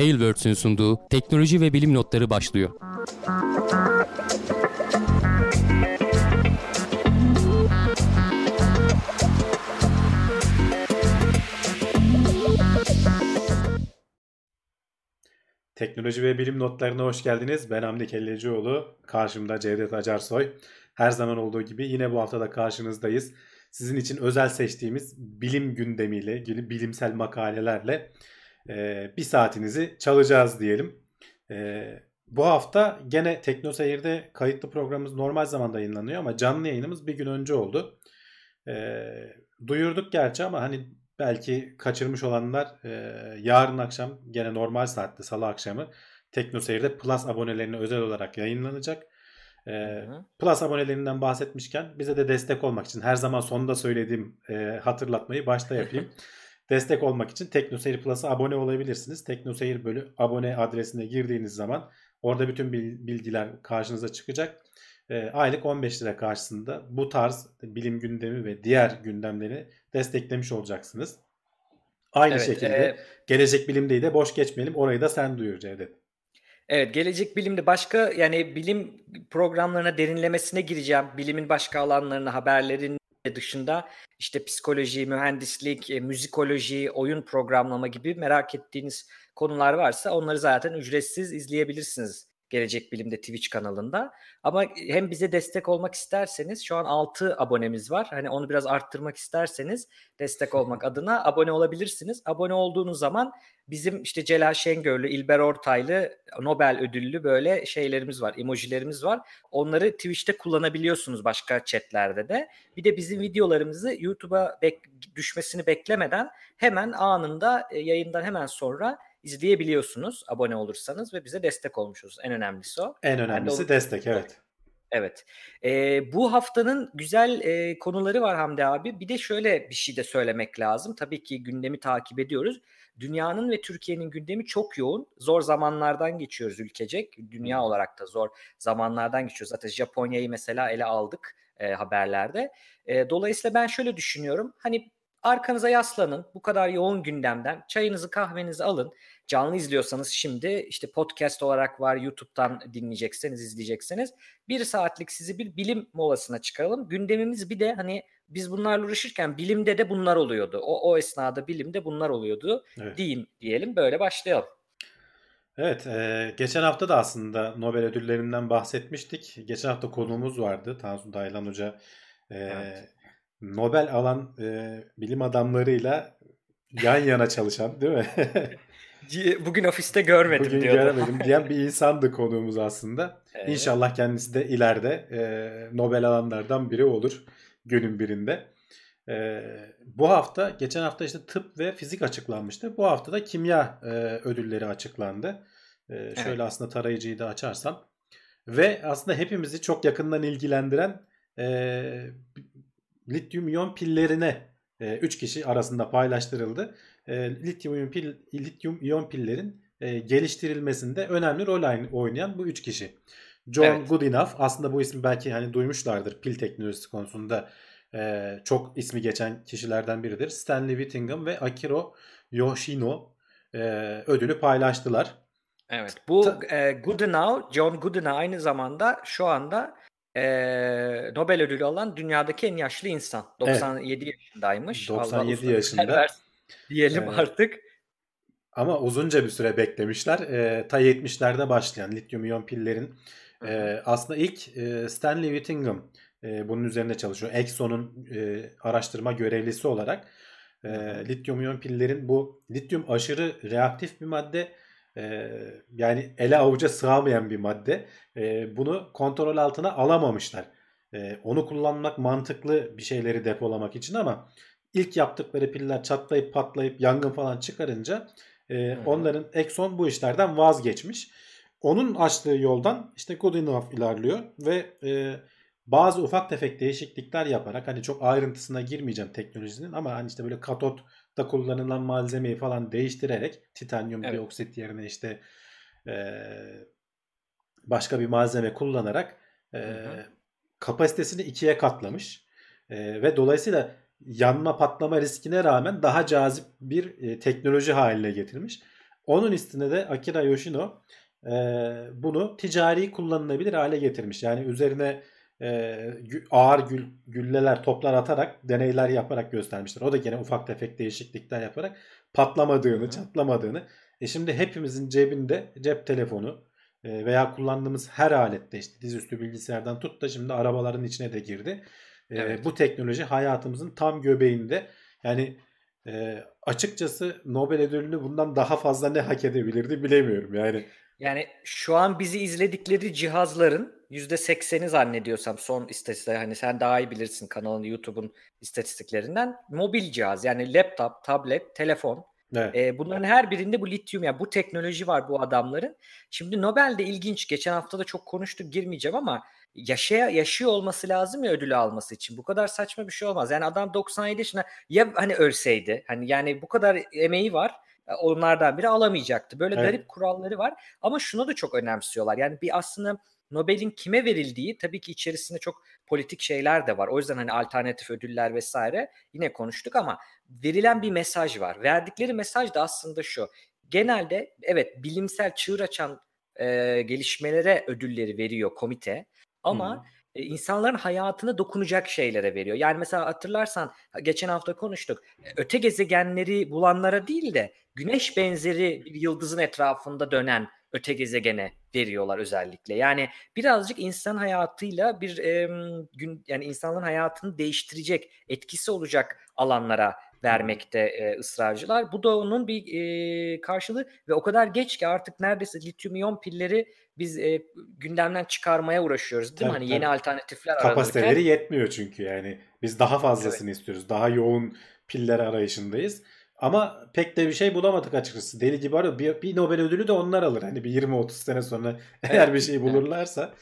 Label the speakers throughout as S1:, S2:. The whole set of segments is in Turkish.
S1: Tailwords'ün sunduğu teknoloji ve bilim notları başlıyor.
S2: Teknoloji ve bilim notlarına hoş geldiniz. Ben Hamdi Kellecioğlu. Karşımda Cevdet Acarsoy. Her zaman olduğu gibi yine bu hafta da karşınızdayız. Sizin için özel seçtiğimiz bilim gündemiyle bilimsel makalelerle e, bir saatinizi çalacağız diyelim. E, bu hafta gene Teknoseyir'de kayıtlı programımız normal zamanda yayınlanıyor ama canlı yayınımız bir gün önce oldu. E, duyurduk gerçi ama hani belki kaçırmış olanlar e, yarın akşam gene normal saatte salı akşamı Teknoseyir'de Plus abonelerine özel olarak yayınlanacak. E, Plus abonelerinden bahsetmişken bize de destek olmak için her zaman sonunda söylediğim e, hatırlatmayı başta yapayım. destek olmak için Teknoseyir Plus'a abone olabilirsiniz. Teknoseyir bölü abone adresine girdiğiniz zaman orada bütün bilgiler karşınıza çıkacak. E, aylık 15 lira karşısında bu tarz bilim gündemi ve diğer gündemleri desteklemiş olacaksınız. Aynı evet, şekilde e, gelecek bilimdeyi de boş geçmeyelim. Orayı da sen duyur Cevdet.
S3: Evet, gelecek bilimde başka yani bilim programlarına derinlemesine gireceğim. Bilimin başka alanlarına, haberlerin dışında işte psikoloji, mühendislik, e, müzikoloji, oyun programlama gibi merak ettiğiniz konular varsa onları zaten ücretsiz izleyebilirsiniz Gelecek Bilim'de Twitch kanalında. Ama hem bize destek olmak isterseniz şu an 6 abonemiz var. Hani onu biraz arttırmak isterseniz destek olmak adına abone olabilirsiniz. Abone olduğunuz zaman bizim işte Celal Şengörlü, İlber Ortaylı, Nobel ödüllü böyle şeylerimiz var, emojilerimiz var. Onları Twitch'te kullanabiliyorsunuz başka chatlerde de. Bir de bizim videolarımızı YouTube'a bek- düşmesini beklemeden hemen anında yayından hemen sonra izleyebiliyorsunuz abone olursanız ve bize destek olmuşuz. En önemlisi o.
S2: En önemlisi destek evet.
S3: Evet. Ee, bu haftanın güzel e, konuları var Hamdi abi. Bir de şöyle bir şey de söylemek lazım. Tabii ki gündemi takip ediyoruz. Dünyanın ve Türkiye'nin gündemi çok yoğun. Zor zamanlardan geçiyoruz ülkecek. Dünya olarak da zor zamanlardan geçiyoruz. Zaten Japonya'yı mesela ele aldık e, haberlerde. E, dolayısıyla ben şöyle düşünüyorum. Hani Arkanıza yaslanın. Bu kadar yoğun gündemden çayınızı kahvenizi alın. Canlı izliyorsanız şimdi işte podcast olarak var YouTube'dan dinleyecekseniz izleyecekseniz bir saatlik sizi bir bilim molasına çıkaralım. Gündemimiz bir de hani biz bunlarla uğraşırken bilimde de bunlar oluyordu. O, o esnada bilimde bunlar oluyordu. Evet. Deyin diyelim böyle başlayalım.
S2: Evet, e, geçen hafta da aslında Nobel ödüllerinden bahsetmiştik. Geçen hafta konuğumuz vardı Tansu Daylan Hoca. E, evet Nobel alan e, bilim adamlarıyla yan yana çalışan değil mi?
S3: Bugün ofiste görmedim
S2: Bugün
S3: diyordu.
S2: göremedim diyen bir insandı konuğumuz aslında. Evet. İnşallah kendisi de ileride e, Nobel alanlardan biri olur günün birinde. E, bu hafta, geçen hafta işte tıp ve fizik açıklanmıştı. Bu hafta da kimya e, ödülleri açıklandı. E, şöyle evet. aslında tarayıcıyı da açarsam. Ve aslında hepimizi çok yakından ilgilendiren e, lityum iyon pillerine 3 e, kişi arasında paylaştırıldı. E, lityum iyon pil lityum iyon pillerin e, geliştirilmesinde önemli rol oynayan bu 3 kişi. John evet. Goodenough aslında bu ismi belki hani duymuşlardır pil teknolojisi konusunda e, çok ismi geçen kişilerden biridir. Stanley Whittingham ve Akiro Yoshino e, ödülü paylaştılar.
S3: Evet bu Ta- e, Goodenough, John Goodenough aynı zamanda şu anda e, Nobel ödülü alan dünyadaki en yaşlı insan. 97 evet. yaşındaymış.
S2: 97 Allah yaşında.
S3: Diyelim ee, artık.
S2: Ama uzunca bir süre beklemişler. E, ta 70'lerde başlayan lityum iyon pillerin e, aslında ilk e, Stanley Whittingham e, bunun üzerine çalışıyor. Exxon'un e, araştırma görevlisi olarak e, lityum iyon pillerin bu lityum aşırı reaktif bir madde e, yani ele avuca sığamayan bir madde. E, bunu kontrol altına alamamışlar. E, onu kullanmak mantıklı bir şeyleri depolamak için ama ilk yaptıkları piller çatlayıp patlayıp yangın falan çıkarınca e, onların Exxon bu işlerden vazgeçmiş. Onun açtığı yoldan işte Goodenough ilerliyor ve e, bazı ufak tefek değişiklikler yaparak hani çok ayrıntısına girmeyeceğim teknolojinin ama hani işte böyle katot da kullanılan malzemeyi falan değiştirerek titanyum evet. dioksit yerine işte e, başka bir malzeme kullanarak e, kapasitesini ikiye katlamış e, ve dolayısıyla yanma patlama riskine rağmen daha cazip bir e, teknoloji haline getirmiş. Onun üstüne de Akira Yoshino e, bunu ticari kullanılabilir hale getirmiş. Yani üzerine e, ağır gül, gülleler, toplar atarak deneyler yaparak göstermişler. O da gene ufak tefek değişiklikler yaparak patlamadığını,
S3: Hı.
S2: çatlamadığını. E şimdi hepimizin cebinde cep telefonu e, veya kullandığımız her alette işte dizüstü bilgisayardan tut da şimdi arabaların içine de girdi. E,
S3: Evet.
S2: Bu teknoloji hayatımızın tam göbeğinde. Yani e, açıkçası Nobel ödülünü bundan daha fazla ne hak edebilirdi bilemiyorum. Yani
S3: Yani şu an bizi izledikleri cihazların %80'i zannediyorsam son istatistikler hani sen daha iyi bilirsin kanalın YouTube'un istatistiklerinden mobil cihaz yani laptop, tablet, telefon
S2: evet.
S3: e, bunların her birinde bu lityum yani bu teknoloji var bu adamların. Şimdi Nobel'de ilginç geçen hafta da çok konuştuk girmeyeceğim ama yaşaya yaşıyor olması lazım ya ödülü alması için. Bu kadar saçma bir şey olmaz. Yani adam 97 yaşında ya hani ölseydi hani yani bu kadar emeği var e, onlardan biri alamayacaktı. Böyle
S2: Evet.
S3: garip kuralları var ama şunu da çok önemsiyorlar. Yani bir aslında Nobel'in kime verildiği tabii ki içerisinde çok politik şeyler de var. O yüzden hani alternatif ödüller vesaire yine konuştuk ama verilen bir mesaj var. Verdikleri mesaj da aslında şu. Genelde evet bilimsel çığır açan e, gelişmelere ödülleri veriyor komite ama e, insanların hayatına dokunacak şeylere veriyor. Yani mesela hatırlarsan geçen hafta konuştuk. E, Öte gezegenleri bulanlara değil de güneş benzeri bir yıldızın etrafında dönen öte gezegene veriyorlar özellikle. Yani birazcık insan hayatıyla bir em, gün yani insanların hayatını değiştirecek, etkisi olacak alanlara vermekte e, ısrarcılar. Bu da onun bir e, karşılığı ve o kadar geç ki artık neredeyse lityum iyon pilleri biz e, gündemden çıkarmaya uğraşıyoruz değil mi?
S2: Tabii,
S3: Hani yeni alternatifler
S2: Kapasiteleri
S3: aranırken.
S2: yetmiyor çünkü yani. Biz daha fazlasını istiyoruz. Daha yoğun piller arayışındayız. Ama pek de bir şey bulamadık açıkçası. Deli gibi arıyor. Bir, bir Nobel ödülü de onlar alır. Hani bir 20-30 sene sonra eğer bir şey bulurlarsa.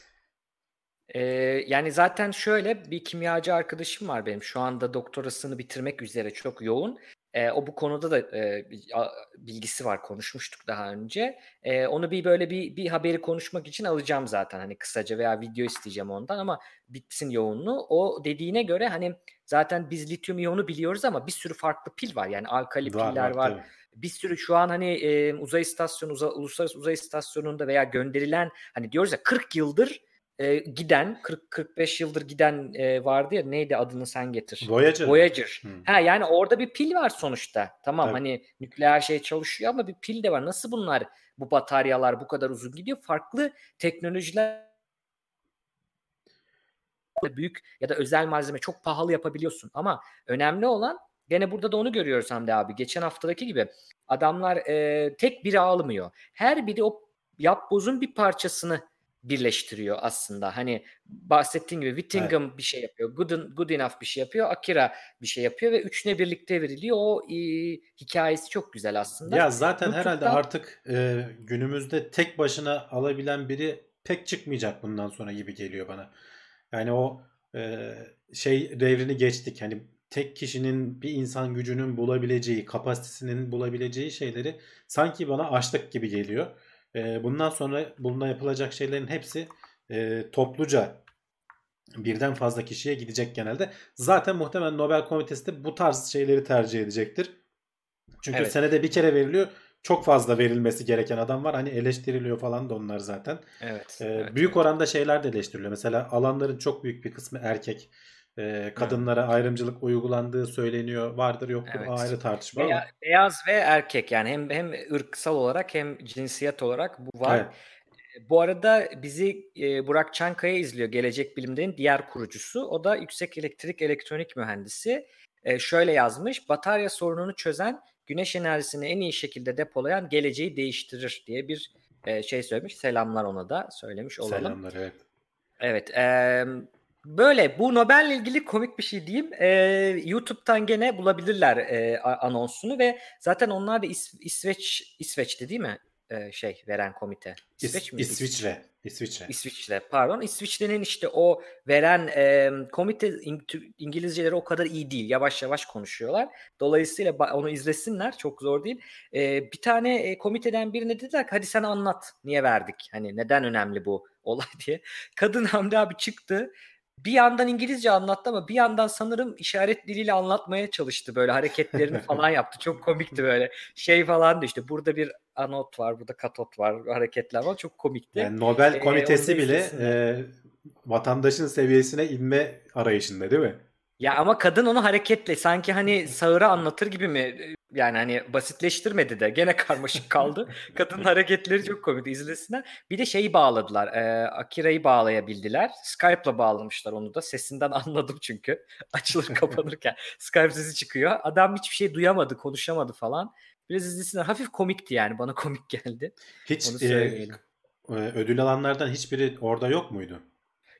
S3: Ee, yani zaten şöyle bir kimyacı arkadaşım var benim. Şu anda doktorasını bitirmek üzere çok yoğun. Ee, o bu konuda da e, bilgisi var. Konuşmuştuk daha önce. Ee, onu bir böyle bir bir haberi konuşmak için alacağım zaten. Hani kısaca veya video isteyeceğim ondan ama bitsin yoğunluğu. O dediğine göre hani zaten biz lityum iyonu biliyoruz ama bir sürü farklı pil var. Yani alkali piller var.
S2: tabii.
S3: bir sürü şu an hani e, uzay istasyonu, uza- uluslararası uzay istasyonunda veya gönderilen hani diyoruz ya 40 yıldır e, giden 40-45 yıldır giden e, vardı ya neydi adını sen getir.
S2: Voyager.
S3: Voyager.
S2: Hı.
S3: Ha yani orada bir pil var sonuçta. Tamam
S2: Tabii.
S3: hani nükleer şey çalışıyor ama bir pil de var. Nasıl bunlar bu bataryalar bu kadar uzun gidiyor? Farklı teknolojiler büyük ya da özel malzeme çok pahalı yapabiliyorsun ama önemli olan gene burada da onu görüyoruz Hamdi abi. Geçen haftadaki gibi adamlar e, tek biri almıyor. Her biri o yapbozun bir parçasını birleştiriyor aslında. Hani bahsettiğim gibi Whittingham bir şey yapıyor. Good, good enough bir şey yapıyor. Akira bir şey yapıyor ve üçüne birlikte veriliyor. O e, hikayesi çok güzel aslında.
S2: Ya zaten herhalde
S3: YouTube'dan-
S2: artık e, günümüzde tek başına alabilen biri pek çıkmayacak bundan sonra gibi geliyor bana. Yani o e, şey devrini geçtik. Hani tek kişinin bir insan gücünün bulabileceği, kapasitesinin bulabileceği şeyleri sanki bana açlık gibi geliyor. E, bundan sonra bununla yapılacak şeylerin hepsi e, topluca birden fazla kişiye gidecek genelde. Zaten muhtemelen Nobel Komitesi de bu tarz şeyleri tercih edecektir. Çünkü
S3: Evet.
S2: senede bir kere veriliyor. Çok fazla verilmesi gereken adam var. Hani eleştiriliyor falan da onlar zaten.
S3: Evet.
S2: Ee,
S3: evet,
S2: büyük
S3: evet.
S2: oranda şeyler de eleştiriliyor. Mesela alanların çok büyük bir kısmı erkek. Ee, kadınlara ayrımcılık uygulandığı söyleniyor. Vardır yoktur
S3: Evet.
S2: ayrı tartışma.
S3: Veya- beyaz ve erkek yani hem hem ırksal olarak hem cinsiyet olarak bu var.
S2: Evet.
S3: Bu arada bizi e, Burak Çankaya izliyor. Gelecek Bilim'den diğer kurucusu. O da yüksek elektrik elektronik mühendisi. E, şöyle yazmış. Batarya sorununu çözen, güneş enerjisini en iyi şekilde depolayan geleceği değiştirir diye bir e, şey söylemiş. Selamlar ona da söylemiş olalım.
S2: Selamlar evet.
S3: Evet. eee, böyle bu Nobel'le ilgili komik bir şey diyeyim. Eee, YouTube'dan gene bulabilirler a- anonsunu ve zaten onlar da İs- İsveç İsveç'te değil mi? Eee, şey veren komite.
S2: İs-
S3: İsveç mi?
S2: İsviçre. İsviçre.
S3: İsviçre pardon. İsviçre'nin işte o veren eee, komite İngilizceleri o kadar iyi değil. Yavaş yavaş konuşuyorlar. Dolayısıyla onu izlesinler. Çok zor değil. Eee, bir tane e, komiteden birine dediler ki hadi sen anlat. Niye verdik? Hani neden önemli bu olay diye. Kadın Hamdi abi çıktı. Bir yandan İngilizce anlattı ama bir yandan sanırım işaret diliyle anlatmaya çalıştı. Böyle hareketlerini falan yaptı. Çok komikti böyle. Şey falan da işte burada bir anot var, burada katot var, hareketler var. Çok komikti.
S2: Yani Nobel
S3: Ee,
S2: komitesi bile e, vatandaşın seviyesine inme arayışında değil mi?
S3: Ya ama kadın onu hareketle sanki hani sağırı anlatır gibi mi? Yani hani basitleştirmedi de gene karmaşık kaldı. Kadının hareketleri çok komik izlesinler. Bir de şeyi bağladılar. E, Akira'yı bağlayabildiler. Skype'la bağlamışlar onu da. Sesinden anladım çünkü. Açılır kapanırken Skype sesi çıkıyor. Adam hiçbir şey duyamadı, konuşamadı falan. Biraz izlesinler. Hafif komikti yani. Bana komik geldi.
S2: Hiç e, e, ödül alanlardan hiçbiri orada yok muydu?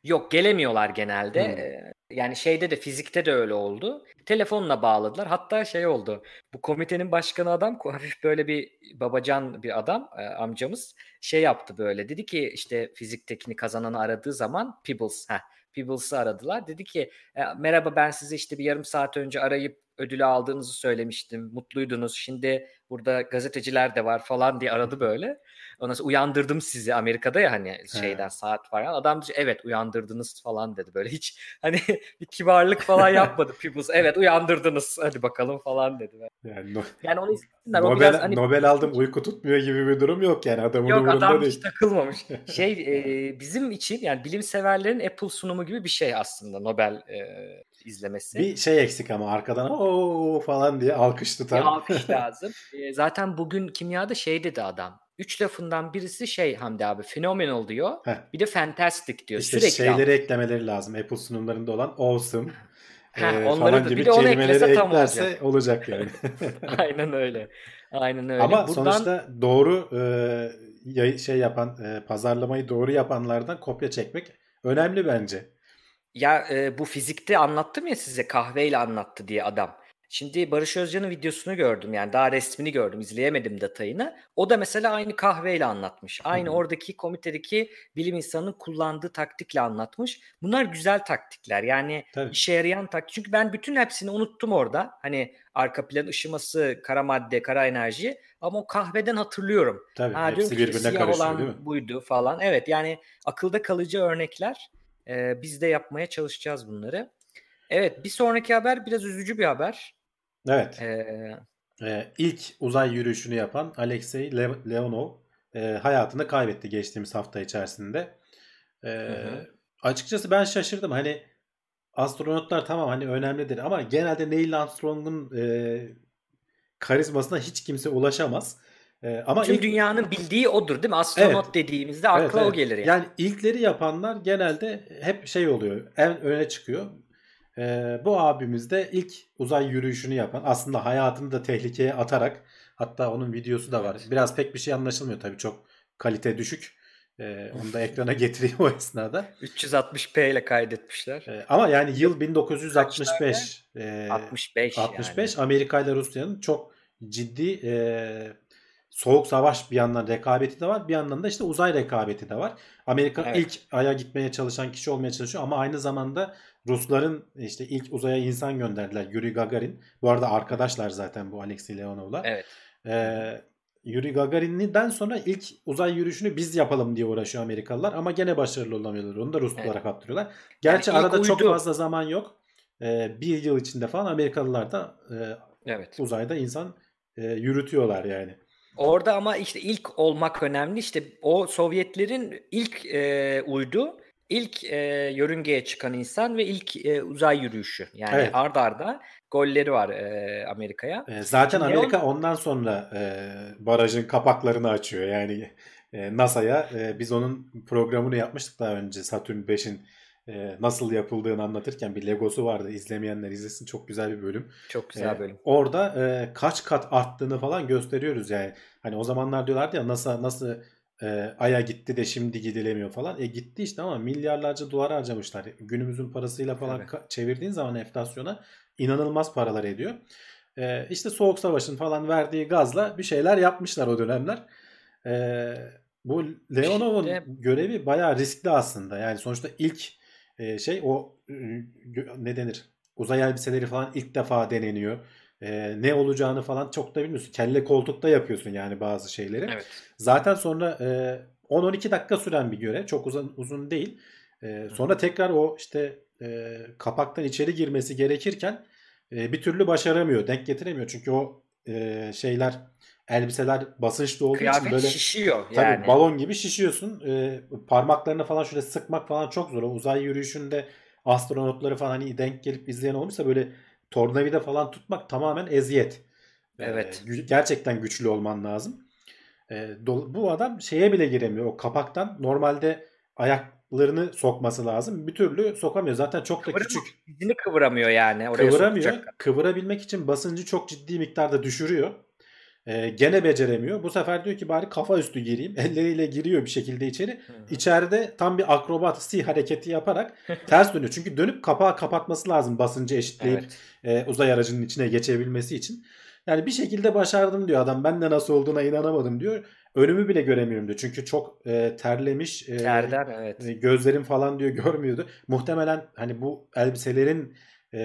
S3: Yok gelemiyorlar genelde.
S2: Hmm.
S3: Yani şeyde de fizikte de öyle oldu. Telefonla bağladılar. Hatta şey oldu. Bu komitenin başkanı adam hafif böyle bir babacan bir adam e, amcamız şey yaptı böyle. Dedi ki işte fiziktekini kazananı aradığı zaman Peebles, heh, Peebles'ı aradılar. Dedi ki "E, merhaba ben sizi işte bir yarım saat önce arayıp ödülü aldığınızı söylemiştim. Mutluydunuz. Şimdi burada gazeteciler de var falan diye aradı böyle. Ondan sonra uyandırdım sizi Amerika'da ya hani şeyden saat var. ya. Adam dedi, evet uyandırdınız falan dedi böyle hiç hani bir kibarlık falan yapmadı Peebles. Evet uyandırdınız hadi bakalım falan dedi.
S2: Yani no-
S3: Yani onu izlesinler. O
S2: Nobel,
S3: biraz hani
S2: Nobel aldım uyku tutmuyor gibi bir durum yok yani adamın
S3: Yok
S2: umurunda
S3: adam
S2: değil.
S3: hiç takılmamış. Şey e, bizim için yani bilim severlerin Apple sunumu gibi bir şey aslında Nobel e, izlemesi.
S2: Bir şey eksik ama arkadan o falan diye alkış
S3: Bir
S2: tutan.
S3: alkış lazım. E, zaten bugün kimyada şey dedi adam. Üç lafından birisi şey Hamdi abi phenomenal diyor.
S2: Heh.
S3: Bir de fantastic diyor.
S2: İşte
S3: Sürekli
S2: şeyleri eklemeleri lazım. Apple sunumlarında olan awesome
S3: Heh,
S2: e,
S3: onları
S2: falan
S3: da-
S2: gibi
S3: bir de onu eklese tam
S2: eklerse olacak, yani.
S3: Aynen öyle. Aynen öyle.
S2: Ama
S3: Buradan
S2: sonuçta doğru e, şey yapan e, pazarlamayı doğru yapanlardan kopya çekmek önemli bence.
S3: Ya e, bu fizikte anlattım ya size kahveyle anlattı diye adam. Şimdi Barış Özcan'ın videosunu gördüm yani daha resmini gördüm izleyemedim detayını. O da mesela aynı kahveyle anlatmış. Aynı
S2: Hı hı.
S3: oradaki komitedeki bilim insanının kullandığı taktikle anlatmış. Bunlar güzel taktikler yani
S2: Tabii.
S3: işe yarayan taktik. Çünkü ben bütün hepsini unuttum orada. Hani arka plan ışıması, kara madde, kara enerji ama o kahveden hatırlıyorum.
S2: Tabii.
S3: Ha,
S2: Hepsi birbirine karışıyor değil mi?
S3: buydu falan. Evet yani akılda kalıcı örnekler. Ee, biz de yapmaya çalışacağız bunları. Evet bir sonraki haber biraz üzücü bir haber.
S2: Evet.
S3: Ee,
S2: E, ilk uzay yürüyüşünü yapan Alexey Le- Leonov e, hayatını kaybetti geçtiğimiz hafta içerisinde. E,
S3: hı.
S2: Açıkçası ben şaşırdım. Hani astronotlar tamam hani önemlidir ama genelde Neil Armstrong'un e, karizmasına hiç kimse ulaşamaz. E, ama
S3: tüm
S2: ilk-
S3: dünyanın bildiği odur değil mi? Astronot
S2: Evet.
S3: dediğimizde akla
S2: Evet,
S3: o
S2: evet.
S3: gelir yani.
S2: Yani ilkleri yapanlar genelde hep şey oluyor. En öne çıkıyor. Ee, bu abimiz de ilk uzay yürüyüşünü yapan aslında hayatını da tehlikeye atarak hatta onun videosu da var.
S3: Evet.
S2: Biraz pek bir şey anlaşılmıyor tabii çok kalite düşük. Ee, onu da ekrana getireyim o esnada.
S3: 360p ile kaydetmişler.
S2: Ee, ama yani yıl 1965. Ee,
S3: 65
S2: 65
S3: yani.
S2: Amerika ile Rusya'nın çok ciddi e, soğuk savaş bir yandan rekabeti de var. Bir yandan da işte uzay rekabeti de var. Amerika
S3: Evet.
S2: ilk aya gitmeye çalışan kişi olmaya çalışıyor ama aynı zamanda Rusların işte ilk uzaya insan gönderdiler. Yuri Gagarin. Bu arada arkadaşlar zaten bu Alexey Leonov'la.
S3: Evet.
S2: Ee, Yuri Gagarin'den sonra ilk uzay yürüyüşünü biz yapalım diye uğraşıyor Amerikalılar ama gene başarılı olamıyorlar. Onu da Ruslara
S3: Evet.
S2: kaptırıyorlar. Gerçi
S3: ilk
S2: arada çok
S3: uydu.
S2: fazla zaman yok. Ee, bir yıl içinde falan Amerikalılar da e,
S3: Evet.
S2: uzayda insan e, yürütüyorlar yani.
S3: Orada ama işte ilk olmak önemli. İşte o Sovyetlerin ilk e, uydu, ilk e, yörüngeye çıkan insan ve ilk e, uzay yürüyüşü. Yani
S2: Evet.
S3: ard arda golleri var e, Amerika'ya.
S2: E, zaten
S3: Şimdi
S2: Amerika ondan sonra e, barajın kapaklarını açıyor. Yani e, NASA'ya e, biz onun programını yapmıştık daha önce Satürn 5'in e, nasıl yapıldığını anlatırken bir Legosu vardı. İzlemeyenler izlesin çok güzel bir bölüm.
S3: Çok güzel
S2: E,
S3: bölüm.
S2: Orada e, kaç kat arttığını falan gösteriyoruz yani. Hani o zamanlar diyorlardı ya NASA nasıl e, Ay'a gitti de şimdi gidilemiyor falan. E gitti işte ama milyarlarca dolar harcamışlar. Günümüzün parasıyla falan ka- çevirdiğin zaman enflasyona inanılmaz paralar ediyor. E, işte Soğuk Savaş'ın falan verdiği gazla bir şeyler yapmışlar o dönemler. E, bu Leonov'un
S3: İşte-
S2: görevi bayağı riskli aslında. Yani sonuçta ilk e, şey o e, ne denir? Uzay elbiseleri falan ilk defa deneniyor. E, ne olacağını falan çok da bilmiyorsun. Kelle koltukta yapıyorsun yani bazı şeyleri.
S3: Evet.
S2: Zaten sonra e, 10-12 dakika süren bir görev. Çok uzun uzun değil. E, sonra tekrar o işte e, kapaktan içeri girmesi gerekirken e, bir türlü başaramıyor. Denk getiremiyor. Çünkü o e, şeyler elbiseler basınçlı olduğu
S3: Kıyafet
S2: için böyle
S3: şişiyor
S2: tabii
S3: yani.
S2: balon gibi şişiyorsun. E, parmaklarını falan şöyle sıkmak falan çok zor. O uzay yürüyüşünde astronotları falan hani denk gelip izleyen olmuşsa böyle tornavida falan tutmak tamamen eziyet. E,
S3: Evet.
S2: gü- gerçekten güçlü olman lazım. E, do- bu adam şeye bile giremiyor. O kapaktan normalde ayaklarını sokması lazım. Bir türlü sokamıyor. Zaten çok da
S3: Kıvıramıyor,
S2: küçük.
S3: Dizini kıvıramıyor yani. Oraya
S2: Kıvıramıyor.
S3: sokacak.
S2: Kıvırabilmek için basıncı çok ciddi miktarda düşürüyor. Ee, gene beceremiyor. Bu sefer diyor ki bari kafa üstü gireyim. Elleriyle giriyor bir şekilde içeri.
S3: Hı hı.
S2: İçeride tam bir akrobasi hareketi yaparak ters dönüyor. Çünkü dönüp kapağı kapatması lazım basıncı eşitleyip
S3: Evet.
S2: e, uzay aracının içine geçebilmesi için. Yani bir şekilde başardım diyor adam. Ben de nasıl olduğuna inanamadım diyor. Önümü bile göremiyorum diyor. Çünkü çok e, terlemiş. e,
S3: Terden evet.
S2: e, gözlerim falan diyor görmüyordu. Muhtemelen hani bu elbiselerin e,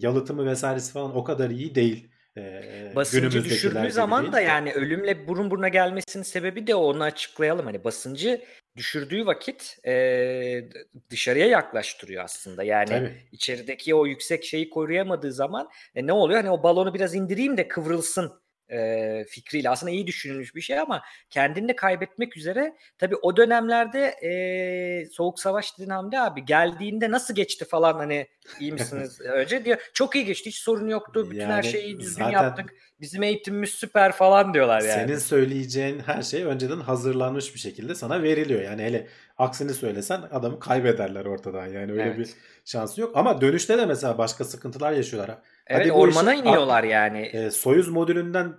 S2: yalıtımı vesairesi falan o kadar iyi değil. E,
S3: Basıncı düşürdüğü zaman
S2: değil.
S3: da yani ölümle burun buruna gelmesinin sebebi de onu açıklayalım. Hani basıncı düşürdüğü vakit e, dışarıya yaklaştırıyor aslında. Yani
S2: Tabii.
S3: içerideki o yüksek şeyi koruyamadığı zaman e, ne oluyor? Hani o balonu biraz indireyim de kıvrılsın e, fikriyle. Aslında iyi düşünülmüş bir şey ama kendini de kaybetmek üzere. Tabii o dönemlerde e, Soğuk Savaş dedin Hamdi abi geldiğinde nasıl geçti falan hani iyi misiniz önce diyor. Çok iyi geçti hiç sorun yoktu. Bütün her
S2: Yani
S3: şeyi düzgün yaptık. Bizim eğitimimiz süper falan diyorlar yani.
S2: Senin söyleyeceğin her şey önceden hazırlanmış bir şekilde sana veriliyor. Yani hele aksini söylesen adamı kaybederler ortadan. Yani öyle
S3: Evet.
S2: bir şansı yok. Ama dönüşte de mesela başka sıkıntılar yaşıyorlar.
S3: Evet
S2: Hadi
S3: ormana
S2: işin-
S3: iniyorlar yani.
S2: E, Soyuz modülünden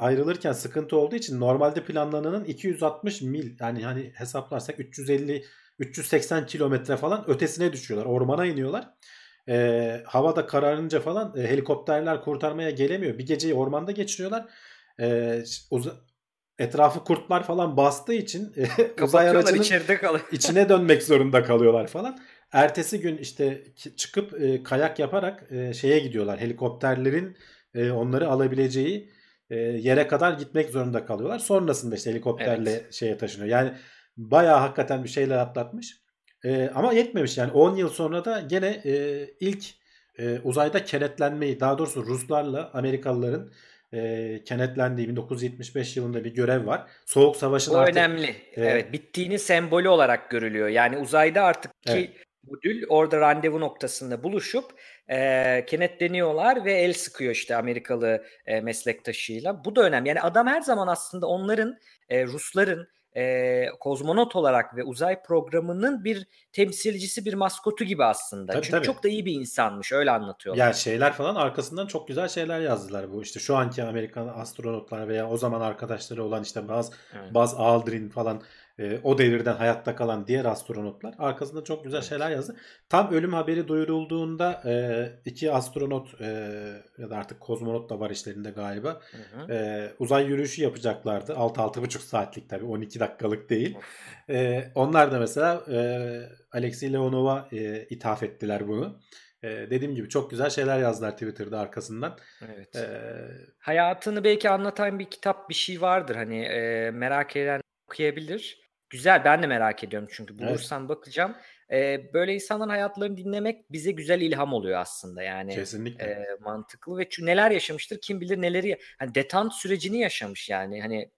S2: ayrılırken sıkıntı olduğu için normalde planlananın 260 mil yani hani hesaplarsak 350 380 kilometre falan ötesine düşüyorlar. Ormana iniyorlar. E, havada kararınca falan e, helikopterler kurtarmaya gelemiyor. Bir geceyi ormanda geçiriyorlar. E, etrafı kurtlar falan bastığı için e, uzay aracının
S3: içeride kalıyor.
S2: içine dönmek zorunda kalıyorlar falan. Ertesi gün işte çıkıp e, kayak yaparak e, şeye gidiyorlar. Helikopterlerin e, onları alabileceği e, yere kadar gitmek zorunda kalıyorlar. Sonrasında işte helikopterle şeye taşınıyor. Yani bayağı hakikaten bir şeyler atlatmış. E, ama yetmemiş yani 10 yıl sonra da gene e, ilk e, uzayda kenetlenmeyi daha doğrusu Ruslarla Amerikalıların e, kenetlendiği 1975 yılında bir görev var. Soğuk Savaş'ın artık
S3: önemli. Evet. bittiğinin sembolü olarak görülüyor. Yani uzayda artık
S2: Evet.
S3: ki modül orada randevu noktasında buluşup e, kenetleniyorlar ve el sıkıyor işte Amerikalı e, meslektaşıyla. Bu da önemli. Yani adam her zaman aslında onların e, Rusların e, kozmonot olarak ve uzay programının bir temsilcisi, bir maskotu gibi aslında.
S2: Tabii,
S3: Çünkü
S2: tabii.
S3: çok da iyi bir insanmış. Öyle anlatıyorlar.
S2: Ya şeyler falan arkasından çok güzel şeyler yazdılar bu işte şu anki Amerikan astronotlar veya o zaman arkadaşları olan işte Buzz,
S3: Evet.
S2: Buzz Aldrin falan e, o devirden hayatta kalan diğer astronotlar arkasında çok güzel
S3: Evet.
S2: şeyler yazdı. Tam ölüm haberi duyurulduğunda e, iki astronot e, ya da artık kozmonot da var işlerinde galiba
S3: Hı hı.
S2: e, uzay yürüyüşü yapacaklardı. 6-6,5 saatlik tabii 12 dakikalık değil. E, onlar da mesela e, Alexey Leonov'a e, ithaf ettiler bunu. E, dediğim gibi çok güzel şeyler yazdılar Twitter'da arkasından.
S3: Evet.
S2: E,
S3: hayatını belki anlatan bir kitap bir şey vardır hani e, merak eden okuyabilir. Güzel ben de merak ediyorum çünkü
S2: Evet.
S3: bulursam bakacağım. E, böyle insanların hayatlarını dinlemek bize güzel ilham oluyor aslında yani
S2: kesinlikle.
S3: e, mantıklı ve neler yaşamıştır kim bilir neleri hani detant sürecini yaşamış yani hani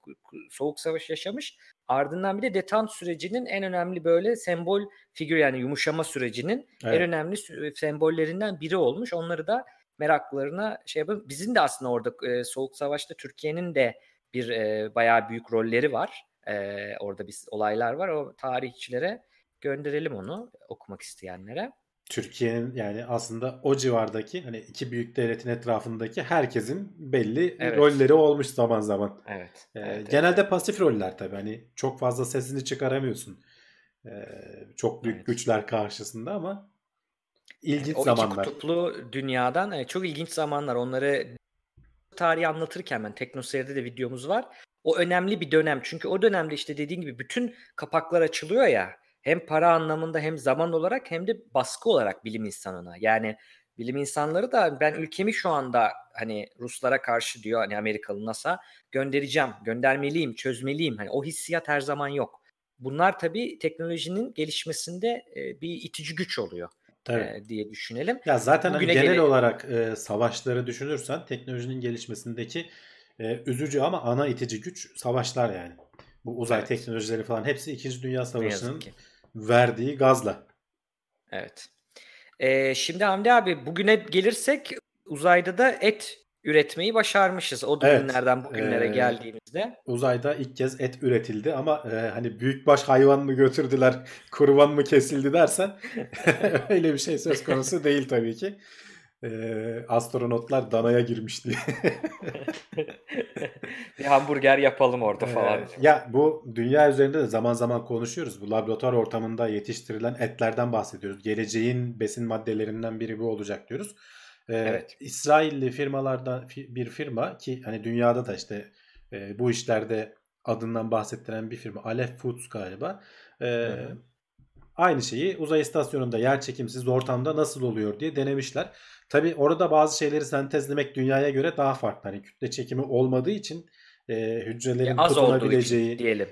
S3: soğuk savaş yaşamış ardından bir de detant sürecinin en önemli böyle sembol figür yani yumuşama sürecinin
S2: Evet.
S3: en önemli sembollerinden biri olmuş. Onları da meraklılarına şey yapın. Bizim de aslında orada e, Soğuk Savaş'ta Türkiye'nin de bir e, bayağı büyük rolleri var. E, orada bir olaylar var. O tarihçilere gönderelim onu okumak isteyenlere.
S2: Türkiye'nin yani aslında o civardaki hani iki büyük devletin etrafındaki herkesin belli
S3: Evet.
S2: rolleri olmuş zaman zaman.
S3: Evet.
S2: Ee,
S3: evet, evet.
S2: genelde pasif roller tabii. Hani çok fazla sesini çıkaramıyorsun. Ee, çok büyük
S3: Evet.
S2: güçler karşısında ama ilginç
S3: o iki
S2: zamanlar.
S3: kutuplu dünyadan e, çok ilginç zamanlar. Onları tarihi anlatırken ben Teknoseyir'de de videomuz var. O önemli bir dönem. Çünkü o dönemde işte dediğin gibi bütün kapaklar açılıyor ya. Hem para anlamında hem zaman olarak hem de baskı olarak bilim insanına. Yani bilim insanları da ben ülkemi şu anda hani Ruslara karşı diyor hani Amerikalı NASA göndereceğim, göndermeliyim, çözmeliyim. Hani o hissiyat her zaman yok. Bunlar tabii teknolojinin gelişmesinde e, bir itici güç oluyor.
S2: Tabii.
S3: e, diye düşünelim.
S2: Ya zaten hani
S3: Bugüne
S2: genel
S3: gele-
S2: olarak e, savaşları düşünürsen teknolojinin gelişmesindeki e, üzücü ama ana itici güç savaşlar yani. Bu uzay
S3: Evet.
S2: teknolojileri falan hepsi 2. Dünya Savaşı'nın verdiği gazla.
S3: Evet. Ee, şimdi Hamdi abi bugüne gelirsek uzayda da et üretmeyi başarmışız. O
S2: Evet,
S3: dünlerden bugünlere
S2: ee,
S3: geldiğimizde.
S2: Uzayda ilk kez et üretildi ama e, hani büyükbaş hayvan mı götürdüler, kurban mı kesildi dersen öyle bir şey söz konusu değil tabii ki. E, astronotlar danaya girmiş diye.
S3: bir hamburger yapalım orada falan.
S2: Ee, ya bu dünya üzerinde de zaman zaman konuşuyoruz. Bu laboratuvar ortamında yetiştirilen etlerden bahsediyoruz. Geleceğin besin maddelerinden biri bu olacak diyoruz. Ee,
S3: Evet.
S2: İsrailli firmalardan fi- bir firma ki hani dünyada da işte e, bu işlerde adından bahsettiren bir firma Aleph Foods galiba. Ee,
S3: hı.
S2: Aynı şeyi uzay istasyonunda yer çekimsiz ortamda nasıl oluyor diye denemişler. Tabi orada bazı şeyleri sentezlemek dünyaya göre daha farklı. Hani kütle çekimi olmadığı için e, hücrelerin
S3: Az olduğu için
S2: tutunabileceği
S3: diyelim.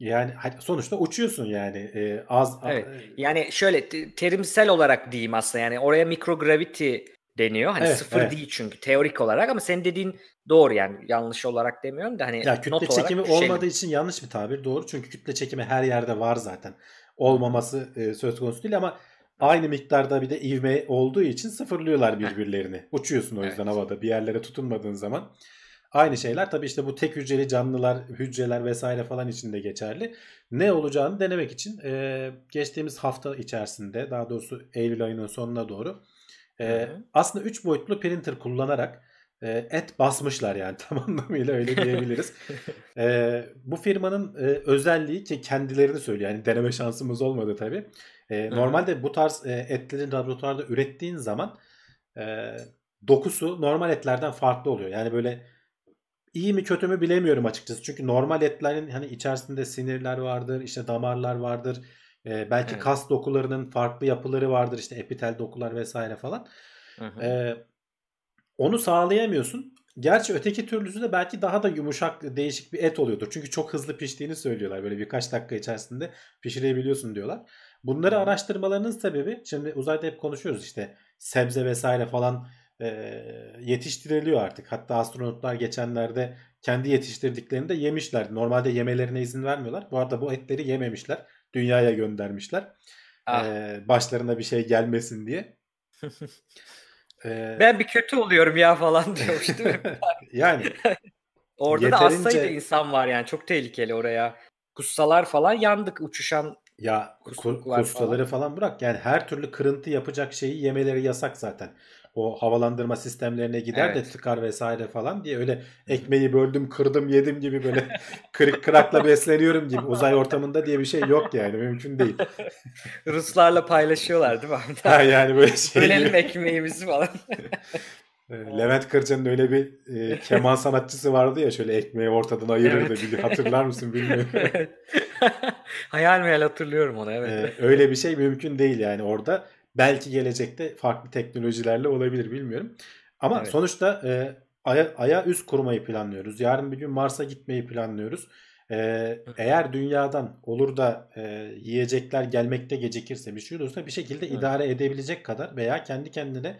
S2: yani sonuçta uçuyorsun yani e, az
S3: Evet. Yani şöyle te- terimsel olarak diyeyim aslında yani oraya microgravity deniyor. Hani
S2: Evet,
S3: sıfır
S2: evet.
S3: değil çünkü teorik olarak ama senin dediğin doğru yani yanlış olarak demiyorum da hani
S2: ya kütle
S3: not
S2: çekimi olmadığı için yanlış bir tabir doğru çünkü kütle çekimi her yerde var zaten. Olmaması e, söz konusu değil ama aynı miktarda bir de ivme olduğu için sıfırlıyorlar birbirlerini. Uçuyorsun o yüzden
S3: Evet.
S2: havada bir yerlere tutunmadığın zaman. Aynı şeyler tabii işte bu tek hücreli canlılar, hücreler vesaire falan için de geçerli. Ne olacağını denemek için e, geçtiğimiz hafta içerisinde daha doğrusu Eylül ayının sonuna doğru e, aslında 3 boyutlu printer kullanarak et basmışlar yani tam anlamıyla öyle diyebiliriz. e, bu firmanın e, özelliği ki kendilerini söylüyor yani deneme şansımız olmadı tabii. E, normalde bu tarz e, etlerin laboratuvarda ürettiğin zaman e, dokusu normal etlerden farklı oluyor. Yani böyle iyi mi kötü mü bilemiyorum açıkçası. Çünkü normal etlerin hani içerisinde sinirler vardır, işte damarlar vardır. e, belki
S3: Evet.
S2: kas dokularının farklı yapıları vardır, işte epitel dokular vesaire falan.
S3: Hı hı.
S2: Ee, onu sağlayamıyorsun. Gerçi öteki türlüsü de belki daha da yumuşak, değişik bir et oluyordur. Çünkü çok hızlı piştiğini söylüyorlar. Böyle birkaç dakika içerisinde pişirebiliyorsun diyorlar. Bunları araştırmalarının sebebi, şimdi uzayda hep konuşuyoruz işte sebze vesaire falan e, yetiştiriliyor artık. Hatta astronotlar geçenlerde kendi yetiştirdiklerini de yemişler. Normalde yemelerine izin vermiyorlar. Bu arada bu etleri yememişler. Dünyaya göndermişler.
S3: Ah.
S2: Ee, başlarına bir şey gelmesin diye. Ee,
S3: Ben bir kötü oluyorum ya falan diyormuş değil mi?
S2: yani
S3: Orada da
S2: Yeterince-
S3: sayıda insan var yani çok tehlikeli oraya. Kussalar falan yandık uçuşan.
S2: ya kustaları falan bırak yani her türlü kırıntı yapacak şeyi yemeleri yasak zaten. O havalandırma sistemlerine gider de
S3: Evet.
S2: tıkar vesaire falan diye öyle ekmeği böldüm kırdım yedim gibi böyle kırık kırakla besleniyorum gibi uzay ortamında diye bir şey yok yani mümkün değil.
S3: Ruslarla paylaşıyorlar değil mi?
S2: Ha, yani böyle şey
S3: Bölelim ekmeğimizi falan.
S2: Ee, Levent Kırca'nın öyle bir e, keman sanatçısı vardı ya şöyle ekmeği ortadan ayırırdı.
S3: Evet.
S2: Bir- Hatırlar mısın bilmiyorum.
S3: hayal meyal hatırlıyorum onu evet.
S2: Ee, öyle bir şey mümkün değil yani orada. Belki gelecekte farklı teknolojilerle olabilir bilmiyorum. Ama
S3: Evet.
S2: sonuçta e, Ay'a, Ay'a üst kurmayı planlıyoruz. Yarın bir gün Mars'a gitmeyi planlıyoruz. Ee, eğer dünyadan olur da e, yiyecekler gelmekte gecikirse bir şey olursa bir şekilde
S3: Hı.
S2: idare edebilecek kadar veya kendi kendine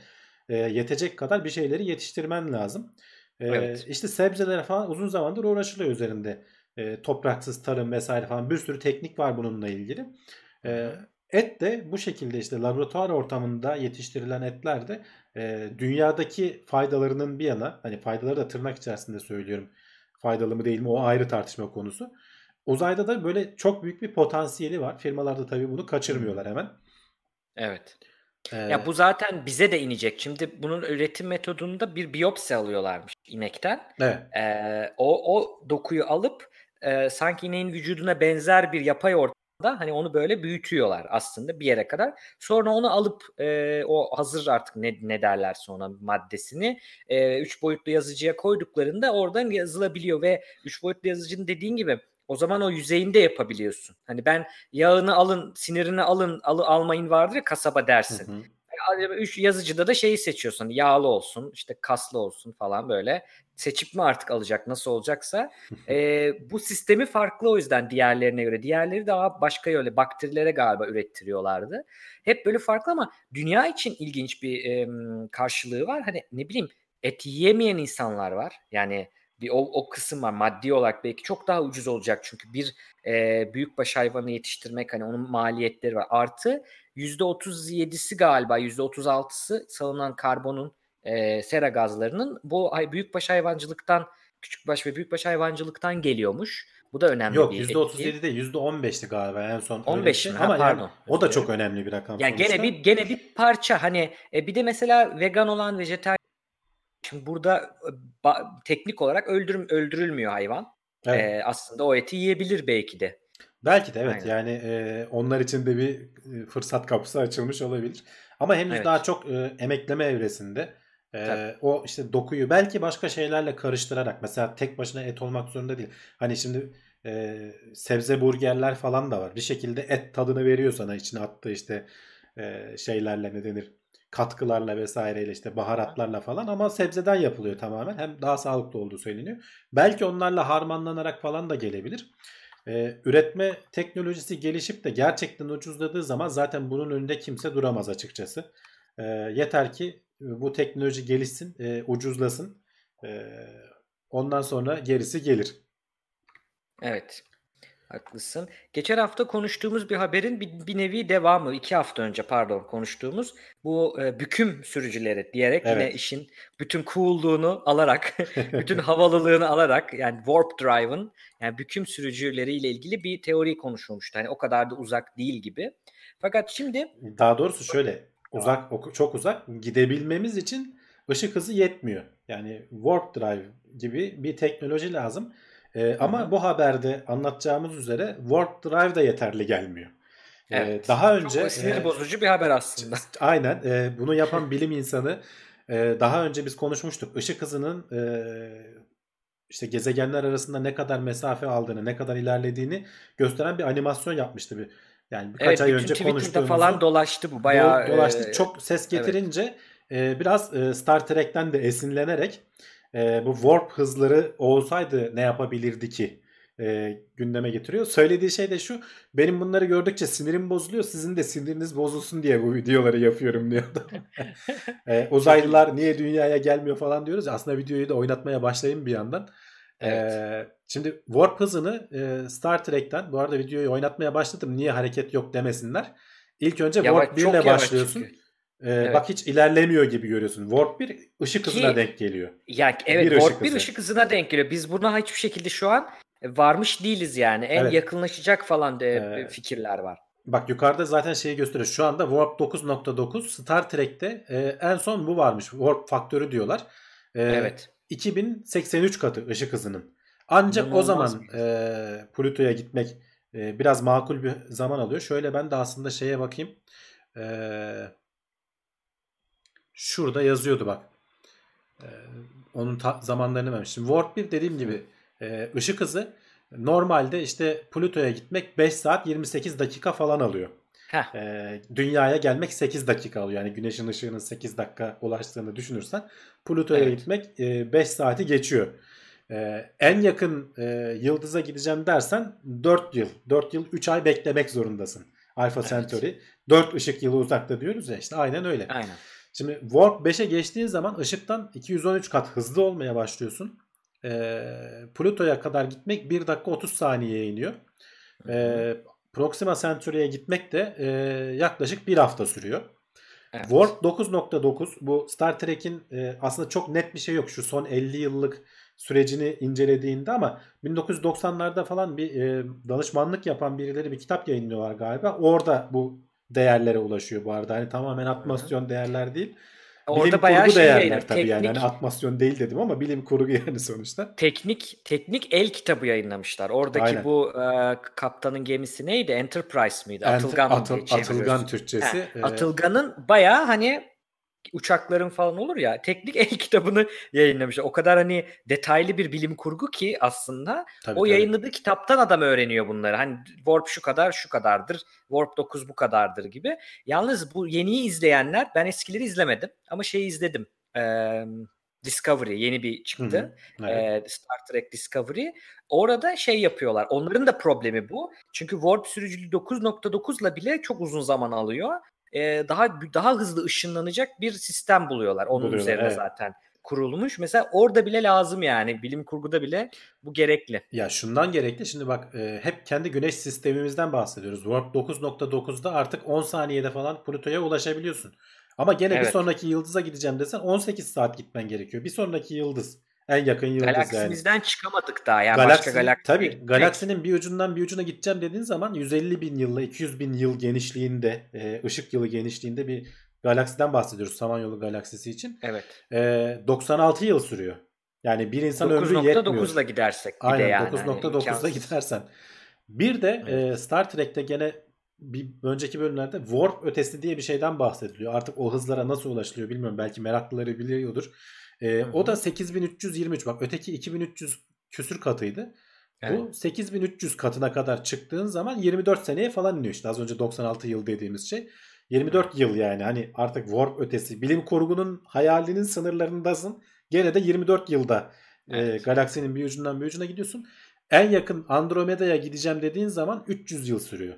S2: e, yetecek kadar bir şeyleri yetiştirmen lazım. Ee,
S3: Evet.
S2: İşte sebzelere falan uzun zamandır uğraşılıyor üzerinde. E, topraksız tarım vesaire falan bir sürü teknik var bununla ilgili. E, et de bu şekilde işte laboratuvar ortamında yetiştirilen etler de e, dünyadaki faydalarının bir yana hani faydaları da tırnak içerisinde söylüyorum. Faydalı mı değil mi o ayrı tartışma konusu. Uzayda da böyle çok büyük bir potansiyeli var. Firmalar da tabii bunu kaçırmıyorlar hemen.
S3: Evet.
S2: E,
S3: Ya bu zaten bize de inecek. Şimdi bunun üretim metodunda bir biyopsi alıyorlarmış inekten.
S2: evet.
S3: Ee, o, o dokuyu alıp e, sanki ineğin vücuduna benzer bir yapay ortamda hani onu böyle büyütüyorlar aslında bir yere kadar. Sonra onu alıp e, o hazır artık ne, ne derlerse ona maddesini e, üç boyutlu yazıcıya koyduklarında oradan yazılabiliyor ve üç boyutlu yazıcının dediğin gibi o zaman o yüzeyinde yapabiliyorsun. Hani ben yağını alın, sinirini alın, alı, almayın vardır ya kasaba
S2: Hı
S3: dersin.
S2: hı.
S3: Üç yazıcıda da şeyi seçiyorsun. Yağlı olsun, işte kaslı olsun falan böyle. Seçip mi artık alacak nasıl olacaksa e, bu sistemi farklı o yüzden diğerlerine göre. Diğerleri daha başka yöyle bakterilere galiba ürettiriyorlardı. Hep böyle farklı ama dünya için ilginç bir e, karşılığı var. Hani ne bileyim et yiyemeyen insanlar var. Yani bir o, o kısım var maddi olarak belki çok daha ucuz olacak çünkü bir e, büyükbaş hayvanı yetiştirmek hani onun maliyetleri var. Artı %37'si galiba %36'sı salınan karbonun e, sera gazlarının bu büyükbaş hayvancılıktan küçükbaş ve büyükbaş hayvancılıktan geliyormuş. Bu da önemli
S2: Yok
S3: bir
S2: %37
S3: etki.
S2: değil %15'ti galiba en son. öyle
S3: 15
S2: bir şey.
S3: mi?
S2: Ama
S3: Ha,
S2: yani
S3: pardon.
S2: o da çok önemli bir rakam.
S3: Yani gene bir gene bir parça hani e, bir de mesela vegan olan vejetaryen şimdi burada e, ba- teknik olarak öldürüm öldürülmüyor hayvan.
S2: Evet.
S3: E, aslında o eti yiyebilir belki de.
S2: Belki de evet
S3: Aynen.
S2: yani e, onlar için de bir e, fırsat kapısı açılmış olabilir. Ama henüz
S3: Evet.
S2: daha çok e, emekleme evresinde. E,
S3: Tabii.
S2: o işte dokuyu belki başka şeylerle karıştırarak mesela tek başına et olmak zorunda değil. Hani şimdi e, sebze burgerler falan da var. Bir şekilde et tadını veriyor sana içine attığı işte e, şeylerle ne denir katkılarla vesaireyle işte baharatlarla falan ama sebzeden yapılıyor tamamen. Hem daha sağlıklı olduğu söyleniyor. Belki onlarla harmanlanarak falan da gelebilir. Ee, üretme teknolojisi gelişip de gerçekten ucuzladığı zaman zaten bunun önünde kimse duramaz açıkçası. Ee, yeter ki bu teknoloji gelişsin, e, ucuzlasın. Ee, ondan sonra gerisi gelir.
S3: Evet. Haklısın. Geçen hafta konuştuğumuz bir haberin bir, bir nevi devamı. iki hafta önce pardon konuştuğumuz bu e, büküm sürücüleri diyerek yine
S2: Evet.
S3: işin bütün cool'luğunu alarak, bütün havalılığını alarak yani warp drive'ın yani büküm sürücüleriyle ilgili bir teori konuşulmuştu. Hani o kadar da uzak değil gibi. Fakat şimdi
S2: Daha doğrusu şöyle uzak çok uzak gidebilmemiz için ışık hızı yetmiyor. Yani warp drive gibi bir teknoloji lazım. Ee, ama bu haberde anlatacağımız üzere warp drive da yeterli gelmiyor. Ee,
S3: Evet.
S2: daha önce
S3: çok sinir
S2: e,
S3: bozucu bir haber aslında.
S2: Aynen. e, bunu yapan bilim insanı e, daha önce biz konuşmuştuk. Işık hızının e, işte gezegenler arasında ne kadar mesafe aldığını, ne kadar ilerlediğini gösteren bir animasyon yapmıştı bir. Yani birkaç
S3: Evet,
S2: ay önce
S3: Twitter'da
S2: konuştuğumuzu
S3: falan dolaştı bu. Bayağı
S2: do- dolaştı.
S3: e,
S2: Çok ses getirince e, biraz e, Star Trek'ten de esinlenerek e, bu warp hızları olsaydı ne yapabilirdi ki e, gündeme getiriyor. Söylediği şey de şu. Benim bunları gördükçe sinirim bozuluyor. Sizin de siniriniz bozulsun diye bu videoları yapıyorum diyordu. e, uzaylılar niye dünyaya gelmiyor falan diyoruz. Aslında videoyu da oynatmaya başlayayım bir yandan.
S3: Evet.
S2: E, şimdi warp hızını e, Star Trek'ten bu arada videoyu oynatmaya başladım. Niye hareket yok demesinler. İlk önce
S3: Yavaş-
S2: warp 1
S3: çok
S2: ile başlıyorsun.
S3: çünkü.
S2: Ee,
S3: Evet.
S2: Bak hiç ilerlemiyor gibi görüyorsun. Warp 1 ışık
S3: Ki-
S2: hızına denk geliyor.
S3: Ya evet
S2: Bir
S3: warp
S2: ışık
S3: bir
S2: hızı.
S3: ışık hızına denk geliyor. Biz buna hiçbir şekilde şu an e, varmış değiliz yani. En
S2: Evet.
S3: yakınlaşacak falan de
S2: Ee,
S3: fikirler var.
S2: Bak yukarıda zaten şeyi gösteriyor. Şu anda Warp 9.9 Star Trek'te e, en son bu varmış. Warp faktörü diyorlar. E,
S3: Evet.
S2: 2083 katı ışık hızının. Ancak o zaman
S3: bir
S2: e, Plüto'ya gitmek e, biraz makul bir zaman alıyor. Şöyle ben de aslında şeye bakayım. E, şurada yazıyordu bak. E, onun ta- zamanlarını vermiş. Şimdi Warp 1 dediğim gibi e, ışık hızı normalde işte Plüto'ya gitmek 5 saat 28 dakika falan alıyor.
S3: Heh.
S2: E, dünyaya gelmek 8 dakika alıyor. Yani güneşin ışığının 8 dakika ulaştığını düşünürsen Plüto'ya
S3: Evet.
S2: gitmek 5 saati geçiyor. E, en yakın e, yıldıza gideceğim dersen 4 yıl. 4 yıl 3 ay beklemek zorundasın. Alpha
S3: Evet.
S2: Centauri. 4 ışık yılı uzakta diyoruz ya işte aynen öyle.
S3: Aynen.
S2: Şimdi Warp 5'e geçtiğin zaman ışıktan 213 kat hızlı olmaya başlıyorsun. Ee, Plüto'ya kadar gitmek 1 dakika 30 saniyeye iniyor. Ee, Proxima Centauri'ye gitmek de e, yaklaşık 1 hafta sürüyor.
S3: Evet.
S2: Warp 9.9 bu Star Trek'in e, aslında çok net bir şey yok şu son 50 yıllık sürecini incelediğinde ama 1990'larda falan bir e, danışmanlık yapan birileri bir kitap yayınlıyorlar galiba. Orada bu değerlere ulaşıyor bu arada. Hani tamamen atmasyon değerler değil.
S3: Orada
S2: bilim
S3: bayağı
S2: kurgu
S3: şey
S2: değerler
S3: yayınlanıyor.
S2: tabii yani.
S3: Teknik,
S2: Hani atmasyon değil dedim ama bilim kurgu yani sonuçta.
S3: teknik, teknik el kitabı yayınlamışlar. Oradaki
S2: Aynen.
S3: bu e, kaptanın gemisi neydi? Enterprise?
S2: Ent-
S3: Atılgan,
S2: atıl-
S3: diye çeviriyoruz.
S2: atılgan Türkçesi.
S3: Heh,
S2: e,
S3: Atılgan'ın bayağı hani uçakların falan olur ya teknik el kitabını yayınlamışlar. O kadar hani detaylı bir bilim kurgu ki aslında
S2: tabii,
S3: o
S2: tabii.
S3: yayınladığı kitaptan adam öğreniyor bunları. Hani Warp şu kadar şu kadardır. Warp 9 bu kadardır gibi. Yalnız bu yeniyi izleyenler ben eskileri izlemedim ama şeyi izledim. Ee, Discovery yeni bir çıktı.
S2: Hı hı. Evet.
S3: Ee, Star Trek Discovery. Orada şey yapıyorlar. Onların da problemi bu. Çünkü warp sürücülüğü 9.9'la bile çok uzun zaman alıyor. Ee, daha daha hızlı ışınlanacak bir sistem buluyorlar. Onun
S2: Buluyorlar,
S3: üzerine
S2: evet.
S3: zaten kurulmuş. Mesela orada bile lazım yani. Bilim kurguda bile bu gerekli.
S2: Ya şundan gerekli. Şimdi bak e, hep kendi güneş sistemimizden bahsediyoruz. Warp 9.9'da artık 10 saniyede falan Plüto'ya ulaşabiliyorsun. Ama gene bir
S3: Evet.
S2: sonraki yıldıza gideceğim desen 18 saat gitmen gerekiyor. Bir sonraki yıldız. En yakın yıldız yani.
S3: Galaksimizden çıkamadık daha. Yani başka
S2: Galaksi,
S3: galaksi.
S2: tabii galaksinin bir ucundan bir ucuna gideceğim dediğin zaman 150 bin yılla 200 bin yıl genişliğinde e, ışık yılı genişliğinde bir galaksiden bahsediyoruz Samanyolu galaksisi için.
S3: Evet.
S2: E, 96 yıl sürüyor. Yani bir insan ömrü yetmiyor.
S3: 9.9'la gidersek bir de
S2: Aynen
S3: yani.
S2: 9.9'da
S3: Hani
S2: gidersen. Bir de
S3: Evet.
S2: e, Star Trek'te gene bir önceki bölümlerde warp ötesi diye bir şeyden bahsediliyor. Artık o hızlara nasıl ulaşılıyor bilmiyorum. Belki meraklıları biliyordur. E, o da 8323. Bak öteki 2300 küsür katıydı. Bu
S3: Evet.
S2: 8300 katına kadar çıktığın zaman 24 seneye falan iniyor işte. Az önce 96 yıl dediğimiz şey. 24 yıl yani hani artık warp ötesi bilim kurgunun hayalinin sınırlarındasın. Gene de 24 yılda e,
S3: Evet.
S2: galaksinin bir ucundan bir ucuna gidiyorsun. En yakın Andromeda'ya gideceğim dediğin zaman 300 yıl sürüyor.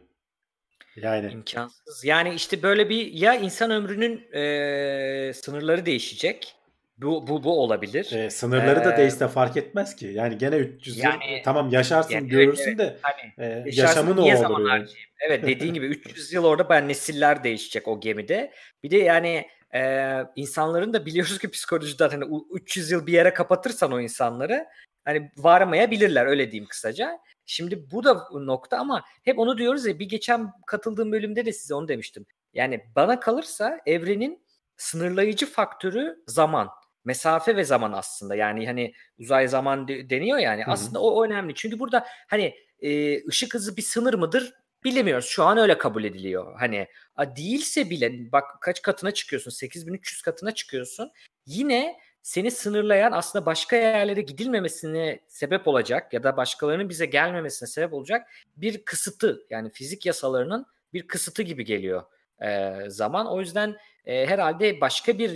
S2: Yani
S3: İmkansız. Yani işte böyle bir ya insan ömrünün eee, sınırları değişecek. Bu bu bu olabilir.
S2: e, sınırları da
S3: Ee,
S2: değişse fark etmez ki. Yani gene 300 yıl
S3: Yani-
S2: tamam yaşarsın
S3: Yani
S2: görürsün
S3: evet.
S2: de
S3: Hani
S2: e, yaşamın o olur.
S3: zaman
S2: yani.
S3: harcayayım? Evet dediğin gibi 300 yıl orada ben nesiller değişecek o gemide. Bir de yani eee, insanların da biliyoruz ki psikolojiden hani u- 300 yıl bir yere kapatırsan o insanları hani varamayabilirler öyle diyeyim kısaca. Şimdi bu da nokta ama hep onu diyoruz ya bir geçen katıldığım bölümde de size onu demiştim. Yani bana kalırsa evrenin sınırlayıcı faktörü zaman. Mesafe ve zaman aslında. Yani hani uzay zaman de- deniyor yani.
S2: Hı hı.
S3: Aslında o önemli. Çünkü burada hani e, ışık hızı bir sınır mıdır? Bilemiyoruz. Şu an öyle kabul ediliyor. Hani a, değilse bile bak kaç katına çıkıyorsun? 8300 katına çıkıyorsun. Yine seni sınırlayan aslında başka yerlere gidilmemesine sebep olacak ya da başkalarının bize gelmemesine sebep olacak bir kısıtı yani fizik yasalarının bir kısıtı gibi geliyor e, zaman. O yüzden e, herhalde başka bir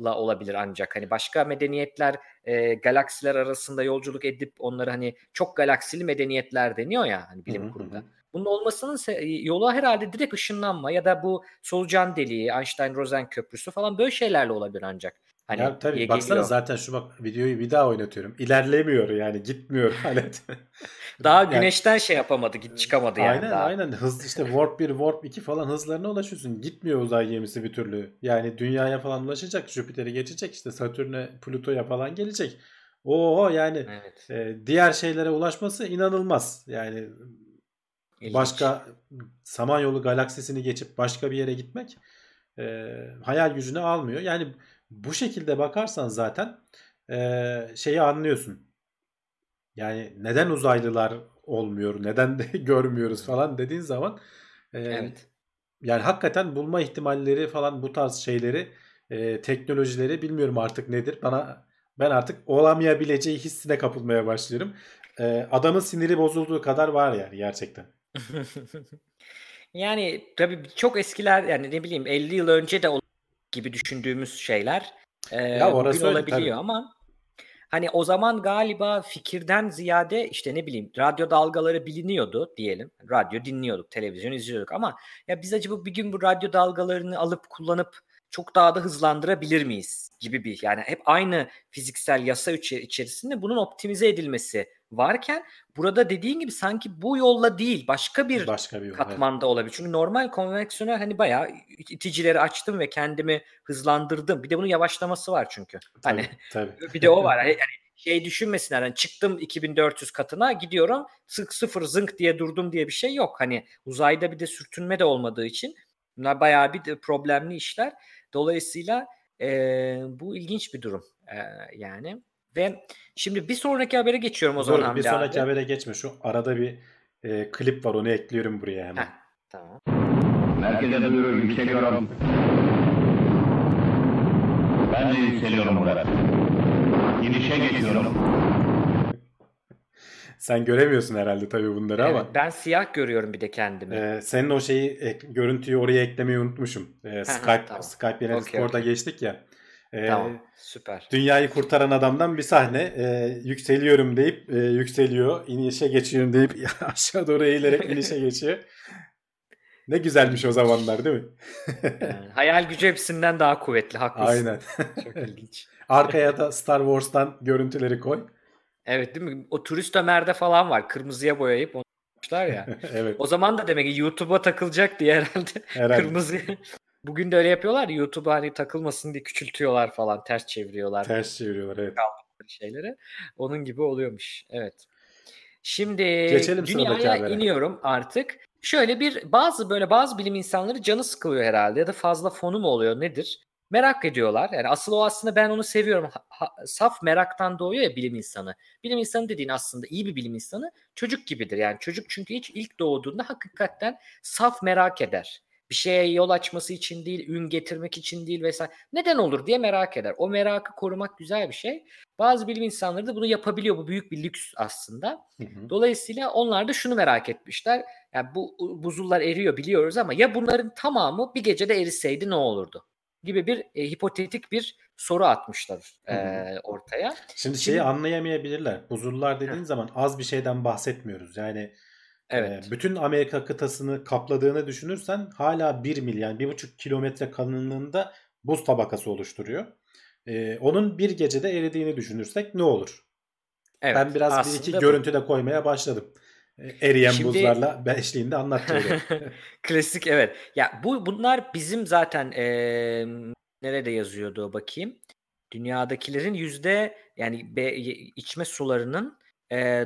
S3: yolla olabilir ancak hani başka medeniyetler e, galaksiler arasında yolculuk edip onları hani çok galaksili medeniyetler deniyor ya hani bilim
S2: hı hı.
S3: kurguda. Bunun olmasının se- yolu herhalde direkt ışınlanma ya da bu solucan deliği, Einstein-Rosen köprüsü falan böyle şeylerle olabilir ancak. Hani
S2: ya tabii baksana
S3: geliyor.
S2: zaten şu bak videoyu bir daha oynatıyorum. İlerlemiyor yani gitmiyor alet.
S3: Daha
S2: Yani-
S3: güneşten şey yapamadı, git çıkamadı yani
S2: aynen
S3: daha.
S2: aynen hız işte warp 1 warp 2 falan hızlarına ulaşıyorsun. Gitmiyor uzay gemisi bir türlü. Yani dünyaya falan ulaşacak. Jüpiter'i geçecek işte Satürn'e Plüto'ya falan gelecek. Oo yani
S3: Evet.
S2: e, diğer şeylere ulaşması inanılmaz. Yani
S3: ilginç.
S2: başka Samanyolu galaksisini geçip başka bir yere gitmek e, hayal gücüne almıyor. Yani bu şekilde bakarsan zaten e, şeyi anlıyorsun. Yani neden uzaylılar olmuyor, neden de görmüyoruz falan dediğin zaman e,
S3: Evet.
S2: yani hakikaten bulma ihtimalleri falan bu tarz şeyleri e, teknolojileri bilmiyorum artık nedir. Bana ben artık olamayabileceği hissine kapılmaya başlıyorum. E, adamın siniri bozulduğu kadar var yani gerçekten.
S3: Yani tabii çok eskiler yani ne bileyim 50 yıl önce de gibi düşündüğümüz şeyler e,
S2: Ya orası
S3: bugün
S2: öyle,
S3: olabiliyor
S2: tabii.
S3: ama hani o zaman galiba fikirden ziyade işte ne bileyim radyo dalgaları biliniyordu diyelim. Radyo dinliyorduk, televizyon izliyorduk ama ya biz acaba bir gün bu radyo dalgalarını alıp kullanıp çok daha da hızlandırabilir miyiz gibi bir yani hep aynı fiziksel yasa içe- içerisinde bunun optimize edilmesi varken burada dediğin gibi sanki bu yolla değil başka bir
S2: Başka bir yol. evet.
S3: katmanda olabilir. Çünkü normal konveksiyonel hani bayağı iticileri açtım ve kendimi hızlandırdım. Bir de bunun yavaşlaması var çünkü. Hani
S2: Tabii, tabii.
S3: bir de o var. Hani yani şey düşünmesinler. Hani çıktım 2400 katına gidiyorum. Sık sıfır zınk diye durdum diye bir şey yok. Hani uzayda bir de sürtünme de olmadığı için bunlar bayağı bir de problemli işler. Dolayısıyla eee, bu ilginç bir durum eee, yani. Ve şimdi bir sonraki habere geçiyorum o zaman
S2: Dur, bir sonraki
S3: abi.
S2: habere geçme. Şu arada bir e, klip var onu ekliyorum buraya hemen.
S3: Heh, tamam.
S4: Merkeze duyuru yükseliyorum. Ben de yükseliyorum burada. İnişe geçiyorum.
S2: Sen göremiyorsun herhalde tabii bunları ama
S3: Evet, ben siyah görüyorum bir de kendimi.
S2: e, senin o şeyi ek- görüntüyü oraya eklemeyi unutmuşum. E, Skype
S3: tamam.
S2: Skype yine
S3: Okey,
S2: Discord'a
S3: okey.
S2: geçtik ya. Ee,
S3: Tamam. Süper.
S2: Dünyayı kurtaran adamdan bir sahne. Ee, yükseliyorum deyip e, yükseliyor. inişe geçiyorum deyip aşağı doğru eğilerek inişe geçiyor. Ne güzelmiş o zamanlar değil mi?
S3: Yani hayal gücü hepsinden daha kuvvetli. Haklısın.
S2: Aynen.
S3: Çok ilginç.
S2: Arkaya da Star Wars'tan görüntüleri koy.
S3: Evet değil mi? O turist Ömer'de falan var. Kırmızıya boyayıp onu yapmışlar ya.
S2: evet.
S3: O zaman da demek ki YouTube'a takılacak diye herhalde
S2: Herhalde.
S3: kırmızı. Bugün de öyle yapıyorlar ya YouTube'a hani takılmasın diye küçültüyorlar falan. Ters çeviriyorlar
S2: Ters çeviriyorlar evet.
S3: şeyleri. Onun gibi oluyormuş. Evet. Şimdi
S2: Geçelim
S3: dünyaya iniyorum artık. Şöyle bir bazı böyle bazı bilim insanları canı sıkılıyor herhalde ya da fazla fonu mu oluyor nedir? Merak ediyorlar. Yani asıl o aslında ben onu seviyorum. Ha- ha- saf meraktan doğuyor ya bilim insanı. Bilim insanı dediğin aslında iyi bir bilim insanı çocuk gibidir. Yani çocuk çünkü hiç ilk doğduğunda hakikaten saf merak eder. Bir şeye yol açması için değil, ün getirmek için değil vesaire. Neden olur diye merak eder. O merakı korumak güzel bir şey. Bazı bilim insanları da bunu yapabiliyor. Bu büyük bir lüks aslında.
S2: Hı hı.
S3: Dolayısıyla onlar da şunu merak etmişler. Yani bu buzullar eriyor biliyoruz ama ya bunların tamamı bir gecede eriseydi ne olurdu? Gibi bir e, hipotetik bir soru atmışlar
S2: Hı hı.
S3: e, ortaya.
S2: Şimdi
S3: Şimdi-
S2: şeyi anlayamayabilirler. Buzullar dediğin zaman az bir şeyden bahsetmiyoruz. Yani
S3: Evet.
S2: e, bütün Amerika kıtasını kapladığını düşünürsen hala 1 mil yani 1,5 kilometre kalınlığında buz tabakası oluşturuyor. E, onun bir gecede eridiğini düşünürsek ne olur?
S3: evet.
S2: ben biraz bir iki görüntü de koymaya başladım. E, eriyen
S3: Şimdi-
S2: buzlarla eşliğinde anlatıyorum.
S3: Klasik evet. Ya bu bunlar bizim zaten eee, nerede yazıyordu bakayım. Dünyadakilerin yüzde yani be, içme sularının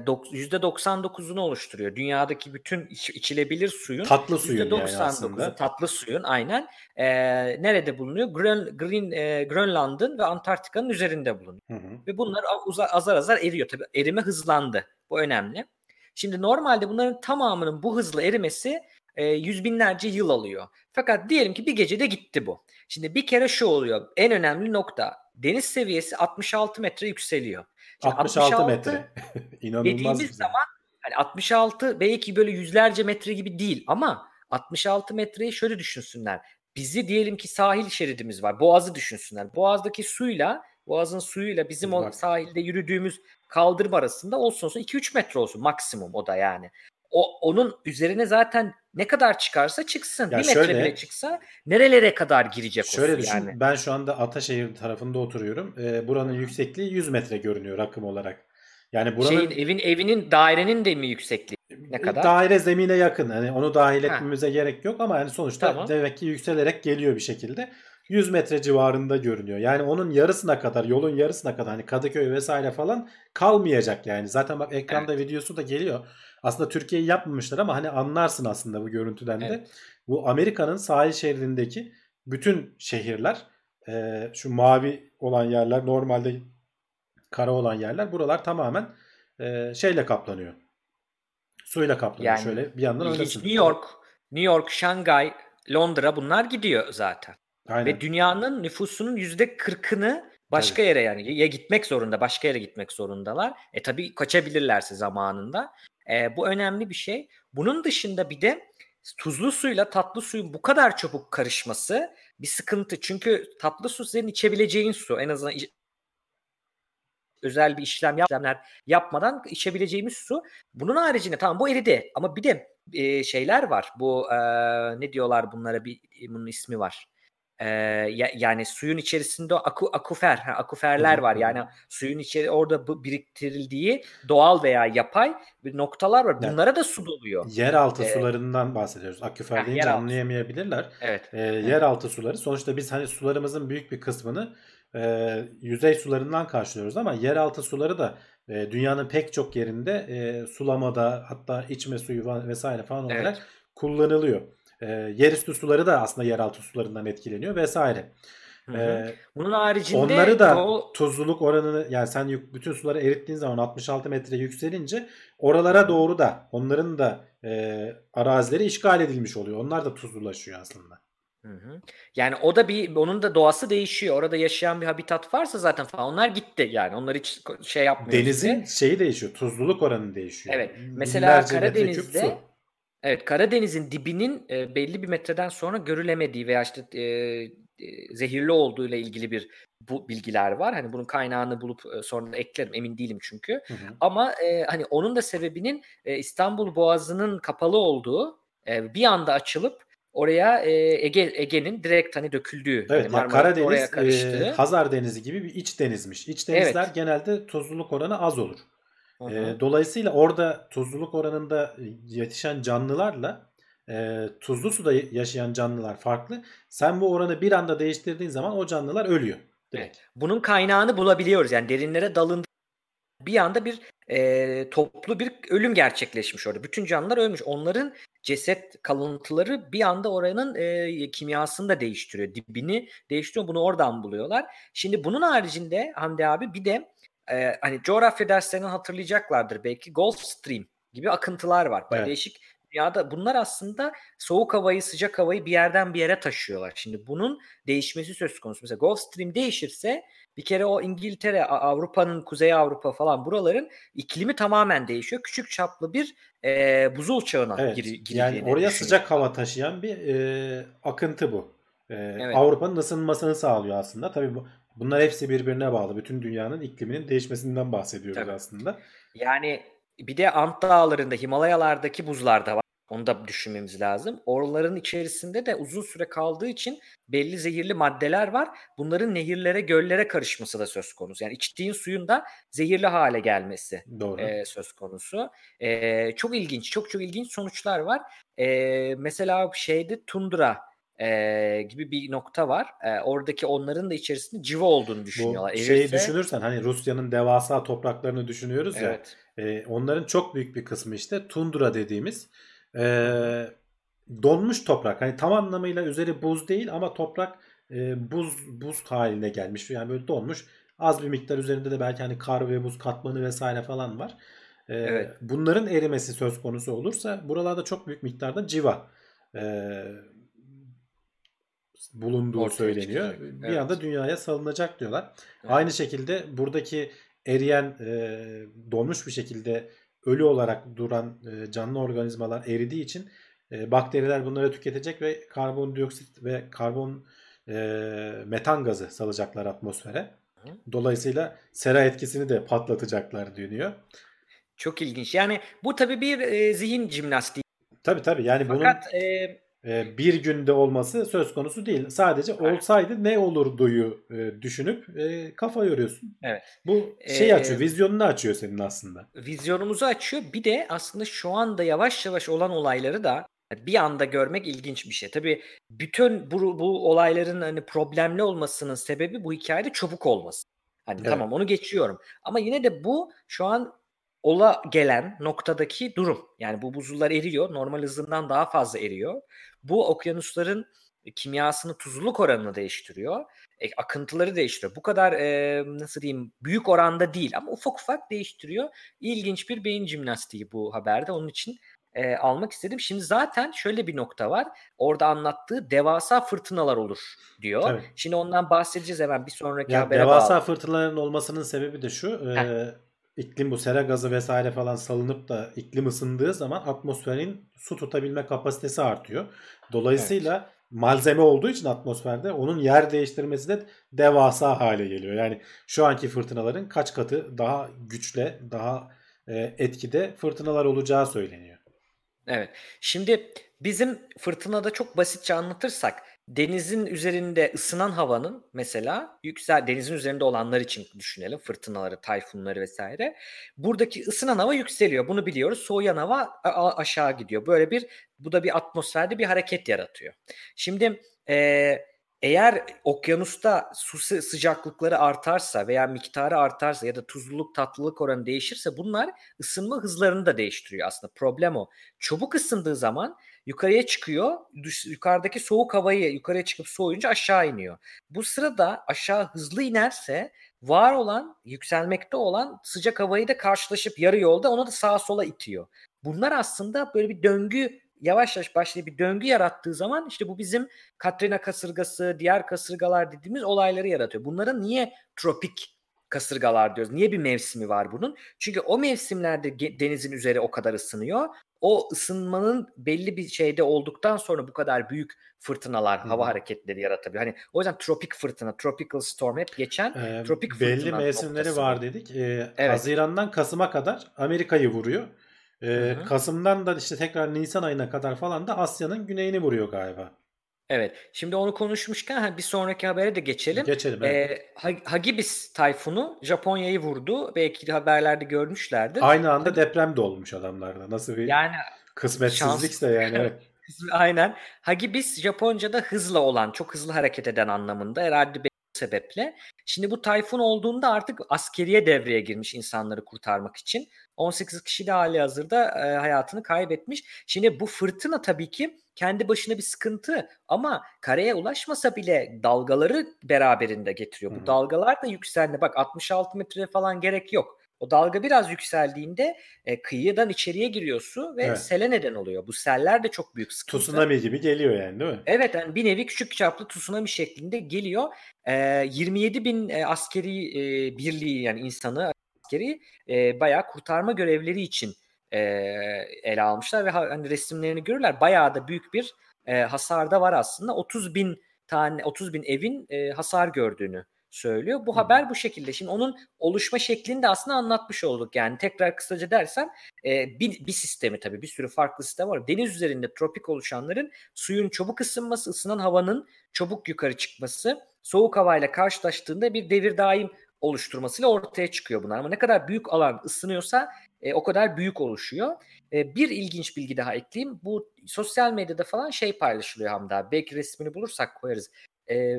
S3: 99'unu oluşturuyor. Dünyadaki bütün iç- içilebilir suyun
S2: Tatlı suyun yani
S3: %99'u
S2: aslında.
S3: tatlı suyun aynen. Eee, nerede bulunuyor? Grön, Green, eee, Grönland'ın ve Antarktika'nın üzerinde bulunuyor.
S2: Hı hı.
S3: Ve bunlar uza- azar azar eriyor. Tabii erime hızlandı. Bu önemli. Şimdi normalde bunların tamamının bu hızla erimesi e, yüz binlerce yıl alıyor. Fakat diyelim ki bir gecede gitti bu. Şimdi bir kere şu oluyor. En önemli nokta deniz seviyesi 66 metre yükseliyor. Şimdi
S2: 66 metre. İnanılmaz
S3: dediğimiz
S2: bir
S3: zaman hani 66 belki böyle yüzlerce metre gibi değil ama 66 metreyi şöyle düşünsünler. Bizi diyelim ki sahil şeridimiz var. Boğazı düşünsünler. Boğazdaki suyla Boğazın suyuyla bizim o
S2: Bak.
S3: sahilde yürüdüğümüz kaldırım arasında olsun olsun 2-3 metre olsun maksimum o da yani. O onun üzerine zaten ne kadar çıkarsa çıksın.
S2: Ya
S3: bir metre
S2: şöyle-
S3: bile çıksa nerelere kadar girecek
S2: Şöyle
S3: o su
S2: düşün.
S3: yani.
S2: Ben şu anda Ataşehir tarafında oturuyorum. Ee, buranın yüksekliği 100 metre görünüyor rakım olarak. Yani buranın
S3: Şeyin evin evinin dairenin de mi yüksekliği? ne kadar?
S2: daire zemine yakın. Hani onu dahil
S3: Ha.
S2: etmemize gerek yok ama yani sonuçta
S3: Tamam.
S2: demek ki yükselerek geliyor bir şekilde. 100 metre civarında görünüyor. Yani onun yarısına kadar, yolun yarısına kadar hani Kadıköy vesaire falan kalmayacak yani. Zaten bak ekranda videosu da geliyor. Aslında Türkiye'yi yapmamışlar ama hani anlarsın aslında bu görüntüden de.
S3: Evet.
S2: Bu Amerika'nın sahil şeridindeki bütün şehirler e, şu mavi olan yerler normalde kara olan yerler buralar tamamen e, şeyle kaplanıyor. Suyla kaplanıyor.
S3: Yani
S2: Şöyle bir yandan oynasın.
S3: New York, New York, Şangay, Londra bunlar gidiyor zaten.
S2: Aynen.
S3: Ve dünyanın nüfusunun yüzde kırkını başka yere yani ya gitmek zorunda, başka yere gitmek zorundalar. E tabii kaçabilirlerse zamanında. E, bu önemli bir şey. Bunun dışında bir de tuzlu suyla tatlı suyun bu kadar çabuk karışması bir sıkıntı. Çünkü tatlı su senin içebileceğin su. En azından iç- özel bir işlem yap- işlemler yapmadan içebileceğimiz su. Bunun haricinde tamam bu eridi ama bir de e, şeyler var. Bu e, ne diyorlar bunlara bir bunun ismi var. E, ya- yani suyun içerisinde aku, akufer, ha, akuferler var. Yani suyun içeri orada biriktirildiği doğal veya yapay bir noktalar var.
S2: Yani-
S3: Bunlara da su doluyor.
S2: Yeraltı
S3: Ee,
S2: sularından bahsediyoruz. Aküfer
S3: Heh,
S2: deyince anlayamayabilirler.
S3: Evet.
S2: E, yeraltı suları sonuçta biz hani sularımızın büyük bir kısmını e, yüzey sularından karşılıyoruz ama yeraltı suları da e, dünyanın pek çok yerinde e, sulamada hatta içme suyu vesaire falan olarak
S3: Evet.
S2: kullanılıyor. E, yerüstü suları da aslında yeraltı sularından etkileniyor vesaire.
S3: Hı hı.
S2: E,
S3: Bunun haricinde
S2: Onları da
S3: doğu-
S2: tuzluluk oranını yani sen yük- bütün suları erittiğin zaman 66 metre yükselince oralara doğru da onların da e, arazileri işgal edilmiş oluyor. Onlar da tuzlulaşıyor aslında.
S3: Hı hı. Yani o da bir onun da doğası değişiyor. Orada yaşayan bir habitat varsa zaten falan onlar gitti yani. Onlar hiç şey yapmıyor.
S2: Denizin
S3: size.
S2: şeyi değişiyor. Tuzluluk oranı değişiyor.
S3: Evet. Mesela
S2: Binlerce
S3: Karadeniz'de
S2: su.
S3: Evet Karadeniz'in dibinin e, belli bir metreden sonra görülemediği veya işte e, e, zehirli olduğu ile ilgili bir bu bilgiler var. Hani bunun kaynağını bulup e, sonra eklerim emin değilim çünkü.
S2: Hı hı.
S3: Ama e, hani onun da sebebinin e, İstanbul Boğazı'nın kapalı olduğu e, bir anda açılıp oraya e, Ege Ege'nin direkt hani döküldüğü.
S2: Evet,
S3: hani
S2: yani
S3: oraya
S2: Karadeniz
S3: karıştığı.
S2: e, Hazar Denizi gibi bir iç denizmiş. İç denizler
S3: Evet.
S2: genelde tuzluluk oranı az olur. E, dolayısıyla orada tuzluluk oranında yetişen canlılarla e, tuzlu suda yaşayan canlılar farklı. Sen bu oranı bir anda değiştirdiğin zaman o canlılar ölüyor. Direkt.
S3: Bunun kaynağını bulabiliyoruz. Yani derinlere dalındı bir anda bir e, toplu bir ölüm gerçekleşmiş orada. Bütün canlılar ölmüş. Onların ceset kalıntıları bir anda oranın e, kimyasını da değiştiriyor. Dibini değiştiriyor. Bunu oradan buluyorlar. Şimdi bunun haricinde Hamdi abi bir de e, hani coğrafya derslerinden hatırlayacaklardır belki Gulf Stream gibi akıntılar var.
S2: Evet.
S3: değişik dünyada bunlar aslında soğuk havayı sıcak havayı bir yerden bir yere taşıyorlar. Şimdi bunun değişmesi söz konusu. Mesela Gulf Stream değişirse bir kere o İngiltere, Avrupa'nın, Kuzey Avrupa falan buraların iklimi tamamen değişiyor. Küçük çaplı bir e, buzul çağına
S2: Evet.
S3: gir,
S2: yani
S3: gireceğini
S2: oraya
S3: düşünüyorum.
S2: sıcak hava taşıyan bir e, akıntı bu. E,
S3: Evet.
S2: Avrupa'nın ısınmasını sağlıyor aslında. Tabii bu, bunlar hepsi birbirine bağlı. Bütün dünyanın ikliminin değişmesinden bahsediyoruz
S3: Tabii.
S2: aslında.
S3: Yani bir de Ant Dağları'nda, Himalayalardaki buzlar da var. Onu da düşünmemiz lazım. Oraların içerisinde de uzun süre kaldığı için belli zehirli maddeler var. Bunların nehirlere, göllere karışması da söz konusu. Yani içtiğin suyun da zehirli hale gelmesi.
S2: Doğru.
S3: e, söz konusu. E, çok ilginç, çok çok ilginç sonuçlar var. E, mesela şeyde tundra e, gibi bir nokta var. E, oradaki onların da içerisinde civa olduğunu düşünüyorlar.
S2: Bu şeyi
S3: Erirse-
S2: düşünürsen hani Rusya'nın devasa topraklarını düşünüyoruz ya.
S3: Evet.
S2: E, onların çok büyük bir kısmı işte tundra dediğimiz e, donmuş toprak. Hani tam anlamıyla üzeri buz değil ama toprak e, buz buz haline gelmiş. Yani böyle donmuş. Az bir miktar üzerinde de belki hani kar ve buz katmanı vesaire falan var. E,
S3: Evet.
S2: Bunların erimesi söz konusu olursa buralarda çok büyük miktarda civa e, bulunduğu
S3: Ortaya
S2: söyleniyor.
S3: çıkacak.
S2: Bir
S3: Evet.
S2: anda dünyaya salınacak diyorlar.
S3: Evet.
S2: Aynı şekilde buradaki eriyen e, donmuş bir şekilde ölü olarak duran e, canlı organizmalar eridiği için e, bakteriler bunları tüketecek ve karbondioksit ve karbon e, metan gazı salacaklar atmosfere. Dolayısıyla sera etkisini de patlatacaklar deniyor.
S3: Çok ilginç. Yani bu tabii bir e, zihin jimnastiği.
S2: Tabii tabii yani bunun
S3: Fakat e,
S2: e, bir günde olması söz konusu değil. Sadece olsaydı ne olurduyu e, düşünüp e, kafa yoruyorsun.
S3: Evet.
S2: Bu şey
S3: Ee,
S2: açıyor, vizyonunu açıyor senin aslında.
S3: vizyonumuzu açıyor. Bir de aslında şu anda yavaş yavaş olan olayları da bir anda görmek ilginç bir şey. Tabii bütün bu, bu olayların hani problemli olmasının sebebi bu hikayede çabuk olması. Hani
S2: Evet.
S3: tamam onu geçiyorum. Ama yine de bu şu an ola gelen noktadaki durum. Yani bu buzullar eriyor. Normal hızından daha fazla eriyor. Bu okyanusların kimyasını, tuzluluk oranını değiştiriyor. E, akıntıları değiştiriyor. Bu kadar e, nasıl diyeyim büyük oranda değil ama ufak ufak değiştiriyor. İlginç bir beyin jimnastiği bu haberde. Onun için e, almak istedim. Şimdi zaten şöyle bir nokta var. Orada anlattığı devasa fırtınalar olur diyor.
S2: Tabii.
S3: Şimdi ondan bahsedeceğiz hemen bir sonraki
S2: Ya
S3: habere
S2: devasa
S3: bağlı.
S2: fırtınaların olmasının sebebi de şu. e, iklim bu sera gazı vesaire falan salınıp da iklim ısındığı zaman atmosferin su tutabilme kapasitesi artıyor. Dolayısıyla malzeme olduğu için atmosferde onun yer değiştirmesi de devasa hale geliyor. Yani şu anki fırtınaların kaç katı daha güçle, daha e, etkide fırtınalar olacağı söyleniyor.
S3: Evet. Şimdi bizim fırtınada çok basitçe anlatırsak denizin üzerinde ısınan havanın mesela yüksel denizin üzerinde olanlar için düşünelim fırtınaları, tayfunları vesaire. Buradaki ısınan hava yükseliyor. Bunu biliyoruz. Soğuyan hava aşağı gidiyor. Böyle bir bu da bir atmosferde bir hareket yaratıyor. Şimdi eee, eğer okyanusta su sı- sıcaklıkları artarsa veya miktarı artarsa ya da tuzluluk tatlılık oranı değişirse bunlar ısınma hızlarını da değiştiriyor aslında. Problem o. Çabuk ısındığı zaman yukarıya çıkıyor. Düş- yukarıdaki soğuk havayı yukarıya çıkıp soğuyunca aşağı iniyor. Bu sırada aşağı hızlı inerse var olan, yükselmekte olan sıcak havayı da karşılaşıp yarı yolda onu da sağa sola itiyor. Bunlar aslında böyle bir döngü yavaş yavaş başlayıp bir döngü yarattığı zaman işte bu bizim Katrina kasırgası, diğer kasırgalar dediğimiz olayları yaratıyor. Bunların niye tropik kasırgalar diyoruz. Niye bir mevsimi var bunun? Çünkü o mevsimlerde denizin üzeri o kadar ısınıyor. O ısınmanın belli bir şeyde olduktan sonra bu kadar büyük fırtınalar,
S2: hı.
S3: hava hareketleri yaratabiliyor. Hani o yüzden tropik fırtına, tropical storm hep geçen
S2: Ee,
S3: tropik
S2: belli
S3: fırtına
S2: mevsimleri
S3: noktası
S2: var dedik. Ee,
S3: Evet.
S2: Haziran'dan Kasım'a kadar Amerika'yı vuruyor. Ee. Kasım'dan da işte tekrar Nisan ayına kadar falan da Asya'nın güneyini vuruyor galiba.
S3: Evet. Şimdi onu konuşmuşken ha, bir sonraki habere de geçelim.
S2: Geçelim. Evet.
S3: Ee, Ha- Hagibis tayfunu Japonya'yı vurdu. Belki de haberlerde görmüşlerdir.
S2: Aynı anda deprem de olmuş adamlarda. Nasıl bir
S3: Yani
S2: kısmetsizlikse yani. Evet.
S3: aynen. Hagibis Japonca'da hızla olan, çok hızlı hareket eden anlamında herhalde bir sebeple. Şimdi bu tayfun olduğunda artık askeriye devreye girmiş insanları kurtarmak için. 18 kişi de hali hazırda e, hayatını kaybetmiş. Şimdi bu fırtına tabii ki kendi başına bir sıkıntı ama karaya ulaşmasa bile dalgaları beraberinde getiriyor.
S2: Hı hı.
S3: Bu dalgalar da yükseldi. Bak 66 metre falan gerek yok. O dalga biraz yükseldiğinde e, kıyıdan içeriye giriyor su ve
S2: Evet.
S3: sele neden oluyor. Bu seller de çok büyük sıkıntı.
S2: Tsunami gibi geliyor yani değil mi?
S3: Evet yani bir nevi küçük çaplı tsunami şeklinde geliyor. Ee, 27 bin e, askeri e, birliği yani insanı askeri e, bayağı kurtarma görevleri için e, ele almışlar ve ha- hani resimlerini görürler. Bayağı da büyük bir e, hasar da var aslında. 30 bin tane 30 bin evin e, hasar gördüğünü söylüyor. Bu
S2: Hı.
S3: haber bu şekilde. Şimdi onun oluşma şeklini de aslında anlatmış olduk. Yani tekrar kısaca dersem e, bir, bir sistemi tabii bir sürü farklı sistem var. Deniz üzerinde tropik oluşanların suyun çabuk ısınması, ısınan havanın çabuk yukarı çıkması, soğuk havayla karşılaştığında bir devir daim oluşturmasıyla ortaya çıkıyor bunlar. Ama ne kadar büyük alan ısınıyorsa e, o kadar büyük oluşuyor. E, bir ilginç bilgi daha ekleyeyim. Bu sosyal medyada falan şey paylaşılıyor Hamdi abi. Belki resmini bulursak koyarız. E,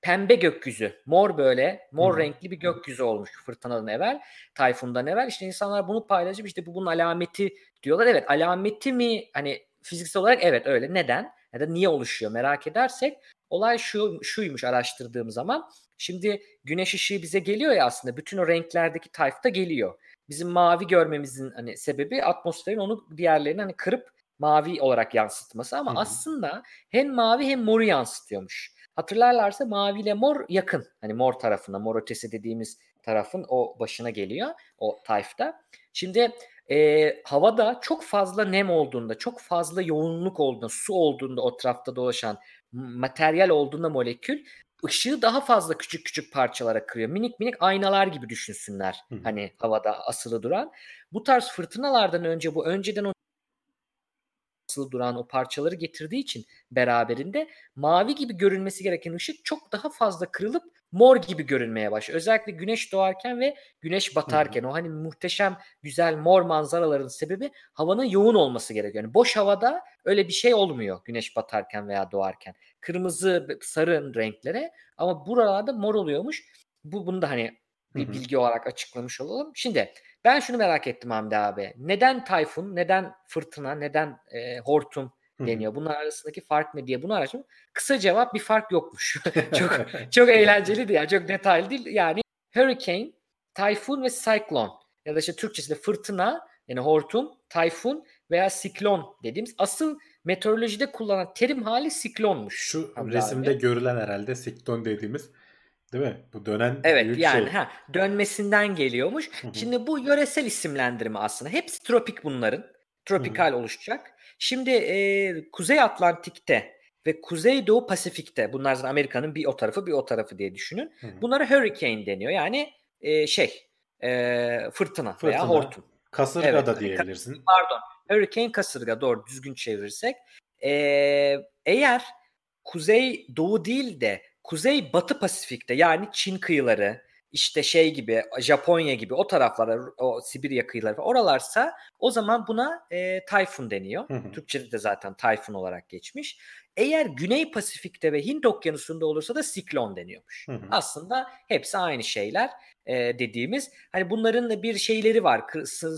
S3: pembe gökyüzü. Mor böyle. Mor
S2: hı.
S3: renkli bir gökyüzü olmuş fırtınadan evvel. Tayfundan evvel. İşte insanlar bunu paylaşıp işte bu bunun alameti diyorlar. Evet alameti mi hani fiziksel olarak evet öyle. Neden? Ya da niye oluşuyor merak edersek olay şu şuymuş araştırdığım zaman. Şimdi güneş ışığı bize geliyor ya aslında bütün o renklerdeki tayfta geliyor. Bizim mavi görmemizin hani sebebi atmosferin onu diğerlerine hani kırıp mavi olarak yansıtması ama
S2: Hı hı.
S3: aslında hem mavi hem moru yansıtıyormuş. Hatırlarlarsa mavi ile mor yakın. Hani mor tarafına, mor ötesi dediğimiz tarafın o başına geliyor o tayfta. Şimdi e, havada çok fazla nem olduğunda, çok fazla yoğunluk olduğunda, su olduğunda o etrafta dolaşan materyal olduğunda molekül ışığı daha fazla küçük küçük parçalara kırıyor. Minik minik aynalar gibi düşünsünler.
S2: Hı.
S3: Hani havada asılı duran. Bu tarz fırtınalardan önce bu önceden o asılı duran o parçaları getirdiği için beraberinde mavi gibi görünmesi gereken ışık çok daha fazla kırılıp mor gibi görünmeye başlıyor. Özellikle güneş doğarken ve güneş batarken o hani muhteşem güzel mor manzaraların sebebi havanın yoğun olması gerekiyor. Yani boş havada öyle bir şey olmuyor güneş batarken veya doğarken. Kırmızı, sarı renklere ama buralarda mor oluyormuş. Bu bunu da hani bir
S2: Hı hı.
S3: bilgi olarak açıklamış olalım. Şimdi ben şunu merak ettim Hamdi abi. Neden tayfun, neden fırtına, neden e, hortum. Deniyor? Bunlar arasındaki fark ne diye bunu araştırdım. Kısa cevap bir fark yokmuş. çok çok eğlenceliydi ya. Çok detaylı değil. Yani hurricane, tayfun ve cyclone ya da işte Türkçesi de fırtına yani hortum, tayfun veya siklon dediğimiz asıl meteorolojide kullanılan terim hali siklonmuş.
S2: Şu
S3: Hamdi
S2: resimde
S3: abi.
S2: görülen herhalde sikton dediğimiz değil mi? Bu dönen
S3: Evet
S2: büyük
S3: yani
S2: şey.
S3: ha dönmesinden geliyormuş. Şimdi bu yöresel isimlendirme aslında. Hepsi tropik bunların. Tropikal oluşacak. Şimdi e, Kuzey Atlantik'te ve Kuzeydoğu Pasifik'te bunlar zaten Amerika'nın bir o tarafı bir o tarafı diye düşünün.
S2: Hı hı.
S3: Bunlara hurricane deniyor. Yani e, şey e, fırtına, veya
S2: Fırtına.
S3: hortum.
S2: Kasırga
S3: Evet,
S2: da
S3: hani
S2: diyebilirsin.
S3: Pardon. Hurricane kasırga doğru düzgün çevirirsek. Ee, eğer kuzey doğu değil de kuzey batı Pasifik'te yani Çin kıyıları işte şey gibi Japonya gibi o taraflara o Sibirya kıyıları oralarsa o zaman buna e, tayfun deniyor.
S2: Hı hı.
S3: Türkçe'de de zaten tayfun olarak geçmiş. Eğer Güney Pasifik'te ve Hint Okyanusu'nda olursa da siklon deniyormuş.
S2: Hı hı.
S3: Aslında hepsi aynı şeyler e, dediğimiz. Hani bunların da bir şeyleri var.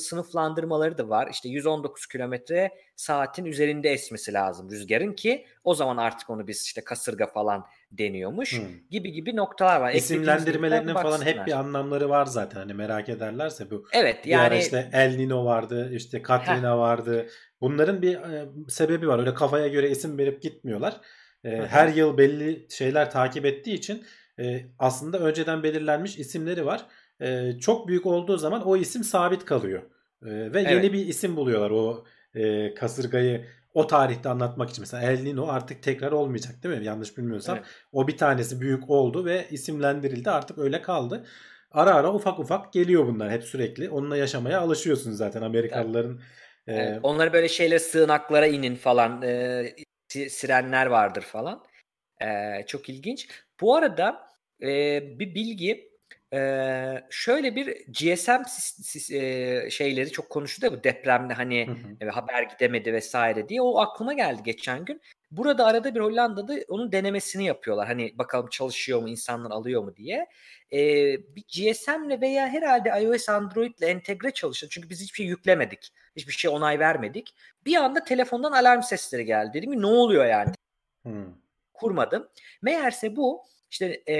S3: Sınıflandırmaları da var. İşte 119 kilometre saatin üzerinde esmesi lazım rüzgarın ki o zaman artık onu biz işte kasırga falan deniyormuş
S2: Hı.
S3: gibi gibi noktalar var.
S2: İsimlendirmelerinin falan hep bir anlamları var zaten. Hani merak ederlerse bu.
S3: Evet
S2: Bir
S3: yani
S2: işte El Nino vardı, işte Katrina vardı. Bunların bir e, sebebi var. Öyle kafaya göre isim verip gitmiyorlar. E, her yıl belli şeyler takip ettiği için e, aslında önceden belirlenmiş isimleri var. e, çok büyük olduğu zaman o isim sabit kalıyor. E, ve
S3: Evet.
S2: yeni bir isim buluyorlar o e, kasırgayı o tarihte anlatmak için. Mesela El Nino artık tekrar olmayacak değil mi? Yanlış bilmiyorsam.
S3: Evet.
S2: O bir tanesi büyük oldu ve isimlendirildi. Artık öyle kaldı. Ara ara ufak ufak geliyor bunlar hep sürekli. Onunla yaşamaya alışıyorsunuz zaten Amerikalıların. e,
S3: Evet, onları böyle şeyler sığınaklara inin falan e, si- sirenler vardır falan. E, çok ilginç. Bu arada e, bir bilgi e, şöyle bir GSM sis- sis- e, şeyleri çok konuştu da bu depremde hani
S2: Hı hı.
S3: e, haber gidemedi vesaire diye o aklıma geldi geçen gün. Burada arada bir Hollanda'da onun denemesini yapıyorlar. Hani bakalım çalışıyor mu insanlar alıyor mu diye. E, bir GSM'le veya herhalde iOS Android'le entegre çalışıyor. Çünkü biz hiçbir şey yüklemedik. Hiçbir şey onay vermedik. Bir anda telefondan alarm sesleri geldi. Dedim ki ne oluyor yani?
S2: Hı.
S3: kurmadım. Meğerse bu işte e,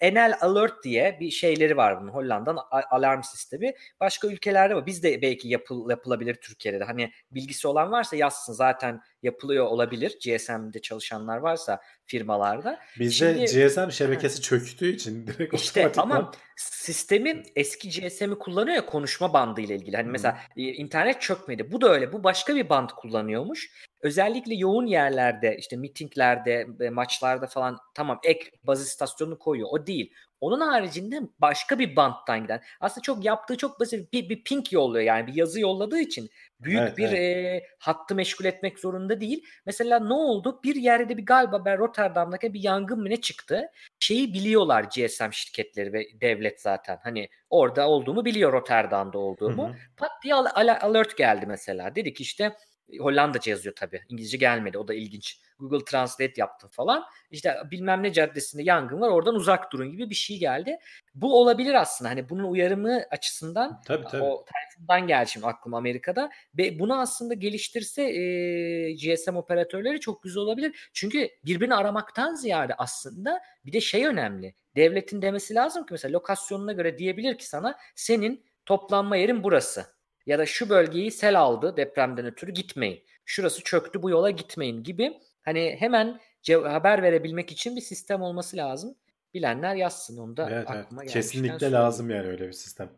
S3: Enel Alert diye bir şeyleri var bunun Hollanda'nın alarm sistemi. Başka ülkelerde var. Biz de belki yapıl, yapılabilir Türkiye'de de. Hani bilgisi olan varsa yazsın zaten yapılıyor olabilir. GSM'de çalışanlar varsa firmalarda.
S2: Bizde
S3: Şimdi-
S2: GSM şebekesi çöktüğü için direkt
S3: İşte
S2: otomatikman
S3: ama sistemi eski GSM'i kullanıyor ya konuşma bandı ile ilgili. Hani
S2: Hı.
S3: mesela e, internet çökmedi. Bu da öyle. Bu başka bir band kullanıyormuş. Özellikle yoğun yerlerde işte mitinglerde, e, maçlarda falan tamam ek baz istasyonunu koyuyor. O değil. Onun haricinde başka bir banttan giden. Aslında çok yaptığı çok basit bir, bir ping yolluyor yani bir yazı yolladığı için büyük
S2: Evet,
S3: bir
S2: evet.
S3: e, hattı meşgul etmek zorunda değil. Mesela ne oldu? Bir yerde bir galiba ben Rotterdam'daki bir yangın mı ne çıktı? Şeyi biliyorlar GSM şirketleri ve devlet zaten. Hani orada olduğumu biliyor Rotterdam'da olduğumu.
S2: Hı hı.
S3: Pat diye al- al- alert geldi mesela. Dedik işte Hollandaca yazıyor tabii. İngilizce gelmedi. O da ilginç. Google Translate yaptım falan. İşte bilmem ne caddesinde yangın var. Oradan uzak durun gibi bir şey geldi. Bu olabilir aslında. Hani bunun uyarımı açısından
S2: Tabii tabii.
S3: o Tayfun'dan geldi şimdi aklıma Amerika'da. Ve bunu aslında geliştirse e, GSM operatörleri çok güzel olabilir. Çünkü birbirini aramaktan ziyade aslında bir de şey önemli. Devletin demesi lazım ki mesela lokasyonuna göre diyebilir ki sana senin toplanma yerin burası. Ya da şu bölgeyi sel aldı depremden ötürü gitmeyin. Şurası çöktü bu yola gitmeyin gibi. Hani hemen haber verebilmek için bir sistem olması lazım. Bilenler yazsın onu da
S2: Evet, evet.
S3: aklıma gelmişken
S2: Kesinlikle
S3: söyleyeyim.
S2: lazım yani öyle bir sistem.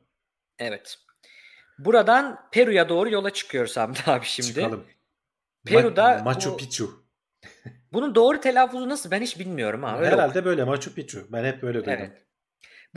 S3: Evet. Buradan Peru'ya doğru yola çıkıyoruz Hamdi abi şimdi.
S2: Çıkalım.
S3: Peru'da
S2: Ma- Machu
S3: bu-
S2: Picchu.
S3: Bunun doğru telaffuzu nasıl ben hiç bilmiyorum. Öyle
S2: Herhalde böyle Machu Picchu. Ben hep böyle duydum.
S3: Evet.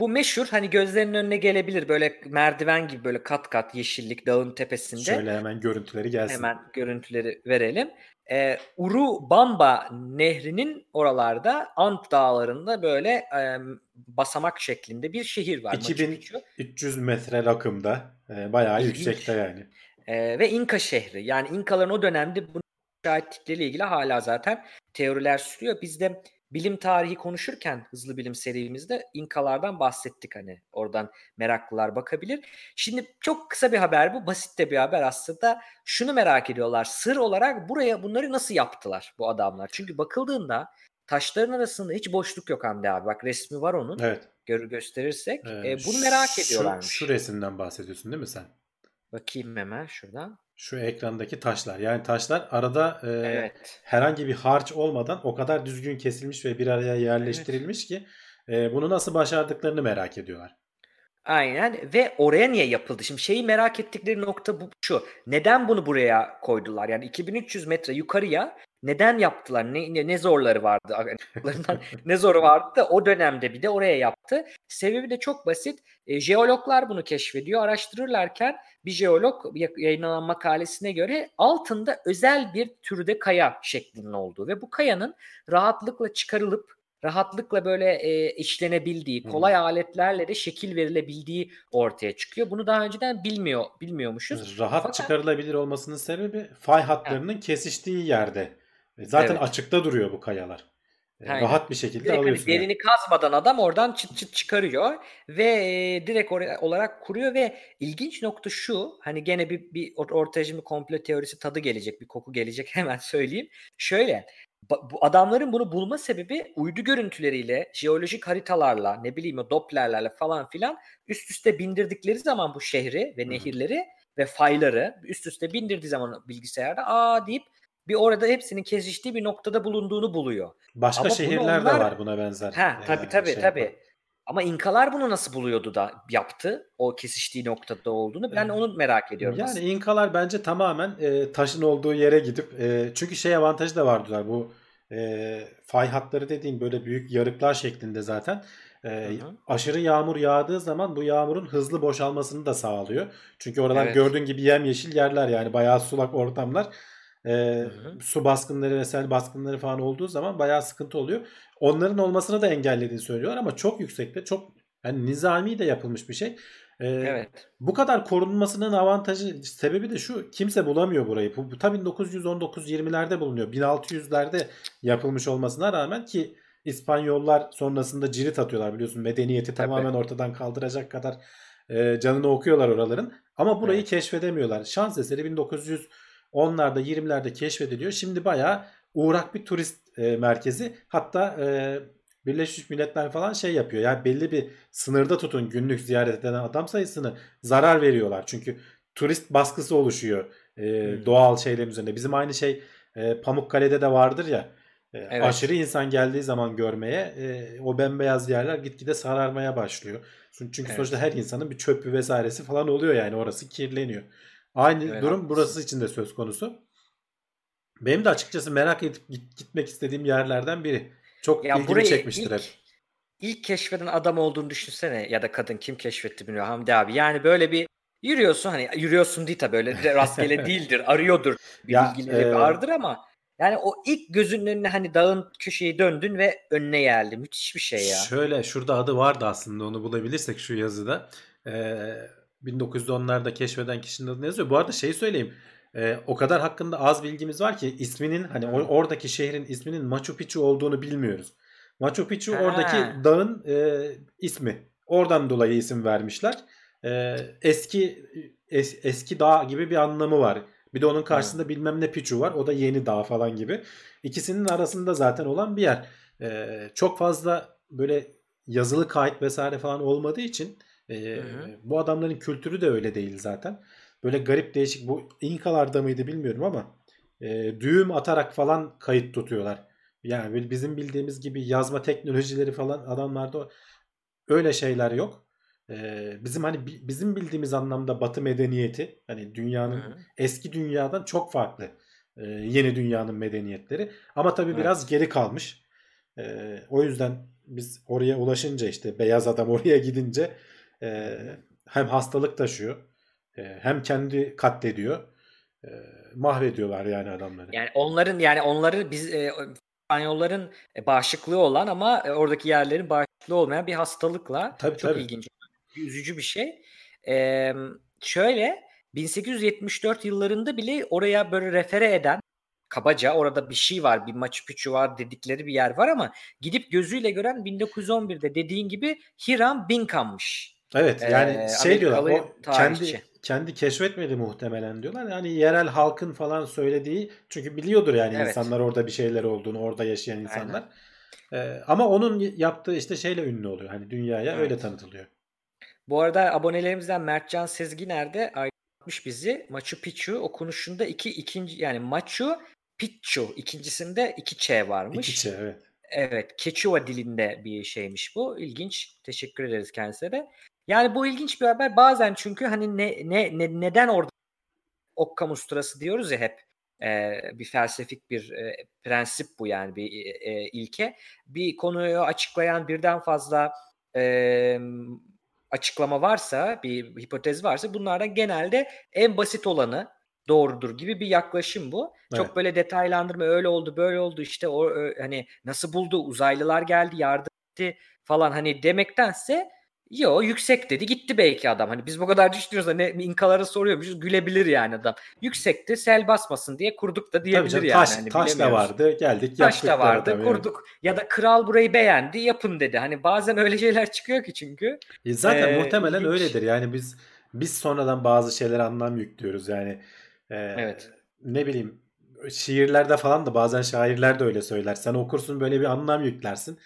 S3: Bu meşhur hani gözlerinin önüne gelebilir böyle merdiven gibi böyle kat kat yeşillik dağın tepesinde.
S2: Şöyle hemen görüntüleri gelsin.
S3: Hemen görüntüleri verelim. Ee, Urubamba Nehri'nin oralarda Ant Dağları'nda böyle e, basamak şeklinde bir şehir var. Machu
S2: 2000
S3: Picchu.
S2: 300 metre rakımda. e, bayağı
S3: İlginç.
S2: yüksekte yani.
S3: Ee, ve İnka şehri. Yani İnkaların o dönemde bunu inşa ettikleriyle ilgili hala zaten teoriler sürüyor. Biz de bilim tarihi konuşurken hızlı bilim serimizde İnkalardan bahsettik hani. Oradan meraklılar bakabilir. Şimdi çok kısa bir haber bu. Basit de bir haber aslında. Şunu merak ediyorlar. Sır olarak buraya bunları nasıl yaptılar bu adamlar? Çünkü bakıldığında taşların arasında hiç boşluk yok Hamdi abi. Bak resmi var onun.
S2: Evet.
S3: Gör, gösterirsek.
S2: Ee,
S3: Ee, bunu merak
S2: şu-
S3: ediyorlarmış.
S2: Şu resimden bahsediyorsun değil mi sen?
S3: Bakayım hemen şuradan.
S2: Şu ekrandaki taşlar. Yani taşlar arada e,
S3: Evet.
S2: herhangi bir harç olmadan o kadar düzgün kesilmiş ve bir araya yerleştirilmiş ki e, bunu nasıl başardıklarını merak ediyorlar.
S3: Aynen ve oraya niye yapıldı? Şimdi şeyi merak ettikleri nokta bu şu. Neden bunu buraya koydular? Yani 2300 metre yukarıya neden yaptılar? Ne, ne, ne zorları vardı? Ne zoru vardı da o dönemde bir de oraya yaptı. Sebebi de çok basit. E, jeologlar bunu keşfediyor. Araştırırlarken bir jeolog ya- yayınlanan makalesine göre altında özel bir türde kaya şeklinin olduğu ve bu kayanın rahatlıkla çıkarılıp rahatlıkla böyle e, işlenebildiği, kolay aletlerle de şekil verilebildiği ortaya çıkıyor. Bunu daha önceden bilmiyor bilmiyormuşuz.
S2: Rahat
S3: Fakat-
S2: çıkarılabilir olmasının sebebi fay hatlarının kesiştiği yerde. E, Zaten
S3: Evet.
S2: açıkta duruyor bu kayalar. E,
S3: Aynen.
S2: Rahat bir şekilde
S3: Direkt hani
S2: alıyorsun. yani.
S3: derini kazmadan adam oradan çıt çıt çıkarıyor ve e, direkt oraya, olarak kuruyor ve ilginç nokta şu hani gene bir, bir or- ortaya şimdi komplo teorisi tadı gelecek bir koku gelecek hemen söyleyeyim. Şöyle bu adamların bunu bulma sebebi uydu görüntüleriyle jeolojik haritalarla ne bileyim o Doppler'lerle falan filan üst üste bindirdikleri zaman bu şehri ve nehirleri ve fayları üst üste bindirdiği zaman bilgisayarda aa deyip bir orada hepsinin kesiştiği bir noktada bulunduğunu buluyor.
S2: Başka
S3: Ama
S2: şehirler
S3: onlar-
S2: de var buna benzer.
S3: Ha tabii
S2: e,
S3: tabii
S2: şey
S3: tabii.
S2: yapan.
S3: Ama İnkalar bunu nasıl buluyordu da yaptı o kesiştiği noktada olduğunu ben
S2: Ee,
S3: onu merak ediyorum.
S2: Yani
S3: aslında.
S2: İnkalar bence tamamen e, taşın olduğu yere gidip e, çünkü şey avantajı da vardılar bu e, fay hatları dediğim böyle büyük yarıklar şeklinde zaten. E, aşırı yağmur yağdığı zaman bu yağmurun hızlı boşalmasını da sağlıyor. Çünkü oralar
S3: Evet.
S2: gördüğün gibi yemyeşil yerler yani bayağı sulak ortamlar. E,
S3: hı.
S2: su baskınları ve sel baskınları falan olduğu zaman bayağı sıkıntı oluyor. Onların olmasını da engellediğini söylüyorlar ama çok yüksekte çok yani nizami de yapılmış bir şey. E,
S3: Evet.
S2: bu kadar korunmasının avantajı sebebi de şu kimse bulamıyor burayı. Bu, bu tabii 1919-20'lerde bulunuyor. 1600'lerde yapılmış olmasına rağmen ki İspanyollar sonrasında cirit atıyorlar biliyorsun medeniyeti
S3: Tabii.
S2: tamamen ortadan kaldıracak kadar e, canını okuyorlar oraların. Ama burayı
S3: Evet.
S2: keşfedemiyorlar. Şans eseri 1910'larda 20'lerde keşfediliyor. Şimdi bayağı uğrak bir turist e, merkezi. Hatta e, Birleşmiş Milletler falan şey yapıyor. Yani belli bir sınırda tutun günlük ziyaret eden adam sayısını zarar veriyorlar. Çünkü turist baskısı oluşuyor e,
S3: Hmm.
S2: doğal şeylerin üzerinde. Bizim aynı şey e, Pamukkale'de de vardır ya. E,
S3: Evet.
S2: Aşırı insan geldiği zaman görmeye e, o bembeyaz yerler gitgide sararmaya başlıyor. Çünkü çünkü
S3: Evet.
S2: sonuçta her insanın bir çöpü vesairesi falan oluyor yani orası kirleniyor. Aynı
S3: Evet,
S2: durum
S3: haklısın.
S2: burası için de söz konusu. Benim de açıkçası merak edip git- gitmek istediğim yerlerden biri. Çok
S3: Ya
S2: ilgimi çekmiştir
S3: ilk,
S2: hep.
S3: ilk keşfeden adam olduğunu düşünsene ya da kadın kim keşfetti bilmiyorum Hamdi abi. Yani böyle bir yürüyorsun hani yürüyorsun değil tabii öyle rastgele değildir arıyordur bir
S2: Ya,
S3: bilgileri
S2: e,
S3: vardır ama yani o ilk gözünün önüne hani dağın köşeyi döndün ve önüne geldi. Müthiş bir şey ya.
S2: Şöyle şurada adı vardı aslında onu bulabilirsek şu yazıda. Ee, 1910'larda keşfeden kişinin adını yazıyor. Bu arada şey söyleyeyim. Ee, o kadar hakkında az bilgimiz var ki isminin hani o- oradaki şehrin isminin Machu Picchu olduğunu bilmiyoruz. Machu Picchu
S3: Ha.
S2: oradaki dağın e, ismi. Oradan dolayı isim vermişler. Ee, eski es- eski dağ gibi bir anlamı var. Bir de onun karşısında bilmem ne Picchu var. O da yeni dağ falan gibi. İkisinin arasında zaten olan bir yer. Ee, çok fazla böyle yazılı kayıt vesaire falan olmadığı için e,
S3: Hı hı.
S2: bu adamların kültürü de öyle değil zaten. Böyle garip değişik bu İnkalarda mıydı bilmiyorum ama e, düğüm atarak falan kayıt tutuyorlar. Yani bizim bildiğimiz gibi yazma teknolojileri falan adamlarda öyle şeyler yok. E, bizim hani bi- bizim bildiğimiz anlamda Batı medeniyeti hani dünyanın
S3: Hı hı.
S2: eski dünyadan çok farklı. E, yeni dünyanın medeniyetleri. Ama tabii
S3: Evet.
S2: biraz geri kalmış. E, o yüzden biz oraya ulaşınca işte beyaz adam oraya gidince e, hem hastalık taşıyor e, hem kendi katlediyor. E, mahvediyorlar yani adamları.
S3: Yani onların yani onları biz e, İspanyolların e, bağışıklığı olan ama e, oradaki yerlerin bağışıklığı olmayan bir hastalıkla
S2: Tabii,
S3: çok
S2: tabii.
S3: ilginç. Üzücü bir şey. Ee, şöyle 1874 yıllarında bile oraya böyle refere eden kabaca orada bir şey var, bir Machu Picchu var dedikleri bir yer var ama gidip gözüyle gören 1911'de dediğin gibi Hiram Binkam'mış.
S2: Evet yani
S3: Ee,
S2: şey diyorlar o kendi
S3: tarihçi.
S2: kendi keşfetmedi muhtemelen diyorlar. Yani yerel halkın falan söylediği çünkü biliyordur yani
S3: Evet.
S2: insanlar orada bir şeyler olduğunu, orada yaşayan insanlar. Ee, ama onun yaptığı işte şeyle ünlü oluyor. Hani dünyaya
S3: Evet.
S2: öyle tanıtılıyor.
S3: Bu arada abonelerimizden Mertcan Sezginer de ayrılmış bizi. Machu Picchu okunuşunda iki ikinci yani Machu Picchu ikincisinde iki ç varmış.
S2: İki çe evet.
S3: Evet, Quechua dilinde bir şeymiş bu. İlginç. Teşekkür ederiz kendisine de. Yani bu ilginç bir haber. Bazen çünkü hani ne ne, ne neden orada okkamusturası diyoruz ya hep. Ee, bir felsefik bir e, prensip bu yani bir e, e, ilke. Bir konuyu açıklayan birden fazla e, açıklama varsa, bir hipotez varsa bunlardan genelde en basit olanı doğrudur gibi bir yaklaşım bu. Çok
S2: Evet.
S3: böyle detaylandırma öyle oldu böyle oldu işte o ö- hani nasıl buldu uzaylılar geldi yardım etti falan hani demektense yo yüksek dedi gitti belki adam hani biz bu kadar düşünüyoruz da ne inkalara soruyormuşuz gülebilir yani adam yüksekti sel basmasın diye kurduk da diyebilir
S2: canım,
S3: yani
S2: taş,
S3: hani
S2: taş da vardı. Geldik
S3: Taş
S2: yaptık
S3: da vardı
S2: adam,
S3: kurduk ya da kral burayı beğendi yapın dedi hani bazen öyle şeyler çıkıyor ki çünkü
S2: E zaten
S3: Ee,
S2: muhtemelen
S3: ilginç.
S2: öyledir. Yani biz biz sonradan bazı şeylere anlam yüklüyoruz. Yani e,
S3: Evet.
S2: ne bileyim şiirlerde falan da bazen şairler de öyle söyler. Sen okursun böyle bir anlam yüklersin.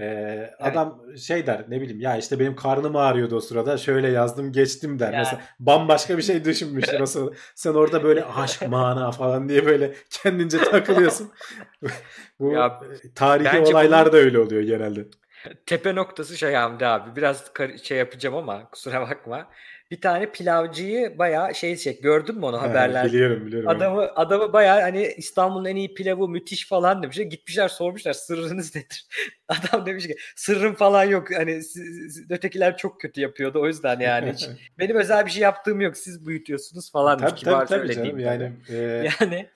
S2: E, Adam şey der ne bileyim ya işte benim karnım ağrıyordu o sırada şöyle yazdım geçtim der.
S3: Yani.
S2: Mesela bambaşka bir şey düşünmüştür o sırada. Sen orada böyle aşk mana falan diye böyle kendince takılıyorsun. Bu
S3: Ya,
S2: tarihi olaylar
S3: bunun-
S2: da öyle oluyor genelde.
S3: Tepe noktası şey Hamdi abi. Biraz şey yapacağım ama kusura bakma. Bir tane pilavcıyı bayağı şey çek. Gördün mü onu
S2: Ha,
S3: haberlerde?
S2: biliyorum biliyorum.
S3: Adamı adamı bayağı hani İstanbul'un en iyi pilavı müthiş falan demişler. Gitmişler sormuşlar sırrınız nedir? Adam demiş ki sırrım falan yok. Hani siz, siz- ötekiler çok kötü yapıyordu o yüzden yani hiç benim özel bir şey yaptığım yok. Siz büyütüyorsunuz falan.
S2: Tabii tabii, tabii
S3: öyle
S2: canım. Yani
S3: tabii.
S2: e,
S3: Yani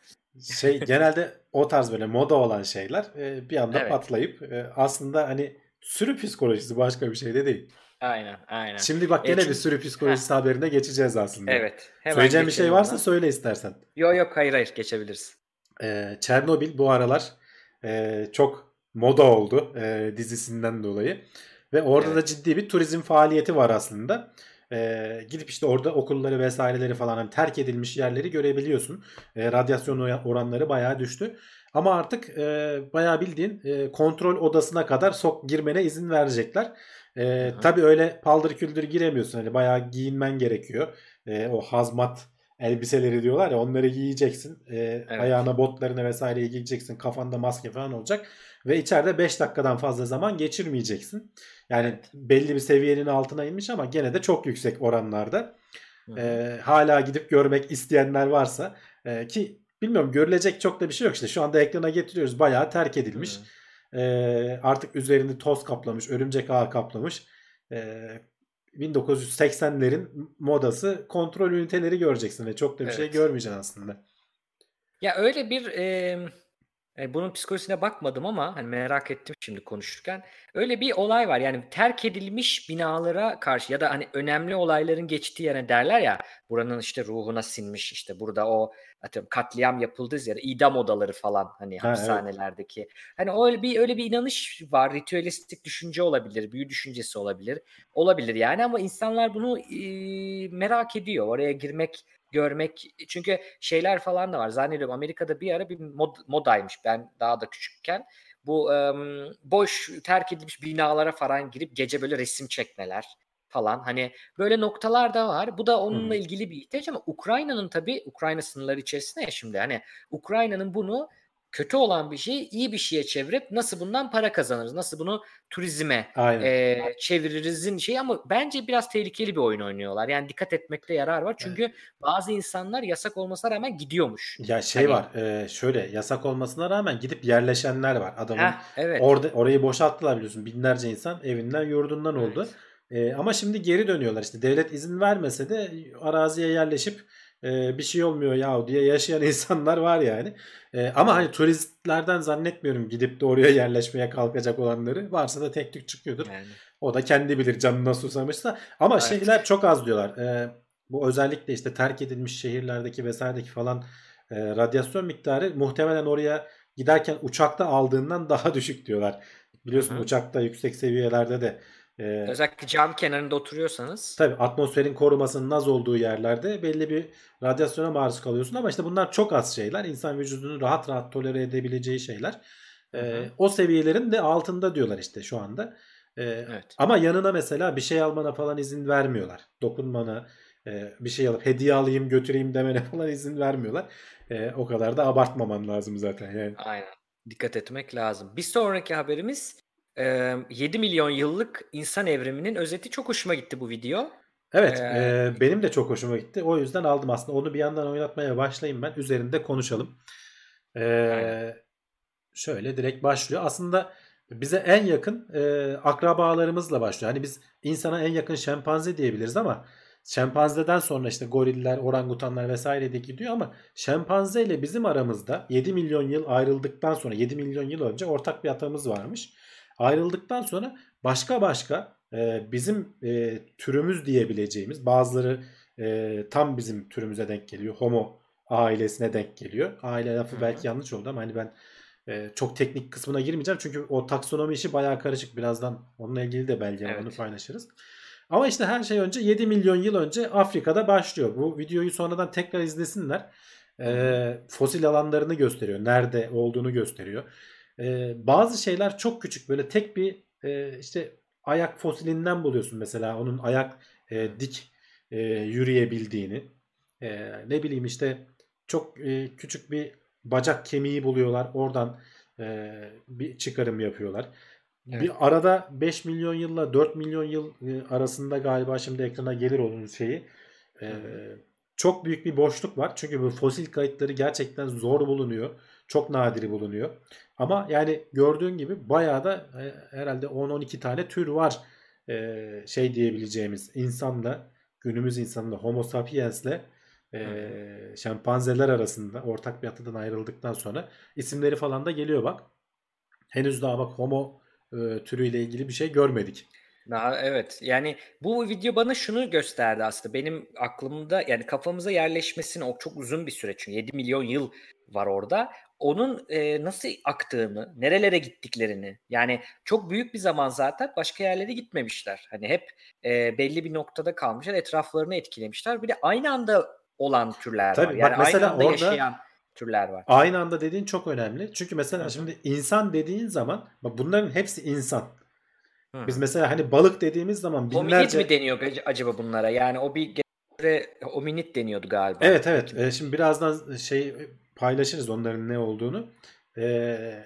S2: şey genelde o tarz böyle moda olan şeyler e, bir anda
S3: Evet.
S2: patlayıp e, aslında hani sürü psikolojisi başka bir şey de değil.
S3: Aynen aynen.
S2: Şimdi bak
S3: E,
S2: gene
S3: çünkü-
S2: bir sürü psikolojisi haberine geçeceğiz aslında.
S3: Evet. Hemen
S2: Söyleyeceğim bir şey varsa
S3: ona.
S2: söyle istersen.
S3: Yok yok hayır hayır geçebiliriz.
S2: Ee, Çernobil bu aralar e, çok moda oldu e, dizisinden dolayı. Ve orada da
S3: Evet.
S2: ciddi bir turizm faaliyeti var aslında. Ee, gidip işte orada okulları vesaireleri falan hani terk edilmiş yerleri görebiliyorsun. E, radyasyon oranları bayağı düştü. Ama artık e, bayağı bildiğin e, kontrol odasına kadar sok girmene izin verecekler. E, tabii öyle paldır küldür giremiyorsun. Hani bayağı giyinmen gerekiyor. E, o hazmat elbiseleri diyorlar ya onları giyeceksin. E, Ayağına botlarını vesaire giyeceksin. Kafanda maske falan olacak. Ve içeride 5 dakikadan fazla zaman geçirmeyeceksin. Yani
S3: Evet.
S2: belli bir seviyenin altına inmiş ama gene de çok yüksek oranlarda. E, hala gidip görmek isteyenler varsa e, ki bilmiyorum görülecek çok da bir şey yok işte. Şu anda ekrana getiriyoruz. Bayağı terk edilmiş.
S3: Hı.
S2: E, artık üzerini toz kaplamış, örümcek ağı kaplamış. E, 1980'lerin modası kontrol üniteleri göreceksin ve çok da bir şey
S3: Evet.
S2: görmeyeceksin aslında.
S3: Ya öyle bir e, e, bunun psikolojisine bakmadım ama hani merak ettim şimdi konuşurken. Öyle bir olay var. Yani terk edilmiş binalara karşı ya da hani önemli olayların geçtiği yere derler ya buranın işte ruhuna sinmiş işte burada o atıyorum katliam yapıldığı ya da idam odaları falan hani
S2: Ha, evet.
S3: hapishanelerdeki. Hani öyle bir öyle bir inanış var. Ritüelistik düşünce olabilir, büyü düşüncesi olabilir. Olabilir yani ama insanlar bunu e, merak ediyor. Oraya girmek görmek çünkü şeyler falan da var. Zannediyorum Amerika'da bir ara bir mod, modaymış ben daha da küçükken. Bu em, boş terk edilmiş binalara falan girip gece böyle resim çekmeler falan. Hani böyle noktalar da var. Bu da onunla
S2: Hı.
S3: ilgili bir ihtiyaç ama Ukrayna'nın tabii Ukrayna sınırları içerisinde ya şimdi hani Ukrayna'nın bunu kötü olan bir şeyi iyi bir şeye çevirip nasıl bundan para kazanırız? Nasıl bunu turizme
S2: Aynen.
S3: e, çeviririzin şey ama bence biraz tehlikeli bir oyun oynuyorlar. Yani dikkat etmekte yarar var. Çünkü bazı insanlar yasak olmasına rağmen gidiyormuş.
S2: Ya şey
S3: Hani-
S2: var e, şöyle yasak olmasına rağmen gidip yerleşenler var. Adamın
S3: Heh, evet.
S2: orada orayı boşalttılar biliyorsun. Binlerce insan evinden yurdundan oldu. E, ama şimdi geri dönüyorlar işte. Devlet izin vermese de araziye yerleşip e, bir şey olmuyor ya diye yaşayan insanlar var yani. E, ama hani turistlerden zannetmiyorum gidip de oraya yerleşmeye kalkacak olanları. Varsa da tek tük çıkıyordur.
S3: Yani.
S2: O da kendi bilir canına susamışsa. Ama
S3: Evet.
S2: şeyler çok az diyorlar. Ee, bu özellikle işte terk edilmiş şehirlerdeki vesairedeki falan e, radyasyon miktarı muhtemelen oraya giderken uçakta aldığından daha düşük diyorlar. Biliyorsun
S3: Hı hı.
S2: uçakta yüksek seviyelerde de e,
S3: Özellikle cam kenarında oturuyorsanız
S2: tabii atmosferin korumasının az olduğu yerlerde belli bir radyasyona maruz kalıyorsun ama işte bunlar çok az şeyler. İnsan vücudunun rahat rahat tolere edebileceği şeyler. Ee,
S3: Hı hı.
S2: o seviyelerin de altında diyorlar işte şu anda. Ee,
S3: Evet.
S2: Ama yanına mesela bir şey almana falan izin vermiyorlar. Dokunmana, e, bir şey alıp hediye alayım götüreyim demene falan izin vermiyorlar. E, o kadar da abartmaman lazım zaten. Yani.
S3: aynen dikkat etmek lazım. Bir sonraki haberimiz e, 7 milyon yıllık insan evriminin özeti çok hoşuma gitti bu video.
S2: Evet,
S3: Ee,
S2: e, benim de çok hoşuma gitti. O yüzden aldım aslında. Onu bir yandan oynatmaya başlayayım ben. Üzerinde konuşalım. E,
S3: Aynen.
S2: şöyle direkt başlıyor. Aslında bize en yakın e, akrabalarımızla başlıyor. Hani biz insana en yakın şempanze diyebiliriz ama şempanzeden sonra işte goriller, orangutanlar vesaire de gidiyor ama şempanze ile bizim aramızda 7 milyon yıl ayrıldıktan sonra 7 milyon yıl önce ortak bir atamız varmış. Ayrıldıktan sonra başka başka e, bizim e, türümüz diyebileceğimiz bazıları e, tam bizim türümüze denk geliyor. Homo ailesine denk geliyor. Aile lafı
S3: Hı hı.
S2: belki yanlış oldu ama hani ben e, çok teknik kısmına girmeyeceğim. Çünkü o taksonomi işi bayağı karışık. Birazdan onunla ilgili de belge.
S3: Evet.
S2: Onu paylaşırız. Ama işte her şey önce 7 milyon yıl önce Afrika'da başlıyor. Bu videoyu sonradan tekrar izlesinler. E, fosil alanlarını gösteriyor. Nerede olduğunu gösteriyor. E, bazı şeyler çok küçük. Böyle tek bir e, işte ayak fosilinden buluyorsun mesela. Onun ayak e, dik e, yürüyebildiğini. E, ne bileyim işte çok e, küçük bir bacak kemiği buluyorlar. Oradan e, bir çıkarım yapıyorlar.
S3: Evet.
S2: Bir arada 5 milyon yılla 4 milyon yıl e, arasında galiba şimdi ekrana gelir onun şeyi. E, çok büyük bir boşluk var. Çünkü bu fosil kayıtları gerçekten zor bulunuyor. Çok nadir bulunuyor. Ama yani gördüğün gibi bayağı da e, herhalde 10-12 tane tür var. E, şey diyebileceğimiz insanla günümüz insanla Homo sapiens'le e, şempanzeler arasında ortak bir atadan ayrıldıktan sonra isimleri falan da geliyor bak. Henüz daha bak Homo e, türüyle ilgili bir şey görmedik.
S3: Daha evet. Yani bu video bana şunu gösterdi aslında. Benim aklımda yani kafamıza yerleşmesini o çok uzun bir süre çünkü 7 milyon yıl var orada. Onun e, nasıl aktığını, nerelere gittiklerini yani çok büyük bir zaman zaten başka yerlere gitmemişler. Hani hep e, belli bir noktada kalmışlar, etraflarını etkilemişler. Bir de aynı anda olan türler
S2: Tabii,
S3: var.
S2: bak
S3: Yani
S2: mesela
S3: aynı anda
S2: orada-
S3: yaşayan türler var.
S2: Aynı anda dediğin çok önemli. Çünkü mesela
S3: Hı
S2: şimdi insan dediğin zaman bak bunların hepsi insan.
S3: Hı.
S2: Biz mesela hani balık dediğimiz zaman
S3: Hominid
S2: binlerce
S3: mi deniyor ac- acaba bunlara? Yani o bir göre hominid deniyordu galiba.
S2: Evet evet. Ee, şimdi birazdan şey paylaşırız onların ne olduğunu. Ee,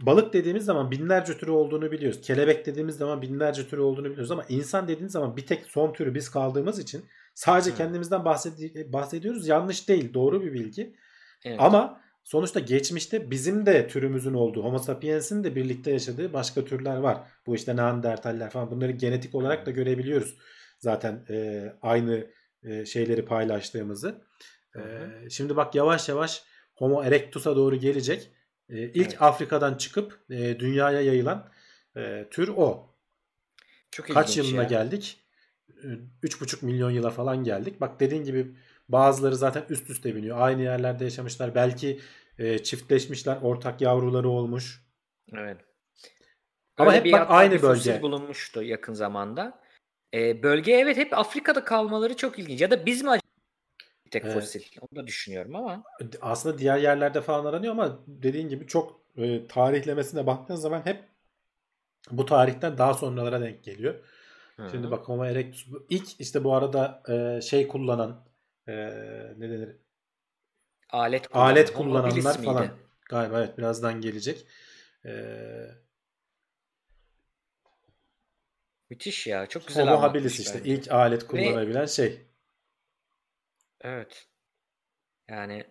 S2: balık dediğimiz zaman binlerce türü olduğunu biliyoruz. Kelebek dediğimiz zaman binlerce türü olduğunu biliyoruz ama insan dediğimiz zaman bir tek son türü biz kaldığımız için sadece
S3: Hı.
S2: kendimizden bahsedi- bahsediyoruz. Yanlış değil. Doğru bir bilgi.
S3: Evet.
S2: Ama sonuçta geçmişte bizim de türümüzün olduğu, Homo sapiens'in de birlikte yaşadığı başka türler var. Bu işte Neandertaller falan bunları genetik olarak da görebiliyoruz. Zaten e, aynı e, şeyleri paylaştığımızı. E,
S3: Hı
S2: şimdi bak yavaş yavaş Homo erectus'a doğru gelecek. E, ilk
S3: Evet.
S2: Afrika'dan çıkıp e, dünyaya yayılan e, tür o.
S3: Çok
S2: Kaç yılına
S3: ya.
S2: geldik? E, 3,5 milyon yıla falan geldik. Bak dediğin gibi bazıları zaten üst üste biniyor. Aynı yerlerde yaşamışlar. Belki e, çiftleşmişler. Ortak yavruları olmuş.
S3: Evet.
S2: Ama
S3: Öyle
S2: hep bak aynı bölge.
S3: bulunmuştu yakın zamanda. Ee, bölge evet hep Afrika'da kalmaları çok ilginç. Ya da biz mi bir tek
S2: Evet.
S3: fosil? Onu da düşünüyorum ama.
S2: Aslında diğer yerlerde falan aranıyor ama dediğin gibi çok e, tarihlemesine baktığın zaman hep bu tarihten daha sonralara denk geliyor. Şimdi
S3: Hı.
S2: bak Homo erectus ilk işte bu arada e, şey kullanan e, ne denir?
S3: alet kullanan.
S2: Alet kullananlar
S3: habilis miydi?
S2: falan. Galiba evet birazdan gelecek. E,
S3: Müthiş ya. Çok güzel
S2: Homo habilis işte
S3: bence.
S2: ilk alet kullanabilen şey.
S3: Evet. Yani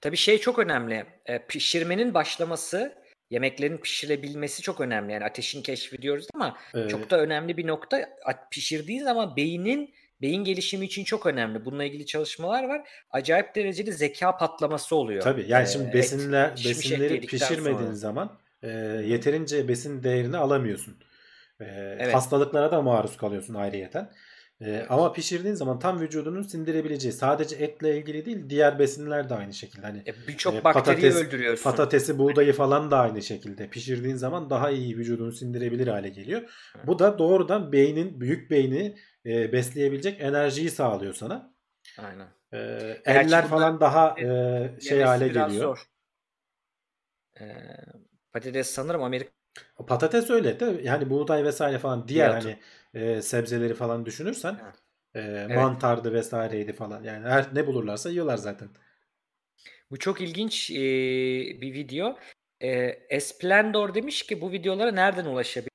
S3: tabii şey çok önemli. E, pişirmenin başlaması, yemeklerin pişirebilmesi çok önemli. Yani ateşin keşfi diyoruz ama
S2: E,
S3: çok da önemli bir nokta. Pişirdiği zaman beynin beyin gelişimi için çok önemli. Bununla ilgili çalışmalar var. Acayip derecede zeka patlaması oluyor.
S2: Tabii yani
S3: Ee,
S2: şimdi besinler
S3: et
S2: besinleri pişirmediğin
S3: sonra.
S2: zaman e, yeterince besin değerini alamıyorsun. E,
S3: Evet.
S2: Hastalıklara da maruz kalıyorsun ayrıyeten. E, Ama pişirdiğin zaman tam vücudunun sindirebileceği sadece etle ilgili değil diğer besinler de aynı şekilde. Hani
S3: E, Birçok
S2: e,
S3: bakteriyi
S2: patates-
S3: öldürüyorsun.
S2: patatesi, buğdayı falan da aynı şekilde pişirdiğin zaman daha iyi vücudunu sindirebilir hale geliyor. Bu da doğrudan beynin, büyük beyni e, besleyebilecek enerjiyi sağlıyor sana.
S3: Aynen.
S2: E, eller falan daha e, şey
S3: Yemesi
S2: hale geliyor.
S3: zor. Ee, patates sanırım Amerika
S2: Patates öyle de yani buğday vesaire falan diğer
S3: Fiyatı.
S2: hani e, sebzeleri falan düşünürsen
S3: Ha.
S2: e, mantardı vesaireydi falan yani her ne bulurlarsa yiyorlar zaten.
S3: Bu çok ilginç e, bir video. E, Esplendor demiş ki bu videolara nereden ulaşabilir?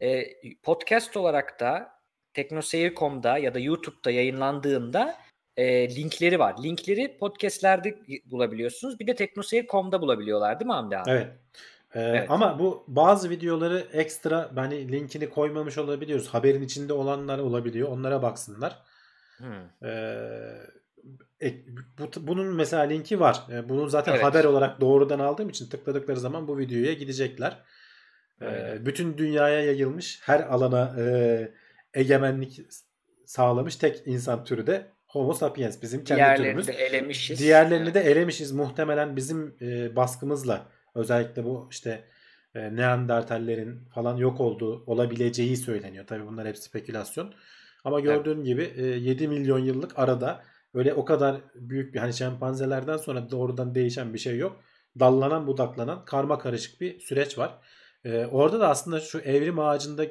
S3: E, podcast olarak da teknoseyir.com'da ya da YouTube'da yayınlandığında e, linkleri var. Linkleri podcastlerde bulabiliyorsunuz. Bir de teknoseyir.com'da bulabiliyorlar değil mi Hamdi abi?
S2: Evet. E,
S3: Evet.
S2: Ama bu bazı videoları ekstra hani linkini koymamış olabiliyoruz. Haberin içinde olanlar olabiliyor. Onlara baksınlar.
S3: Hmm.
S2: E, ek- bu, bunun mesela linki var. E, bunu zaten
S3: Evet.
S2: haber olarak doğrudan aldığım için tıkladıkları zaman bu videoya gidecekler. E,
S3: Evet.
S2: bütün dünyaya yayılmış her alana e, egemenlik sağlamış tek insan türü de Homo sapiens bizim kendi
S3: Diğerlerini
S2: türümüz.
S3: de elemişiz.
S2: Diğerlerini de elemişiz muhtemelen bizim e, baskımızla. Özellikle bu işte e, Neandertallerin falan yok olduğu olabileceği söyleniyor. Tabii bunlar hep spekülasyon. Ama gördüğün gibi e, 7 milyon yıllık arada öyle o kadar büyük bir hani şempanzelerden sonra doğrudan değişen bir şey yok. Dallanan budaklanan karma karışık bir süreç var. E, orada da aslında şu evrim ağacında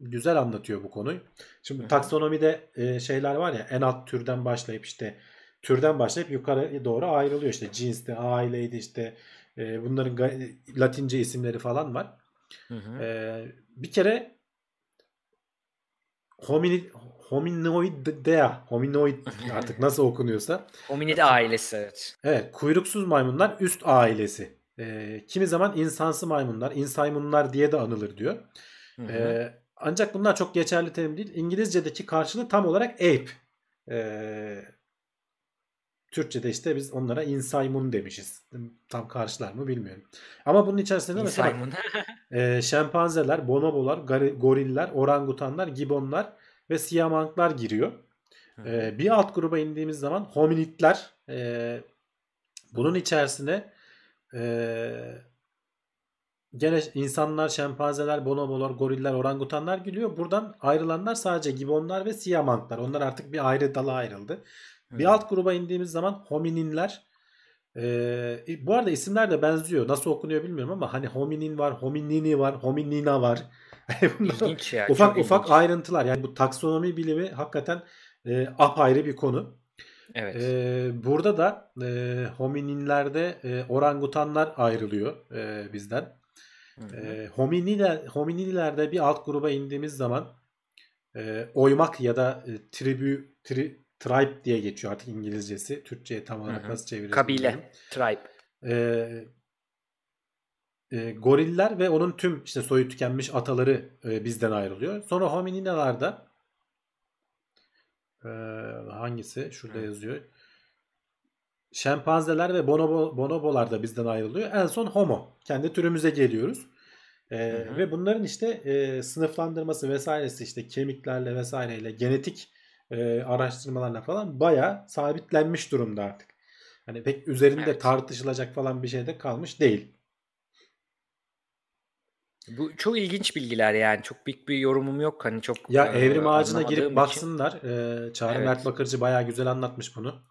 S2: güzel anlatıyor bu konuyu. Şimdi taksonomide e, şeyler var ya en alt türden başlayıp işte türden başlayıp yukarı doğru ayrılıyor işte cinsti, aileydi işte e, bunların Latince isimleri falan var.
S3: Hı hı.
S2: Ee, bir kere hominid hominoidea hominoid artık nasıl okunuyorsa
S3: Hominid ailesi evet.
S2: evet kuyruksuz maymunlar üst ailesi. Ee, kimi zaman insansı maymunlar, insaymunlar diye de anılır diyor.
S3: Hı hı.
S2: Ee, ancak bunlar çok geçerli terim değil. İngilizce'deki karşılığı tam olarak ape. Ee, Türkçe'de işte biz onlara insaymun demişiz. Tam karşılar mı bilmiyorum. Ama bunun içerisinde mesela e, şempanzeler, bonobolar, goriller, orangutanlar, gibonlar ve siyamanklar giriyor. E, bir alt gruba indiğimiz zaman hominidler e, bunun içerisine e, gene insanlar, şempanzeler, bonobolar, goriller, orangutanlar giriyor. Buradan ayrılanlar sadece gibonlar ve siyamanklar. Onlar artık bir ayrı dala ayrıldı. Bir alt gruba indiğimiz zaman homininler. Ee, bu arada isimler de benziyor. Nasıl okunuyor bilmiyorum ama hani hominin var, hominini var, hominina var.
S3: İlginç ya.
S2: ufak ufak
S3: ilginç.
S2: ayrıntılar. Yani bu taksonomi bilimi hakikaten e, apayrı bir konu.
S3: Evet.
S2: Ee, burada da e, homininlerde e, orangutanlar ayrılıyor e, bizden.
S3: Hı hı.
S2: E, hominiler, hominilerde bir alt gruba indiğimiz zaman e, oymak ya da e, tribü, tri, tribe diye geçiyor artık İngilizcesi. Türkçe'ye tam olarak nasıl çeviririz
S3: Kabile. Tribe.
S2: E, e, goriller ve onun tüm işte soyu tükenmiş ataları e, bizden ayrılıyor. Sonra homininalarda e, hangisi? Şurada
S3: Hı.
S2: yazıyor. Şempanzeler ve bonobo, bonobolar da bizden ayrılıyor. En son homo. Kendi türümüze geliyoruz. E,
S3: Hı hı.
S2: Ve bunların işte e, sınıflandırması vesairesi işte kemiklerle vesaireyle genetik e, araştırmalarla falan bayağı sabitlenmiş durumda artık. Hani pek üzerinde
S3: Evet.
S2: tartışılacak falan bir şey de kalmış değil.
S3: Bu çok ilginç bilgiler yani. Çok büyük bir yorumum yok. Hani çok
S2: Ya
S3: e,
S2: evrim ağacına girip
S3: için.
S2: baksınlar. Ee, Çağrı
S3: Evet.
S2: Mert Bakırcı bayağı güzel anlatmış bunu.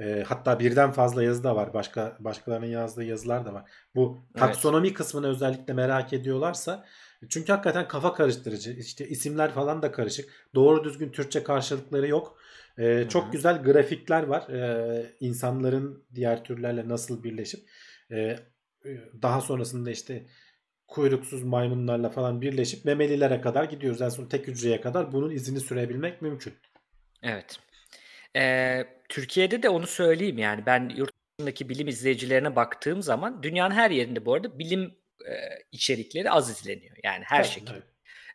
S2: Ee, hatta birden fazla yazı da var. Başka başkalarının yazdığı yazılar da var. Bu
S3: Evet.
S2: taksonomi kısmını özellikle merak ediyorlarsa çünkü hakikaten kafa karıştırıcı. İşte isimler falan da karışık. Doğru düzgün Türkçe karşılıkları yok. Ee, çok güzel grafikler var. Ee, insanların diğer türlerle nasıl birleşip e, daha sonrasında işte kuyruksuz maymunlarla falan birleşip memelilere kadar gidiyoruz. En son tek hücreye kadar bunun izini sürebilmek mümkün.
S3: Evet. Ee, Türkiye'de de onu söyleyeyim yani ben yurt dışındaki bilim izleyicilerine baktığım zaman dünyanın her yerinde bu arada bilim e, içerikleri az izleniyor. Yani her
S2: Evet,
S3: şekilde.
S2: evet.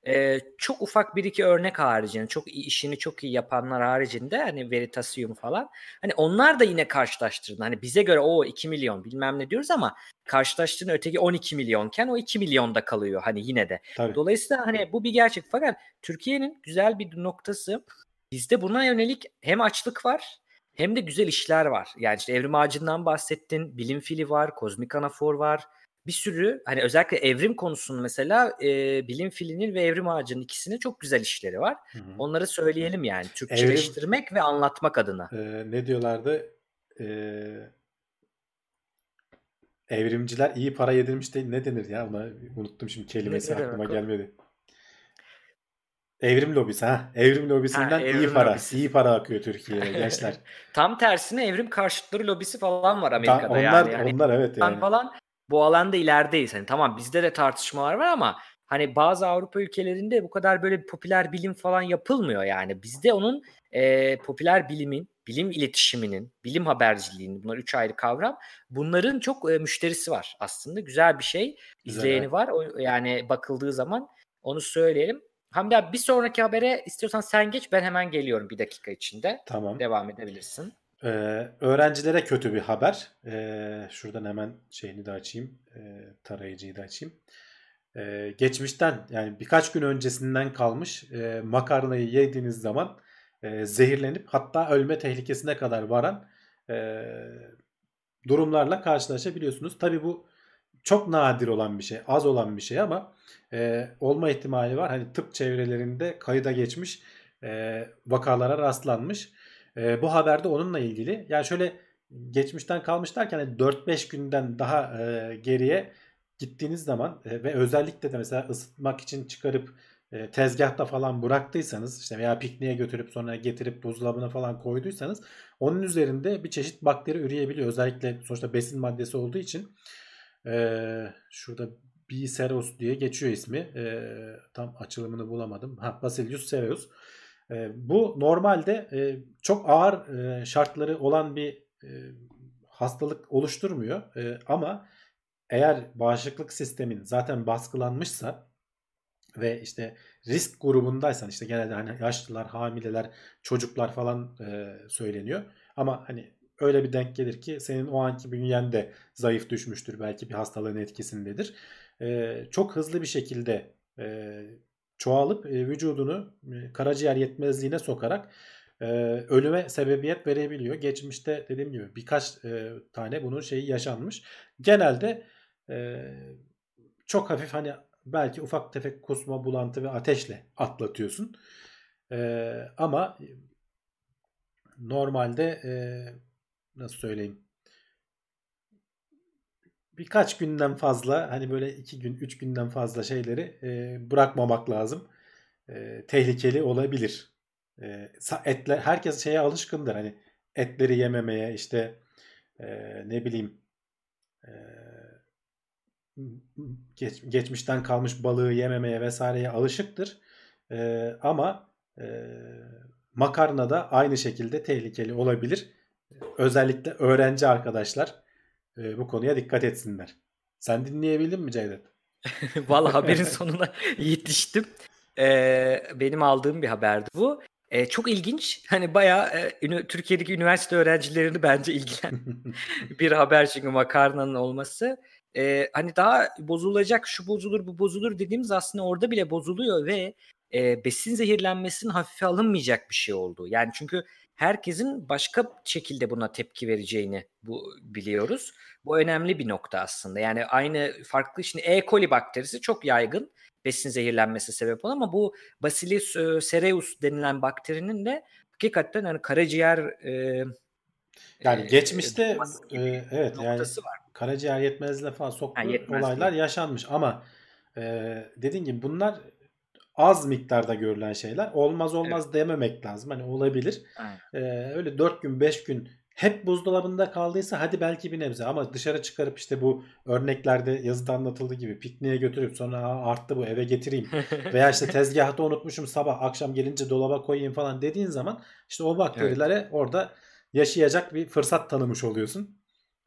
S3: Ee, çok ufak bir iki örnek haricinde çok iyi, işini çok iyi yapanlar haricinde hani Veritasium falan hani onlar da yine karşılaştırdın. Hani bize göre o 2 milyon bilmem ne diyoruz ama karşılaştığın öteki 12 milyonken o 2 milyonda kalıyor hani yine de.
S2: Tabii.
S3: Dolayısıyla hani bu bir gerçek fakat Türkiye'nin güzel bir noktası bizde buna yönelik hem açlık var hem de güzel işler var. Yani işte Evrim Ağacı'ndan bahsettin, Bilim Fili var, Kozmik Anafor var. Bir sürü hani özellikle evrim konusunu mesela e, Bilim Fili'nin ve Evrim Ağacı'nın ikisinin çok güzel işleri var.
S2: Hı hı.
S3: Onları söyleyelim yani Türkçeleştirmek ve anlatmak adına.
S2: Ee, ne diyorlardı? Ee, evrimciler iyi para yedirmiş değil. Ne denir ya? Ona unuttum şimdi kelimesi
S3: Ne-
S2: aklıma gelmedi. Evrim lobisi ha. Evrim lobisinden
S3: Ha,
S2: iyi
S3: evrim
S2: para.
S3: lobisi.
S2: iyi para akıyor Türkiye'ye gençler.
S3: Tam tersine evrim karşıtları lobisi falan var
S2: Ta-
S3: Amerika'da
S2: onlar
S3: yani. Hani
S2: onlar evet yani.
S3: falan bu alanda ilerideyiz. Hani tamam bizde de tartışmalar var ama hani bazı Avrupa ülkelerinde bu kadar böyle popüler bilim falan yapılmıyor yani. Bizde onun e, popüler bilimin, bilim iletişiminin, bilim haberciliğinin bunlar üç ayrı kavram. Bunların çok e, müşterisi var aslında. Güzel bir şey. İzleyeni var. O, yani bakıldığı zaman onu söyleyelim. Hamdi abi bir sonraki habere istiyorsan sen geç ben hemen geliyorum bir dakika içinde.
S2: Tamam.
S3: Devam edebilirsin.
S2: Ee, öğrencilere kötü bir haber. Ee, şuradan hemen şeyini de açayım. Ee, tarayıcıyı da açayım. Ee, geçmişten yani birkaç gün öncesinden kalmış e, makarnayı yediğiniz zaman e, zehirlenip hatta ölme tehlikesine kadar varan e, durumlarla karşılaşabiliyorsunuz. Tabii bu çok nadir olan bir şey, az olan bir şey ama e, olma ihtimali var. Hani tıp çevrelerinde kayıda geçmiş e, vakalara rastlanmış. E, bu haberde onunla ilgili. Yani şöyle geçmişten kalmış derken hani 4-5 günden daha e, geriye gittiğiniz zaman e, ve özellikle de mesela ısıtmak için çıkarıp e, tezgahta falan bıraktıysanız işte veya pikniğe götürüp sonra getirip buzdolabına falan koyduysanız onun üzerinde bir çeşit bakteri üreyebiliyor. Özellikle sonuçta besin maddesi olduğu için e, şurada Biceros diye geçiyor ismi. E, tam açılımını bulamadım. Ha, Basilius Sereus. E, bu normalde e, çok ağır e, şartları olan bir e, hastalık oluşturmuyor. Ama eğer bağışıklık sistemin zaten baskılanmışsa ve işte risk grubundaysan işte genelde hani yaşlılar, hamileler, çocuklar falan söyleniyor. Ama hani öyle bir denk gelir ki senin o anki bünyen de zayıf düşmüştür. Belki bir hastalığın etkisindedir. E, çok hızlı bir şekilde e, çoğalıp e, vücudunu e, karaciğer yetmezliğine sokarak e, ölüme sebebiyet verebiliyor. Geçmişte dediğim gibi birkaç tane bunun şeyi yaşanmış. Genelde çok hafif hani belki ufak tefek kusma, bulantı ve ateşle atlatıyorsun. Ama normalde nasıl söyleyeyim birkaç günden fazla hani böyle iki gün üç günden fazla şeyleri e, bırakmamak lazım. E, tehlikeli olabilir. E, etler herkes şeye alışkındır hani etleri yememeye işte e, ne bileyim e, geç, geçmişten kalmış balığı yememeye vesaireye alışıktır. E, ama e, makarna da aynı şekilde tehlikeli olabilir. Özellikle öğrenci arkadaşlar e, bu konuya dikkat etsinler. Sen dinleyebildin mi Cevdet?
S3: Vallahi haberin sonuna yetiştim. Ee, benim aldığım bir haberdi bu. Ee, çok ilginç. Hani bayağı e, Türkiye'deki üniversite öğrencilerini bence ilgilen bir haber çünkü makarnanın olması. Ee, hani daha bozulacak, şu bozulur, bu bozulur dediğimiz aslında orada bile bozuluyor ve e, besin zehirlenmesinin hafife alınmayacak bir şey oldu. Yani çünkü herkesin başka şekilde buna tepki vereceğini bu biliyoruz. Bu önemli bir nokta aslında. Yani aynı farklı şimdi E. coli bakterisi çok yaygın besin zehirlenmesi sebep olan ama bu Bacillus cereus denilen bakterinin de hakikaten hani karaciğer e,
S2: yani geçmişte e, evet yani var. karaciğer yetmezliğine falan soktuğu yani olaylar yaşanmış ama e, dediğim gibi bunlar az miktarda görülen şeyler. Olmaz olmaz evet. dememek lazım. Hani olabilir. Ee, öyle 4 gün 5 gün hep buzdolabında kaldıysa hadi belki bir nebze ama dışarı çıkarıp işte bu örneklerde yazıda anlatıldığı gibi pikniğe götürüp sonra arttı bu eve getireyim veya işte tezgahta unutmuşum sabah akşam gelince dolaba koyayım falan dediğin zaman işte o bakterilere evet. orada yaşayacak bir fırsat tanımış oluyorsun.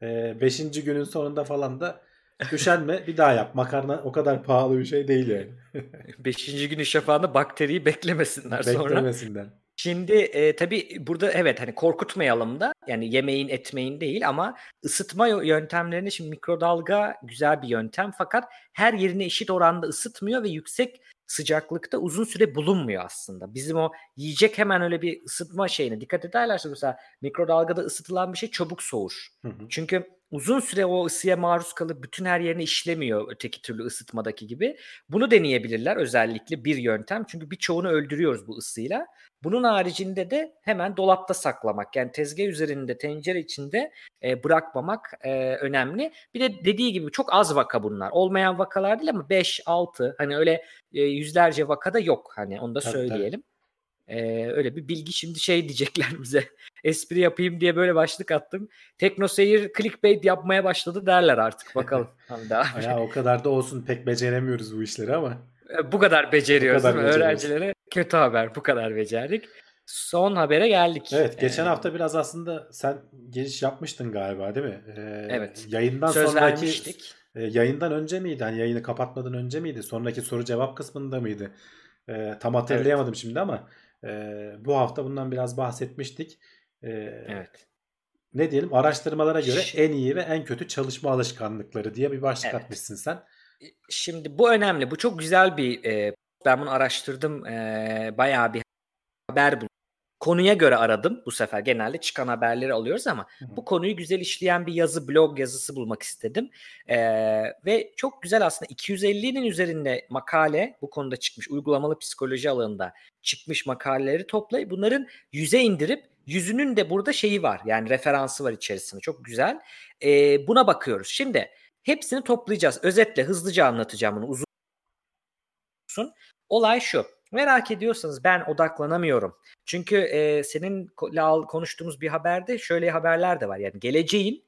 S2: Ee, beşinci günün sonunda falan da Üşenme bir daha yap. Makarna o kadar pahalı bir şey değil yani.
S3: Beşinci gün şafağında bakteriyi beklemesinler, beklemesinler. sonra. Beklemesinler. Şimdi e, tabii burada evet hani korkutmayalım da yani yemeğin etmeyin değil ama ısıtma yöntemlerini şimdi mikrodalga güzel bir yöntem fakat her yerini eşit oranda ısıtmıyor ve yüksek sıcaklıkta uzun süre bulunmuyor aslında. Bizim o yiyecek hemen öyle bir ısıtma şeyine dikkat ederlerse mesela mikrodalgada ısıtılan bir şey çabuk soğur. Hı hı. Çünkü uzun süre o ısıya maruz kalıp bütün her yerine işlemiyor öteki türlü ısıtmadaki gibi. Bunu deneyebilirler özellikle bir yöntem. Çünkü birçoğunu öldürüyoruz bu ısıyla. Bunun haricinde de hemen dolapta saklamak. Yani tezgah üzerinde, tencere içinde e, bırakmamak e, önemli. Bir de dediği gibi çok az vaka bunlar. Olmayan vakalar değil ama 5, 6 hani öyle e, yüzlerce vakada yok. Hani onu da tabii, söyleyelim. Tabii. Ee, öyle bir bilgi şimdi şey diyecekler bize. Espri yapayım diye böyle başlık attım. Tekno seyir clickbait yapmaya başladı derler artık. Bakalım.
S2: daha. ya o kadar da olsun pek beceremiyoruz bu işleri ama.
S3: Bu kadar beceriyoruz bu kadar mi? Öğrencilere kötü haber. Bu kadar becerdik. Son habere geldik.
S2: Evet geçen ee, hafta biraz aslında sen giriş yapmıştın galiba değil mi? Ee, evet. Yayından Söz sonraki vermiştik. E, yayından önce miydi? Hani yayını kapatmadan önce miydi? Sonraki soru cevap kısmında mıydı? E, tam hatırlayamadım evet. şimdi ama e, bu hafta bundan biraz bahsetmiştik. E, evet. Ne diyelim araştırmalara göre en iyi ve en kötü çalışma alışkanlıkları diye bir başlık evet. atmışsın sen.
S3: Şimdi bu önemli. Bu çok güzel bir e, ben bunu araştırdım. E, bayağı bir haber buldum. Konuya göre aradım bu sefer. Genelde çıkan haberleri alıyoruz ama Hı-hı. bu konuyu güzel işleyen bir yazı, blog yazısı bulmak istedim. Ee, ve çok güzel aslında 250'nin üzerinde makale bu konuda çıkmış. Uygulamalı psikoloji alanında çıkmış makaleleri toplayıp bunların yüze indirip yüzünün de burada şeyi var. Yani referansı var içerisinde. Çok güzel. Ee, buna bakıyoruz. Şimdi hepsini toplayacağız. Özetle hızlıca anlatacağım bunu uzun. Olay şu. Merak ediyorsanız ben odaklanamıyorum. Çünkü e, senin konuştuğumuz bir haberde şöyle haberler de var. Yani geleceğin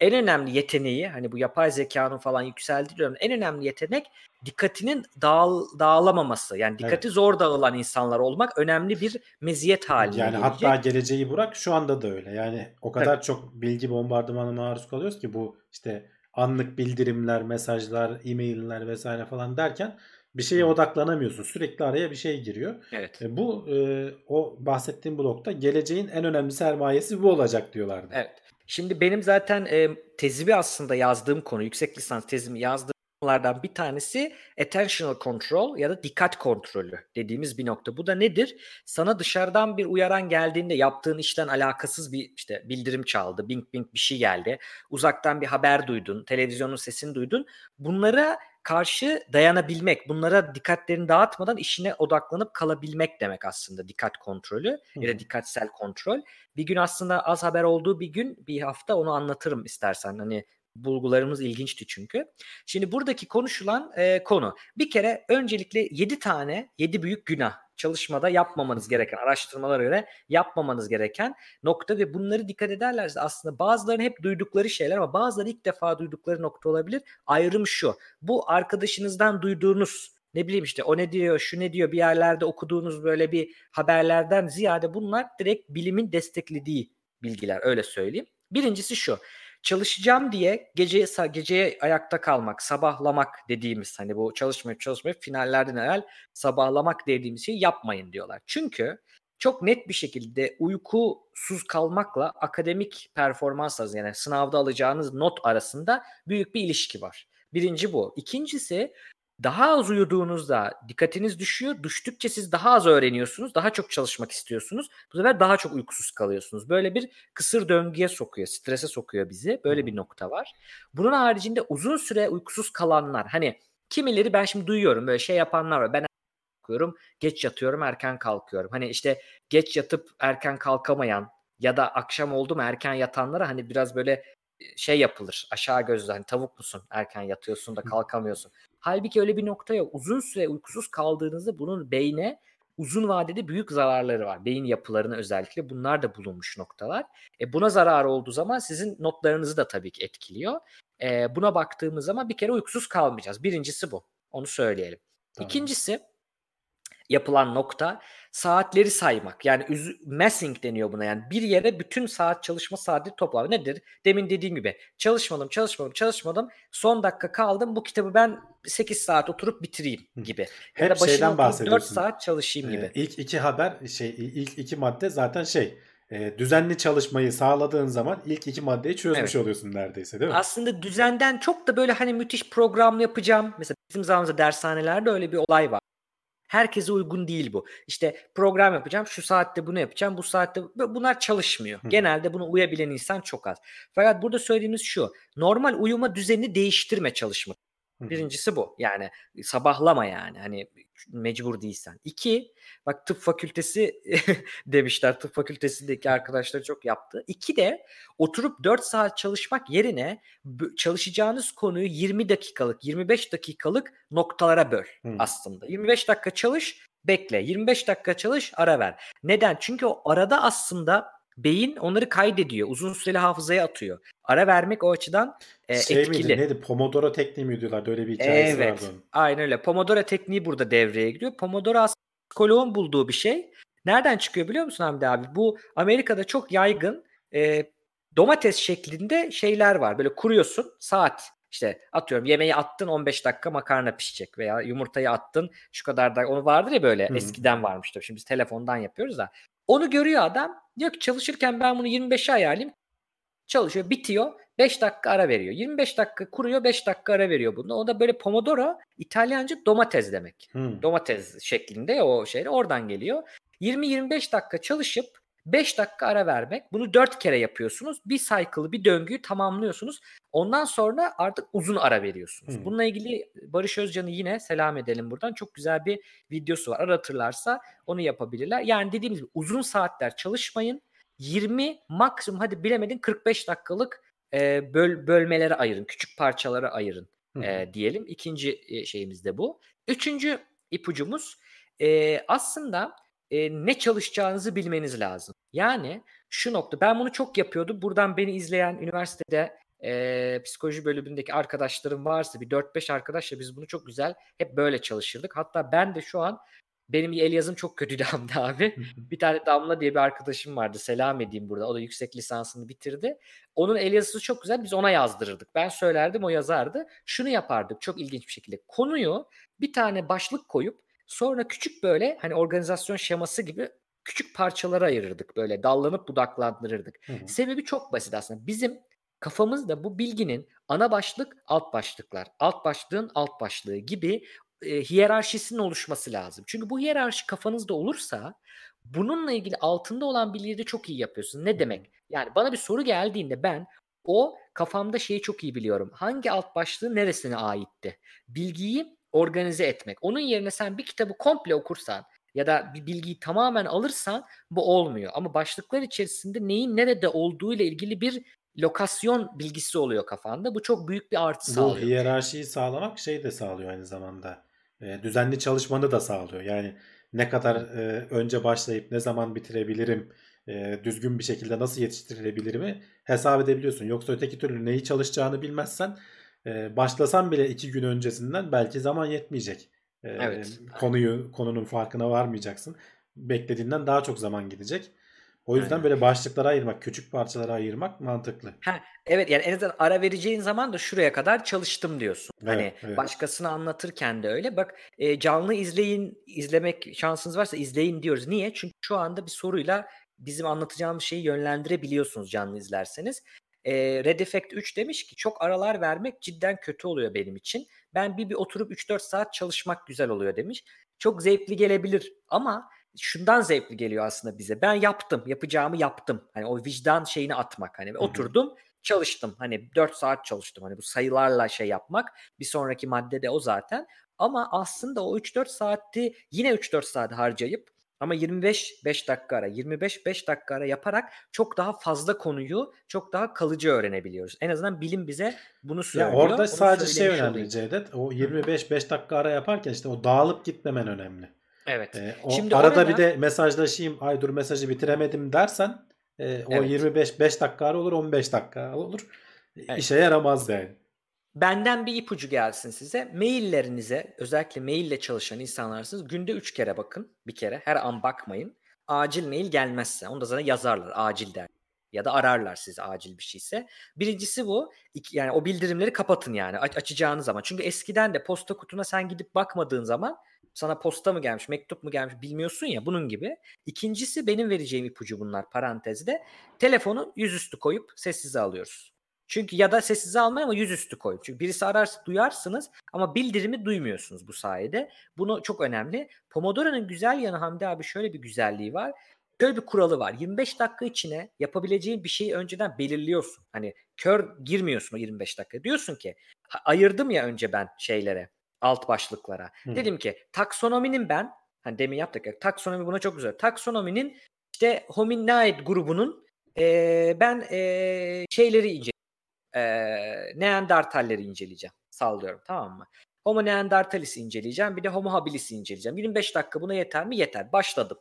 S3: en önemli yeteneği hani bu yapay zekanın falan yükseldiği dönemde en önemli yetenek dikkatinin dağıl, dağılamaması. Yani dikkati zor dağılan insanlar olmak önemli bir meziyet haline
S2: Yani
S3: gelecek.
S2: hatta geleceği bırak şu anda da öyle. Yani o kadar çok bilgi bombardımanına maruz kalıyoruz ki bu işte anlık bildirimler, mesajlar, e-mailler vesaire falan derken bir şeye odaklanamıyorsun. Sürekli araya bir şey giriyor.
S3: Evet.
S2: E, bu e, o bahsettiğim blokta geleceğin en önemli sermayesi bu olacak diyorlardı.
S3: Evet. Şimdi benim zaten e, tezimi aslında yazdığım konu, yüksek lisans tezimi yazdığım konulardan bir tanesi attentional control ya da dikkat kontrolü dediğimiz bir nokta. Bu da nedir? Sana dışarıdan bir uyaran geldiğinde yaptığın işten alakasız bir işte bildirim çaldı, bing bing bir şey geldi. Uzaktan bir haber duydun, televizyonun sesini duydun. Bunlara karşı dayanabilmek, bunlara dikkatlerini dağıtmadan işine odaklanıp kalabilmek demek aslında dikkat kontrolü ya da dikkatsel kontrol. Bir gün aslında az haber olduğu bir gün bir hafta onu anlatırım istersen. Hani bulgularımız ilginçti çünkü. Şimdi buradaki konuşulan e, konu bir kere öncelikle 7 tane 7 büyük günah çalışmada yapmamanız gereken araştırmalara göre yapmamanız gereken nokta ve bunları dikkat ederlerse aslında bazılarının hep duydukları şeyler ama bazıları ilk defa duydukları nokta olabilir. Ayrım şu. Bu arkadaşınızdan duyduğunuz ne bileyim işte o ne diyor şu ne diyor bir yerlerde okuduğunuz böyle bir haberlerden ziyade bunlar direkt bilimin desteklediği bilgiler öyle söyleyeyim. Birincisi şu çalışacağım diye gece geceye ayakta kalmak, sabahlamak dediğimiz hani bu çalışmayıp çalışmayıp finallerden evvel sabahlamak dediğimiz şeyi yapmayın diyorlar. Çünkü çok net bir şekilde uykusuz kalmakla akademik performans yani sınavda alacağınız not arasında büyük bir ilişki var. Birinci bu. İkincisi daha az uyuduğunuzda dikkatiniz düşüyor. Düştükçe siz daha az öğreniyorsunuz. Daha çok çalışmak istiyorsunuz. Bu sefer daha çok uykusuz kalıyorsunuz. Böyle bir kısır döngüye sokuyor. Strese sokuyor bizi. Böyle bir nokta var. Bunun haricinde uzun süre uykusuz kalanlar. Hani kimileri ben şimdi duyuyorum böyle şey yapanlar var. Ben kalkıyorum, geç yatıyorum, erken kalkıyorum. Hani işte geç yatıp erken kalkamayan ya da akşam oldu mu erken yatanlara hani biraz böyle şey yapılır. Aşağı gözle hani tavuk musun? Erken yatıyorsun da kalkamıyorsun. Halbuki öyle bir nokta yok. Uzun süre uykusuz kaldığınızda bunun beyne uzun vadede büyük zararları var. Beyin yapılarına özellikle bunlar da bulunmuş noktalar. E buna zarar olduğu zaman sizin notlarınızı da tabii ki etkiliyor. E, buna baktığımız zaman bir kere uykusuz kalmayacağız. Birincisi bu. Onu söyleyelim.
S2: Tamam.
S3: İkincisi yapılan nokta saatleri saymak. Yani massing deniyor buna. Yani bir yere bütün saat çalışma saati toplamak. Nedir? Demin dediğim gibi çalışmadım, çalışmadım, çalışmadım. Son dakika kaldım. Bu kitabı ben 8 saat oturup bitireyim gibi.
S2: Hep
S3: ya da
S2: şeyden
S3: oturup 4
S2: bahsediyorsun.
S3: saat çalışayım gibi.
S2: Ee, ilk iki haber şey ilk iki madde zaten şey e, düzenli çalışmayı sağladığın zaman ilk iki maddeyi çözmüş
S3: Evet.
S2: oluyorsun neredeyse değil mi?
S3: Aslında düzenden çok da böyle hani müthiş program yapacağım. Mesela bizim zamanımızda dershanelerde öyle bir olay var. Herkese uygun değil bu. İşte program yapacağım, şu saatte bunu yapacağım, bu saatte bunlar çalışmıyor.
S2: Hı.
S3: Genelde bunu uyabilen insan çok az. Fakat burada söylediğimiz şu. Normal uyuma düzenini değiştirme çalışma. Birincisi bu. Yani sabahlama yani. Hani mecbur değilsen. İki, bak tıp fakültesi demişler. Tıp fakültesindeki arkadaşlar çok yaptı. İki de oturup 4 saat çalışmak yerine çalışacağınız konuyu 20 dakikalık, 25 dakikalık noktalara böl
S2: Hı.
S3: aslında. 25 dakika çalış, bekle. 25 dakika çalış, ara ver. Neden? Çünkü o arada aslında beyin onları kaydediyor. Uzun süreli hafızaya atıyor. Ara vermek o açıdan e,
S2: şey
S3: etkili.
S2: miydi neydi Pomodoro tekniği mi diyorlardı öyle bir hikayesi
S3: Evet.
S2: vardı onun.
S3: Aynen öyle. Pomodoro tekniği burada devreye giriyor. Pomodoro aslında psikoloğun bulduğu bir şey. Nereden çıkıyor biliyor musun Hamdi abi? Bu Amerika'da çok yaygın e, domates şeklinde şeyler var. Böyle kuruyorsun saat işte atıyorum yemeği attın 15 dakika makarna pişecek veya yumurtayı attın şu kadar da onu vardır ya böyle
S2: Hı hı.
S3: eskiden varmıştır. Şimdi biz telefondan yapıyoruz da. Onu görüyor adam. Diyor ki çalışırken ben bunu 25'e ayarlayayım. Çalışıyor, bitiyor. 5 dakika ara veriyor. 25 dakika kuruyor, 5 dakika ara veriyor bunda. O da böyle pomodoro İtalyanca domates demek.
S2: Hı.
S3: Domates şeklinde o şey oradan geliyor. 20-25 dakika çalışıp 5 dakika ara vermek. Bunu 4 kere yapıyorsunuz. Bir cycle'ı, bir döngüyü tamamlıyorsunuz. Ondan sonra artık uzun ara veriyorsunuz.
S2: Hı.
S3: Bununla ilgili Barış Özcan'ı yine selam edelim buradan. Çok güzel bir videosu var. Aratırlarsa onu yapabilirler. Yani dediğimiz gibi uzun saatler çalışmayın. 20 maksimum hadi bilemedin 45 dakikalık e, böl, bölmelere ayırın. Küçük parçalara ayırın e, diyelim. İkinci e, şeyimiz de bu. Üçüncü ipucumuz e, aslında e, ne çalışacağınızı bilmeniz lazım. Yani şu nokta ben bunu çok yapıyordum. Buradan beni izleyen üniversitede e, psikoloji bölümündeki arkadaşlarım varsa bir 4-5 arkadaşla biz bunu çok güzel hep böyle çalışırdık. Hatta ben de şu an benim el yazım çok kötüydü Hamdi abi. bir tane Damla diye bir arkadaşım vardı. Selam edeyim burada. O da yüksek lisansını bitirdi. Onun el yazısı çok güzel. Biz ona yazdırırdık. Ben söylerdim o yazardı. Şunu yapardık çok ilginç bir şekilde. Konuyu bir tane başlık koyup sonra küçük böyle hani organizasyon şeması gibi küçük parçalara ayırırdık. Böyle dallanıp budaklandırırdık.
S2: Hı hı.
S3: Sebebi çok basit aslında. Bizim kafamızda bu bilginin ana başlık, alt başlıklar, alt başlığın alt başlığı gibi e, hiyerarşisinin oluşması lazım. Çünkü bu hiyerarşi kafanızda olursa bununla ilgili altında olan bilgiyi de çok iyi yapıyorsun. Ne demek? Yani bana bir soru geldiğinde ben o kafamda şeyi çok iyi biliyorum. Hangi alt başlığı neresine aitti? Bilgiyi organize etmek. Onun yerine sen bir kitabı komple okursan ya da bir bilgiyi tamamen alırsan bu olmuyor. Ama başlıklar içerisinde neyin nerede olduğu ile ilgili bir lokasyon bilgisi oluyor kafanda. Bu çok büyük bir artı
S2: Bu
S3: sağlıyor.
S2: hiyerarşiyi sağlamak şey de sağlıyor aynı zamanda. E, düzenli çalışmanı da sağlıyor. Yani ne kadar e, önce başlayıp ne zaman bitirebilirim, e, düzgün bir şekilde nasıl yetiştirilebilirimi hesap edebiliyorsun. Yoksa öteki türlü neyi çalışacağını bilmezsen e, başlasan bile iki gün öncesinden belki zaman yetmeyecek. E,
S3: Evet.
S2: Konuyu, konunun farkına varmayacaksın. Beklediğinden daha çok zaman gidecek. O yüzden
S3: Aynen.
S2: böyle başlıklara ayırmak, küçük parçalara ayırmak mantıklı.
S3: Ha, evet yani en azından ara vereceğin zaman da şuraya kadar çalıştım diyorsun. hani
S2: Evet, evet.
S3: başkasına anlatırken de öyle. Bak e, canlı izleyin, izlemek şansınız varsa izleyin diyoruz. Niye? Çünkü şu anda bir soruyla bizim anlatacağımız şeyi yönlendirebiliyorsunuz canlı izlerseniz. E, Red Effect 3 demiş ki çok aralar vermek cidden kötü oluyor benim için. Ben bir bir oturup 3-4 saat çalışmak güzel oluyor demiş. Çok zevkli gelebilir ama şundan zevkli geliyor aslında bize. Ben yaptım, yapacağımı yaptım. Hani o vicdan şeyini atmak. Hani
S2: hı.
S3: oturdum, çalıştım. Hani 4 saat çalıştım. Hani bu sayılarla şey yapmak. Bir sonraki madde de o zaten. Ama aslında o 3-4 saati yine 3-4 saat harcayıp ama 25 5 dakika ara, 25 5 dakika ara yaparak çok daha fazla konuyu çok daha kalıcı öğrenebiliyoruz. En azından bilim bize bunu
S2: Ya
S3: söylüyor.
S2: orada
S3: Onu
S2: sadece şey önemli. Cevdet. O 25-5 dakika ara yaparken işte o dağılıp gitmemen önemli.
S3: Evet.
S2: Ee, o
S3: Şimdi
S2: arada
S3: orada-
S2: bir de mesajlaşayım, ay dur mesajı bitiremedim dersen e, o
S3: Evet.
S2: 25-5 dakika ara olur, 15 dakika olur.
S3: Evet.
S2: İşe yaramaz yani.
S3: Benden bir ipucu gelsin size. Maillerinize özellikle maille çalışan insanlarsınız. Günde 3 kere bakın. Bir kere. Her an bakmayın. Acil mail gelmezse. Onu da sana yazarlar. Acil der. Ya da ararlar sizi acil bir şeyse. Birincisi bu. Yani o bildirimleri kapatın yani aç- açacağınız zaman. Çünkü eskiden de posta kutuna sen gidip bakmadığın zaman sana posta mı gelmiş, mektup mu gelmiş bilmiyorsun ya bunun gibi. İkincisi benim vereceğim ipucu bunlar parantezde. Telefonu yüzüstü koyup sessize alıyoruz. Çünkü ya da sessize almayın ama yüzüstü koyun. Çünkü birisi ararsa duyarsınız ama bildirimi duymuyorsunuz bu sayede. Bunu çok önemli. Pomodoro'nun güzel yanı Hamdi abi şöyle bir güzelliği var. Şöyle bir kuralı var. 25 dakika içine yapabileceğin bir şeyi önceden belirliyorsun. Hani kör girmiyorsun o 25 dakika. Diyorsun ki "Ha- ayırdım ya önce ben şeylere alt başlıklara.
S2: Hı.
S3: Dedim ki taksonominin ben hani demin yaptık ya taksonomi buna çok güzel. Taksonominin işte hominoid grubunun eee, ben eee, şeyleri ince eee Neandertalleri inceleyeceğim. Sallıyorum tamam mı? Homo neandertalis'i inceleyeceğim. Bir de Homo habilis'i inceleyeceğim. 25 dakika buna yeter mi? Yeter. Başladım.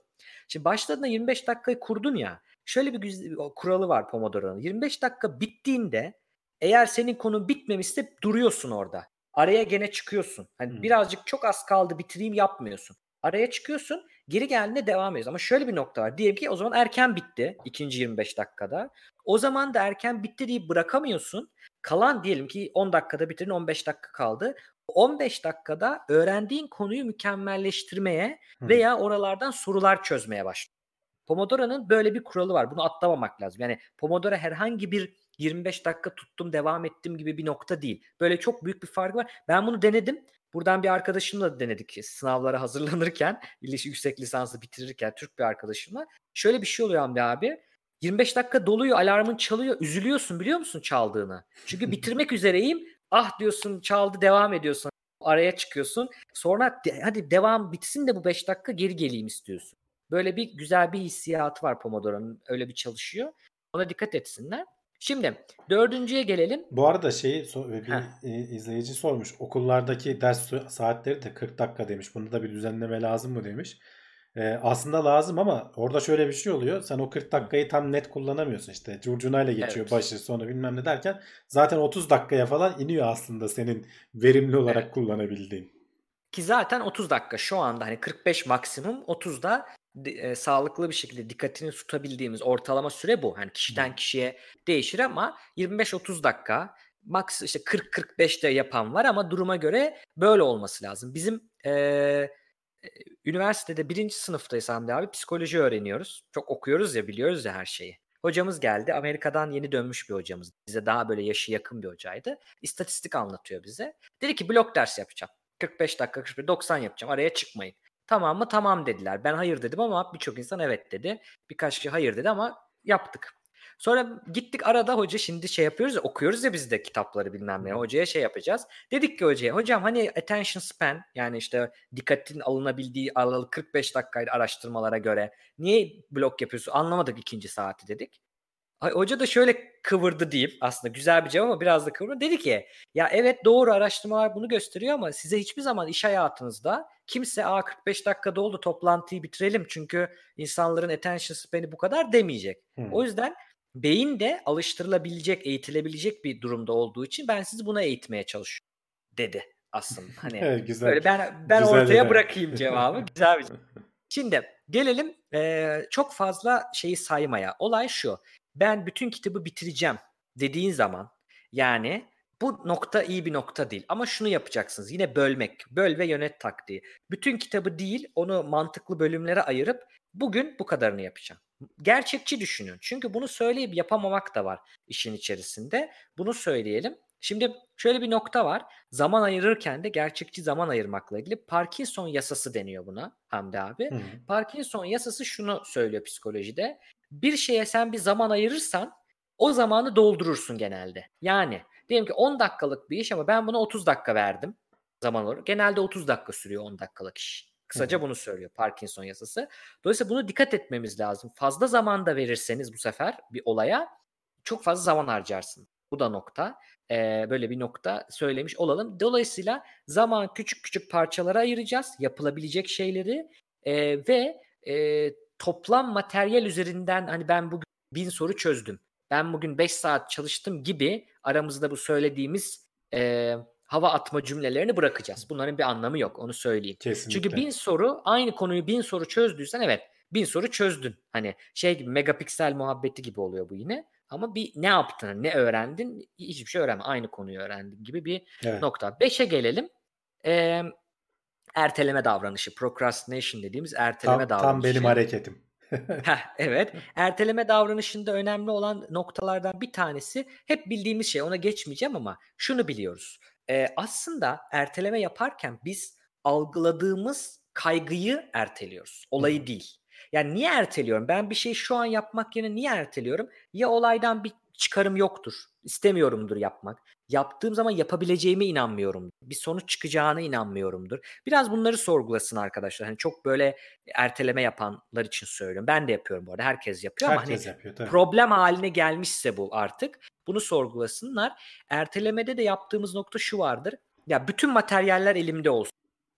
S3: Şimdi başladığında 25 dakikayı kurdun ya. Şöyle bir güzel, o kuralı var Pomodoro'nun. 25 dakika bittiğinde eğer senin konun bitmemişse duruyorsun orada. Araya gene çıkıyorsun. Hani
S2: Hmm.
S3: birazcık çok az kaldı bitireyim yapmıyorsun. Araya çıkıyorsun. Geri geldiğinde devam ediyorsun. Ama şöyle bir nokta var. Diyelim ki o zaman erken bitti. ikinci 25 dakikada. O zaman da erken bitti deyip bırakamıyorsun. Kalan diyelim ki 10 dakikada bitirin 15 dakika kaldı. 15 dakikada öğrendiğin konuyu mükemmelleştirmeye
S2: Hı.
S3: veya oralardan sorular çözmeye başlıyor. Pomodoro'nun böyle bir kuralı var. Bunu atlamamak lazım. Yani Pomodoro herhangi bir 25 dakika tuttum devam ettim gibi bir nokta değil. Böyle çok büyük bir fark var. Ben bunu denedim. Buradan bir arkadaşımla da denedik sınavlara hazırlanırken, yüksek lisansı bitirirken Türk bir arkadaşımla. Şöyle bir şey oluyor Hamdi abi. 25 dakika doluyor, alarmın çalıyor. Üzülüyorsun biliyor musun çaldığını? Çünkü bitirmek üzereyim. Ah diyorsun çaldı devam ediyorsun. Araya çıkıyorsun. Sonra de- hadi devam bitsin de bu 5 dakika geri geleyim istiyorsun. Böyle bir güzel bir hissiyatı var Pomodoro'nun. Öyle bir çalışıyor. Ona dikkat etsinler. Şimdi dördüncüye gelelim.
S2: Bu arada şeyi bir
S3: Heh.
S2: izleyici sormuş. Okullardaki ders saatleri de 40 dakika demiş. Bunda da bir düzenleme lazım mı demiş. Ee, aslında lazım ama orada şöyle bir şey oluyor. Sen o 40 dakikayı tam net kullanamıyorsun işte. Curcunayla geçiyor
S3: Evet.
S2: başı sonu bilmem ne derken zaten 30 dakikaya falan iniyor aslında senin verimli olarak
S3: Evet.
S2: kullanabildiğin.
S3: Ki zaten 30 dakika şu anda hani 45 maksimum 30'da di- e, sağlıklı bir şekilde dikkatini tutabildiğimiz ortalama süre bu. Hani kişiden kişiye değişir ama 25-30 dakika max işte 40-45'te yapan var ama duruma göre böyle olması lazım. Bizim e, e, üniversitede birinci sınıftayız Hamdi abi psikoloji öğreniyoruz. Çok okuyoruz ya biliyoruz ya her şeyi. Hocamız geldi. Amerika'dan yeni dönmüş bir hocamız. Bize daha böyle yaşı yakın bir hocaydı. İstatistik anlatıyor bize. Dedi ki blok ders yapacağım. 45 dakika 45 90 yapacağım. Araya çıkmayın. Tamam mı? Tamam dediler. Ben hayır dedim ama birçok insan evet dedi. Birkaç kişi hayır dedi ama yaptık. Sonra gittik arada hoca şimdi şey yapıyoruz ya okuyoruz ya biz de kitapları bilmem ne. Hocaya şey yapacağız. Dedik ki hocaya hocam hani attention span yani işte dikkatin alınabildiği alalı 45 dakikaydı araştırmalara göre. Niye blok yapıyorsun? Anlamadık ikinci saati dedik. Ay, Hoca da şöyle kıvırdı diyeyim. Aslında güzel bir cevap ama biraz da kıvırdı. Dedi ki ya evet doğru araştırmalar bunu gösteriyor ama size hiçbir zaman iş hayatınızda kimse a 45 dakikada oldu toplantıyı bitirelim çünkü insanların attention span'i bu kadar demeyecek.
S2: Hı.
S3: O yüzden beyin de alıştırılabilecek, eğitilebilecek bir durumda olduğu için ben sizi buna eğitmeye çalışıyorum dedi aslında. Hani
S2: Evet, güzel.
S3: Böyle ben ben
S2: Güzel
S3: ortaya
S2: detay.
S3: bırakayım cevabı. Güzel bir Şimdi gelelim eee, çok fazla şeyi saymaya. Olay şu. Ben bütün kitabı bitireceğim dediğin zaman yani bu nokta iyi bir nokta değil. Ama şunu yapacaksınız. Yine bölmek. Böl ve yönet taktiği. Bütün kitabı değil onu mantıklı bölümlere ayırıp bugün bu kadarını yapacağım. Gerçekçi düşünün. Çünkü bunu söyleyip yapamamak da var işin içerisinde. Bunu söyleyelim. Şimdi şöyle bir nokta var. Zaman ayırırken de gerçekçi zaman ayırmakla ilgili Parkinson yasası deniyor buna Hamdi abi.
S2: Hı hı.
S3: Parkinson yasası şunu söylüyor psikolojide. Bir şeye sen bir zaman ayırırsan o zamanı doldurursun genelde. Yani diyelim ki 10 dakikalık bir iş ama ben buna 30 dakika verdim zaman olarak. Genelde 30 dakika sürüyor 10 dakikalık iş. Kısaca
S2: Hı.
S3: bunu söylüyor Parkinson yasası. Dolayısıyla bunu dikkat etmemiz lazım. Fazla zaman da verirseniz bu sefer bir olaya çok fazla zaman harcarsın. Bu da nokta. Ee, böyle bir nokta söylemiş olalım. Dolayısıyla zaman küçük küçük parçalara ayıracağız. Yapılabilecek şeyleri Ee, ve e, toplam materyal üzerinden hani ben bugün bin soru çözdüm. Ben bugün 5 saat çalıştım gibi aramızda bu söylediğimiz e, hava atma cümlelerini bırakacağız. Bunların bir anlamı yok onu söyleyeyim.
S2: Kesinlikle.
S3: Çünkü bin soru aynı konuyu bin soru çözdüysen evet bin soru çözdün. Hani şey gibi megapiksel muhabbeti gibi oluyor bu yine. Ama bir ne yaptın, ne öğrendin? Hiçbir şey öğrenme. Aynı konuyu öğrendin gibi bir
S2: Evet.
S3: nokta. Beşe gelelim. Ee, erteleme davranışı. Procrastination dediğimiz erteleme
S2: Tam,
S3: davranışı.
S2: tam benim hareketim.
S3: Heh, evet. Erteleme davranışında önemli olan noktalardan bir tanesi hep bildiğimiz şey. Ona geçmeyeceğim ama şunu biliyoruz. Ee, aslında erteleme yaparken biz algıladığımız kaygıyı erteliyoruz. Olayı değil. Yani niye erteliyorum? Ben bir şey şu an yapmak yerine niye erteliyorum? Ya olaydan bir çıkarım yoktur. İstemiyorumdur yapmak. Yaptığım zaman yapabileceğime inanmıyorum. Bir sonuç çıkacağına inanmıyorumdur. Biraz bunları sorgulasın arkadaşlar. Hani çok böyle erteleme yapanlar için söylüyorum. Ben de yapıyorum bu arada. Herkes yapıyor ama
S2: Herkes
S3: hani
S2: yapıyor tabii.
S3: problem haline gelmişse bu artık bunu sorgulasınlar. Ertelemede de yaptığımız nokta şu vardır. Ya bütün materyaller elimde olsun.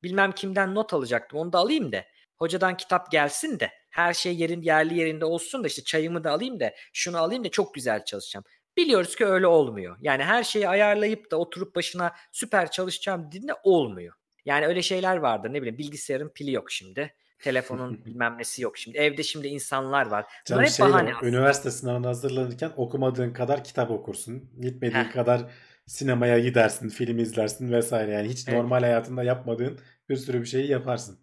S3: Bilmem kimden not alacaktım onu da alayım da. Hocadan kitap gelsin de her şey yerin yerli yerinde olsun da işte çayımı da alayım da şunu alayım da çok güzel çalışacağım. Biliyoruz ki öyle olmuyor. Yani her şeyi ayarlayıp da oturup başına süper çalışacağım dediğinde olmuyor. Yani öyle şeyler vardır ne bileyim bilgisayarın pili yok şimdi. Telefonun bilmem nesi yok şimdi. Evde şimdi insanlar var.
S2: Canım
S3: hep
S2: şey
S3: bahane.
S2: var, üniversite sınavına hazırlanırken okumadığın kadar kitap okursun. Gitmediğin
S3: Heh.
S2: kadar sinemaya gidersin, film izlersin vesaire. Yani hiç
S3: Evet.
S2: normal hayatında yapmadığın bir sürü bir şeyi yaparsın.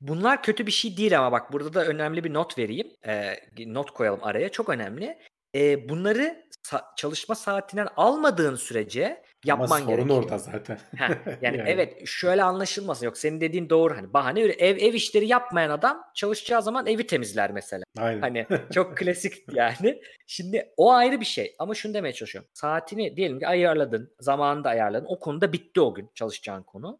S3: Bunlar kötü bir şey değil ama bak burada da önemli bir not vereyim. Ee, not koyalım araya. Çok önemli. Ee, bunları sa- çalışma saatinden almadığın sürece yapman
S2: Ama sorun
S3: gerekiyor.
S2: orada zaten.
S3: Heh, yani,
S2: Yani.
S3: evet şöyle anlaşılmasın. Yok senin dediğin doğru. Hani bahane. Ev, ev işleri yapmayan adam çalışacağı zaman evi temizler mesela.
S2: Aynen.
S3: Hani çok klasik yani. Şimdi o ayrı bir şey. Ama şunu demeye çalışıyorum. Saatini diyelim ki ayarladın. Zamanında ayarladın. O konuda bitti o gün çalışacağın konu.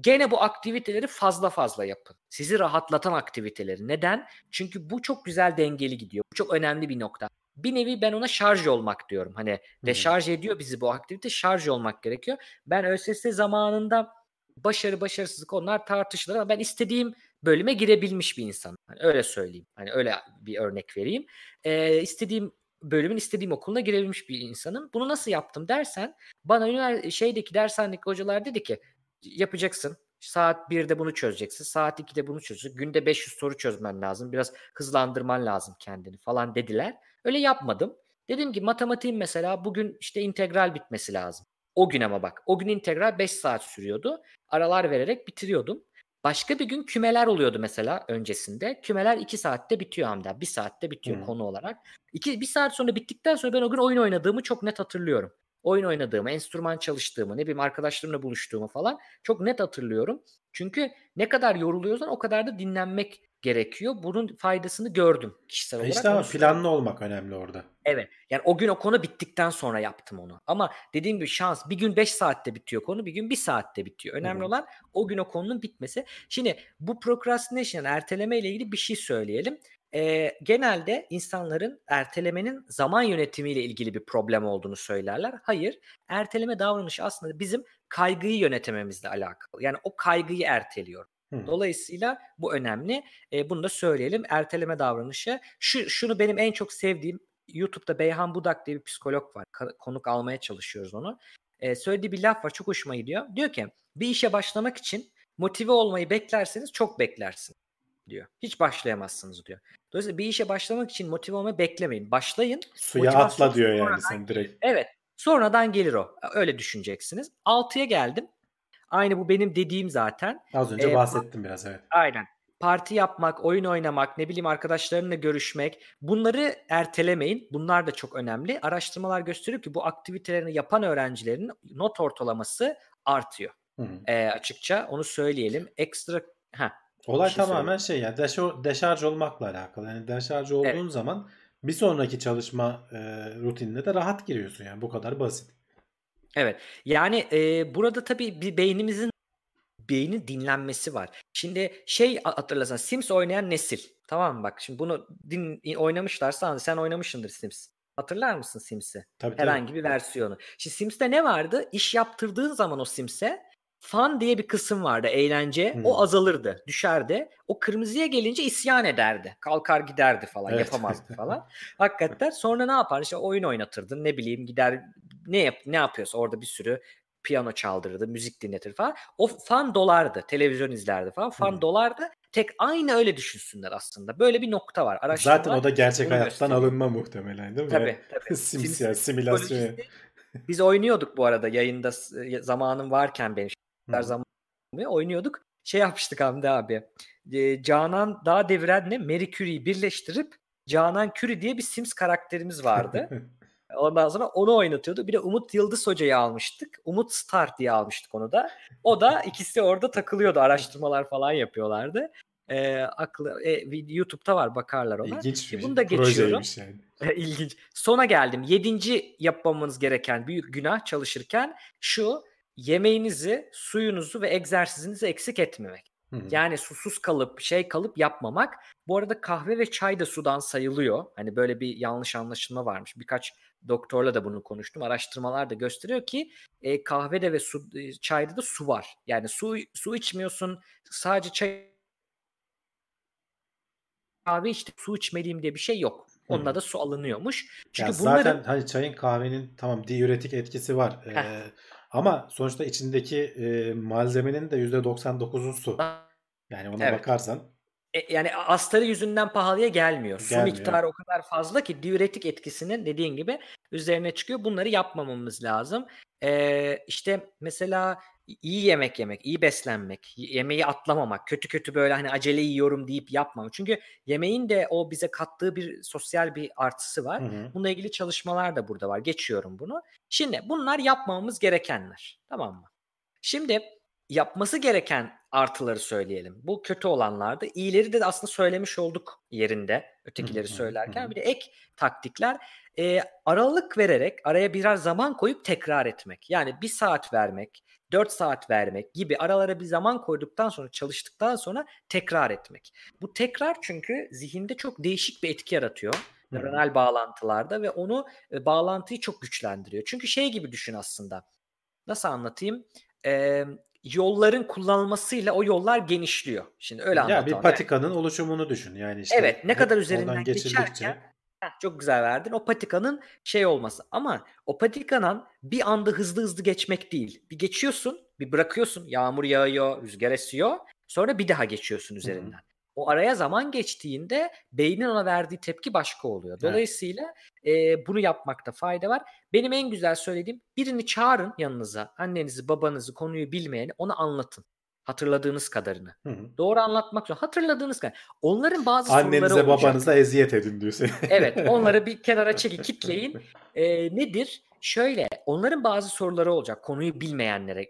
S3: Gene bu aktiviteleri fazla fazla yapın. Sizi rahatlatan aktiviteleri. Neden? Çünkü bu çok güzel dengeli gidiyor. Bu çok önemli bir nokta. Bir nevi ben ona şarj olmak diyorum. Hani deşarj ediyor bizi bu aktivite. Şarj olmak gerekiyor. Ben ÖSS zamanında başarı başarısızlık onlar tartışılır ama ben istediğim bölüme girebilmiş bir insan. Hani öyle söyleyeyim. Hani öyle bir örnek vereyim. Ee, istediğim bölümün istediğim okuluna girebilmiş bir insanım. Bunu nasıl yaptım dersen bana şeydeki dershanedeki hocalar dedi ki yapacaksın. Saat 1'de bunu çözeceksin. Saat 2'de bunu çözeceksin. Günde 500 soru çözmen lazım. Biraz hızlandırman lazım kendini falan dediler. Öyle yapmadım. Dedim ki matematiğin mesela bugün işte integral bitmesi lazım. O gün ama bak. O gün integral 5 saat sürüyordu. Aralar vererek bitiriyordum. Başka bir gün kümeler oluyordu mesela öncesinde. Kümeler 2 saatte bitiyor Hamdi. 1 saatte bitiyor
S2: Hı.
S3: konu olarak. 2 1 saat sonra bittikten sonra ben o gün oyun oynadığımı çok net hatırlıyorum. Oyun oynadığımı, enstrüman çalıştığımı, ne bileyim arkadaşlarımla buluştuğumu falan çok net hatırlıyorum. Çünkü ne kadar yoruluyorsan o kadar da dinlenmek gerekiyor. Bunun faydasını gördüm kişisel olarak.
S2: İşte ama planlı olmak önemli orada.
S3: Evet. Yani o gün o konu bittikten sonra yaptım onu. Ama dediğim gibi şans bir gün 5 saatte bitiyor konu, bir gün 1 saatte bitiyor. Önemli
S2: Hı hı.
S3: olan o gün o konunun bitmesi. Şimdi bu procrastination yani erteleme ile ilgili bir şey söyleyelim. Ee, genelde insanların ertelemenin zaman yönetimiyle ilgili bir problem olduğunu söylerler. Hayır, erteleme davranışı aslında bizim kaygıyı yönetememizle alakalı. Yani o kaygıyı erteliyor.
S2: Hı.
S3: Dolayısıyla bu önemli. E, bunu da söyleyelim. Erteleme davranışı. Şu şunu benim en çok sevdiğim YouTube'da Beyhan Budak diye bir psikolog var. Konuk almaya çalışıyoruz onu. E, söylediği bir laf var. Çok hoşuma gidiyor. Diyor ki bir işe başlamak için motive olmayı beklerseniz çok beklersiniz diyor. Hiç başlayamazsınız diyor. Dolayısıyla bir işe başlamak için motive olmayı beklemeyin. Başlayın.
S2: Suya atla diyor yani
S3: sonradan
S2: sen direkt.
S3: Evet. Sonradan gelir o. Öyle düşüneceksiniz. 6'ya geldim. Aynı bu benim dediğim zaten.
S2: Az önce
S3: Ee,
S2: bahsettim biraz evet.
S3: Aynen. Parti yapmak, oyun oynamak, ne bileyim arkadaşlarınla görüşmek bunları ertelemeyin. Bunlar da çok önemli. Araştırmalar gösteriyor ki bu aktivitelerini yapan öğrencilerin not ortalaması artıyor.
S2: Hı hı.
S3: Ee, açıkça onu söyleyelim. Ekstra ha
S2: Olay
S3: şey
S2: tamamen şey ya deşo- deşarj olmakla alakalı. Yani deşarj olduğun zaman bir sonraki çalışma e, rutinine de rahat giriyorsun yani bu kadar basit.
S3: Evet. Yani e, burada tabii bir beynimizin beynin dinlenmesi var. Şimdi şey hatırlasana Sims oynayan nesil. Tamam mı? Bak şimdi bunu din, oynamışlarsa sen oynamışsındır Sims. Hatırlar mısın Sims'i?
S2: Tabii tabii.
S3: Herhangi bir versiyonu. Şimdi Sims'te ne vardı? İş yaptırdığın zaman o Sims'e fun diye bir kısım vardı. Eğlence.
S2: Hmm.
S3: O azalırdı. Düşerdi. O kırmızıya gelince isyan ederdi. Kalkar giderdi falan.
S2: Evet.
S3: Yapamazdı falan. Hakikaten. Sonra ne yapar? İşte oyun oynatırdın. Ne bileyim gider ne yap ne yapıyorsa orada bir sürü piyano çaldırırdı, müzik dinletir falan. O fan dolardı. Televizyon izlerdi falan. Fan
S2: Hmm.
S3: dolardı. Tek aynı öyle düşünsünler aslında. Böyle bir nokta var. Araştırmalar
S2: Zaten o da gerçek
S3: bunu
S2: hayattan
S3: gösteriyor.
S2: alınma muhtemelen değil mi?
S3: Tabii tabii.
S2: Sims
S3: Sims
S2: ya simülasyon.
S3: Biz oynuyorduk bu arada yayında zamanım varken benim. Her zaman oynuyorduk. Şey yapmıştık Hamdi abi. E, Canan Dağ Deviren'le Marie Curie'yi birleştirip Canan Curie diye bir Sims karakterimiz vardı. Ondan sonra onu oynatıyordu. Bir de Umut Yıldız Hoca'yı almıştık. Umut Star diye almıştık onu da. O da ikisi orada takılıyordu. Araştırmalar falan yapıyorlardı. Ee, aklı, e, YouTube'da var bakarlar ona.
S2: İlginç bir
S3: Bunu da geçiyorum.
S2: yani.
S3: İlginç. Sona geldim. Yedinci yapmamız gereken büyük günah çalışırken şu yemeğinizi, suyunuzu ve egzersizinizi eksik etmemek.
S2: Hı hı.
S3: Yani susuz kalıp şey kalıp yapmamak. Bu arada kahve ve çay da sudan sayılıyor. Hani böyle bir yanlış anlaşılma varmış. Birkaç doktorla da bunu konuştum. Araştırmalar da gösteriyor ki e, kahvede ve su, e, çayda da su var. Yani su su içmiyorsun. Sadece çay kahve içtim su içmeliyim diye bir şey yok. Onunla da su alınıyormuş. Çünkü
S2: zaten
S3: bunların
S2: hani çayın kahvenin tamam diüretik etkisi var. Ee. Ama sonuçta içindeki e, malzemenin de %99'u su. Yani ona
S3: Evet.
S2: bakarsan
S3: E, yani astarı yüzünden pahalıya gelmiyor. Su
S2: Gelmiyor.
S3: miktarı o kadar fazla ki diüretik etkisinin dediğin gibi üzerine çıkıyor. Bunları yapmamamız lazım. Ee, işte mesela iyi yemek yemek, iyi beslenmek, yemeği atlamamak, kötü kötü böyle hani acele yiyorum deyip yapmamak. Çünkü yemeğin de o bize kattığı bir sosyal bir artısı var.
S2: Hı hı.
S3: Bununla ilgili çalışmalar da burada var. Geçiyorum bunu. Şimdi bunlar yapmamamız gerekenler. Tamam mı? Şimdi yapması gereken artıları söyleyelim. Bu kötü olanlardı. İyileri de aslında söylemiş olduk yerinde. Ötekileri
S2: Hı hı,
S3: söylerken.
S2: hı hı.
S3: Bir de ek taktikler. e, aralık vererek araya birer zaman koyup tekrar etmek. Yani bir saat vermek, 4 saat vermek gibi aralara bir zaman koyduktan sonra çalıştıktan sonra tekrar etmek. Bu tekrar çünkü zihinde çok değişik bir etki yaratıyor nöronal bağlantılarda ve onu e, bağlantıyı çok güçlendiriyor. Çünkü şey gibi düşün aslında. Nasıl anlatayım? Ee, yolların kullanılmasıyla o yollar genişliyor. Şimdi öyle
S2: Ya bir
S3: anlatalım.
S2: patikanın oluşumunu düşün. Yani işte
S3: Evet ne kadar üzerinden
S2: geçirdikçe
S3: geçerken Heh, çok güzel verdin. O patikanın şey olması. Ama o patikanın bir anda hızlı hızlı geçmek değil. Bir geçiyorsun, bir bırakıyorsun. Yağmur yağıyor, rüzgar esiyor. Sonra bir daha geçiyorsun üzerinden. O araya zaman geçtiğinde beynin ona verdiği tepki başka oluyor.
S2: Evet.
S3: Dolayısıyla e, bunu yapmakta fayda var. Benim en güzel söylediğim birini çağırın yanınıza. Annenizi, babanızı, konuyu bilmeyeni ona anlatın. Hatırladığınız kadarını.
S2: Hı hı.
S3: Doğru anlatmak zor. Hatırladığınız kadar. Onların bazı soruları
S2: Annenize
S3: olacak.
S2: babanıza eziyet edin diyor seni.
S3: Evet, onları bir kenara çekin, kitleyin. Ee, nedir? Şöyle, onların bazı soruları olacak. Konuyu bilmeyenlere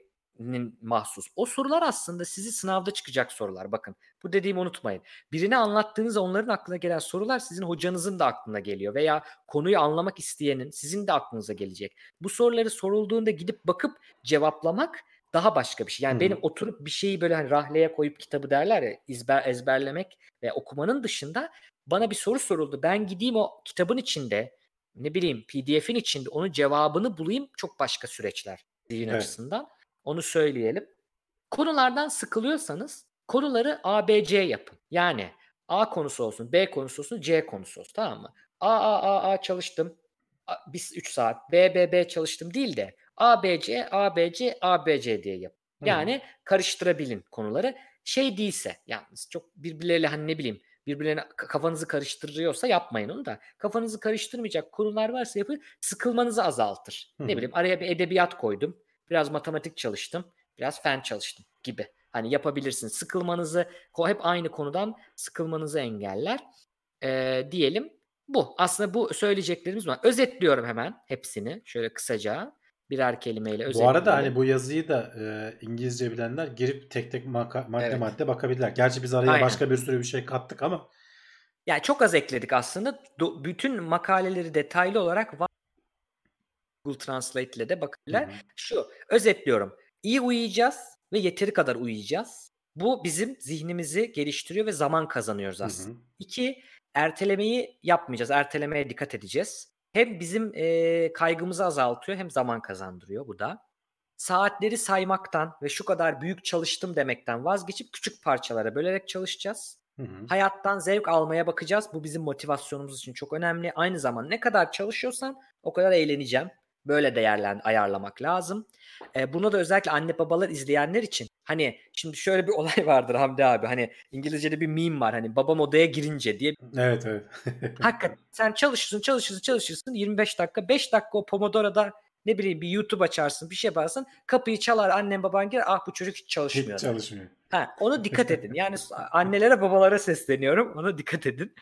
S3: mahsus. O sorular aslında sizi sınavda çıkacak sorular. Bakın, bu dediğimi unutmayın. Birine anlattığınız onların aklına gelen sorular sizin hocanızın da aklına geliyor veya konuyu anlamak isteyenin sizin de aklınıza gelecek. Bu soruları sorulduğunda gidip bakıp cevaplamak daha başka bir şey. Yani
S2: hı.
S3: benim oturup bir şeyi böyle hani rahleye koyup kitabı derler ya ezber, ezberlemek ve okumanın dışında bana bir soru soruldu. Ben gideyim o kitabın içinde ne bileyim PDF'in içinde onun cevabını bulayım çok başka süreçler zihin
S2: Evet.
S3: açısından. Onu söyleyelim. Konulardan sıkılıyorsanız konuları A, B, C yapın. Yani A konusu olsun, B konusu olsun, C konusu olsun tamam mı? A, A, A, A çalıştım. Biz 3 saat. B, B, B çalıştım değil de A, B, C, A, B, C, A, B, C diye yapın.
S2: Hı hı.
S3: Yani karıştırabilin konuları. Şey değilse yalnız çok birbirleriyle hani ne bileyim birbirlerine kafanızı karıştırıyorsa yapmayın onu da. Kafanızı karıştırmayacak konular varsa yapın. Sıkılmanızı azaltır.
S2: Hı
S3: Ne bileyim araya bir edebiyat koydum. Biraz matematik çalıştım. Biraz fen çalıştım gibi. Hani yapabilirsiniz. Sıkılmanızı hep aynı konudan sıkılmanızı engeller. Ee, diyelim bu. Aslında bu söyleyeceklerimiz var. Özetliyorum hemen hepsini. Şöyle kısaca birer kelimeyle
S2: Bu
S3: özetleyelim.
S2: arada hani bu yazıyı da e, İngilizce bilenler girip tek tek maka- madde
S3: Evet.
S2: madde bakabilirler. Gerçi biz araya
S3: Aynen.
S2: başka bir sürü bir şey kattık ama
S3: Yani çok az ekledik aslında. Do- bütün makaleleri detaylı olarak var. Google Translate ile de bakabilirler.
S2: Hı hı.
S3: Şu, özetliyorum. İyi uyuyacağız ve yeteri kadar uyuyacağız. Bu bizim zihnimizi geliştiriyor ve zaman kazanıyoruz
S2: Hı hı.
S3: aslında. İki, ertelemeyi yapmayacağız. Ertelemeye dikkat edeceğiz. Hem bizim eee, kaygımızı azaltıyor hem zaman kazandırıyor bu da. Saatleri saymaktan ve şu kadar büyük çalıştım demekten vazgeçip küçük parçalara bölerek çalışacağız.
S2: Hı hı.
S3: Hayattan zevk almaya bakacağız. Bu bizim motivasyonumuz için çok önemli. Aynı zamanda ne kadar çalışıyorsam o kadar eğleneceğim. Böyle değerlen ayarlamak lazım. E, bunu da özellikle anne babalar izleyenler için hani şimdi şöyle bir olay vardır Hamdi abi. Hani İngilizce'de bir meme var. Hani babam odaya girince diye.
S2: Evet evet.
S3: Hakikaten sen çalışırsın çalışırsın çalışırsın 25 dakika 5 dakika o Pomodoro'da ne bileyim bir YouTube açarsın bir şey yaparsın kapıyı çalar annem baban girer ah bu çocuk hiç çalışmıyor.
S2: Hiç çalışmıyor.
S3: Ha, ona dikkat edin. Yani annelere babalara sesleniyorum. Ona dikkat edin.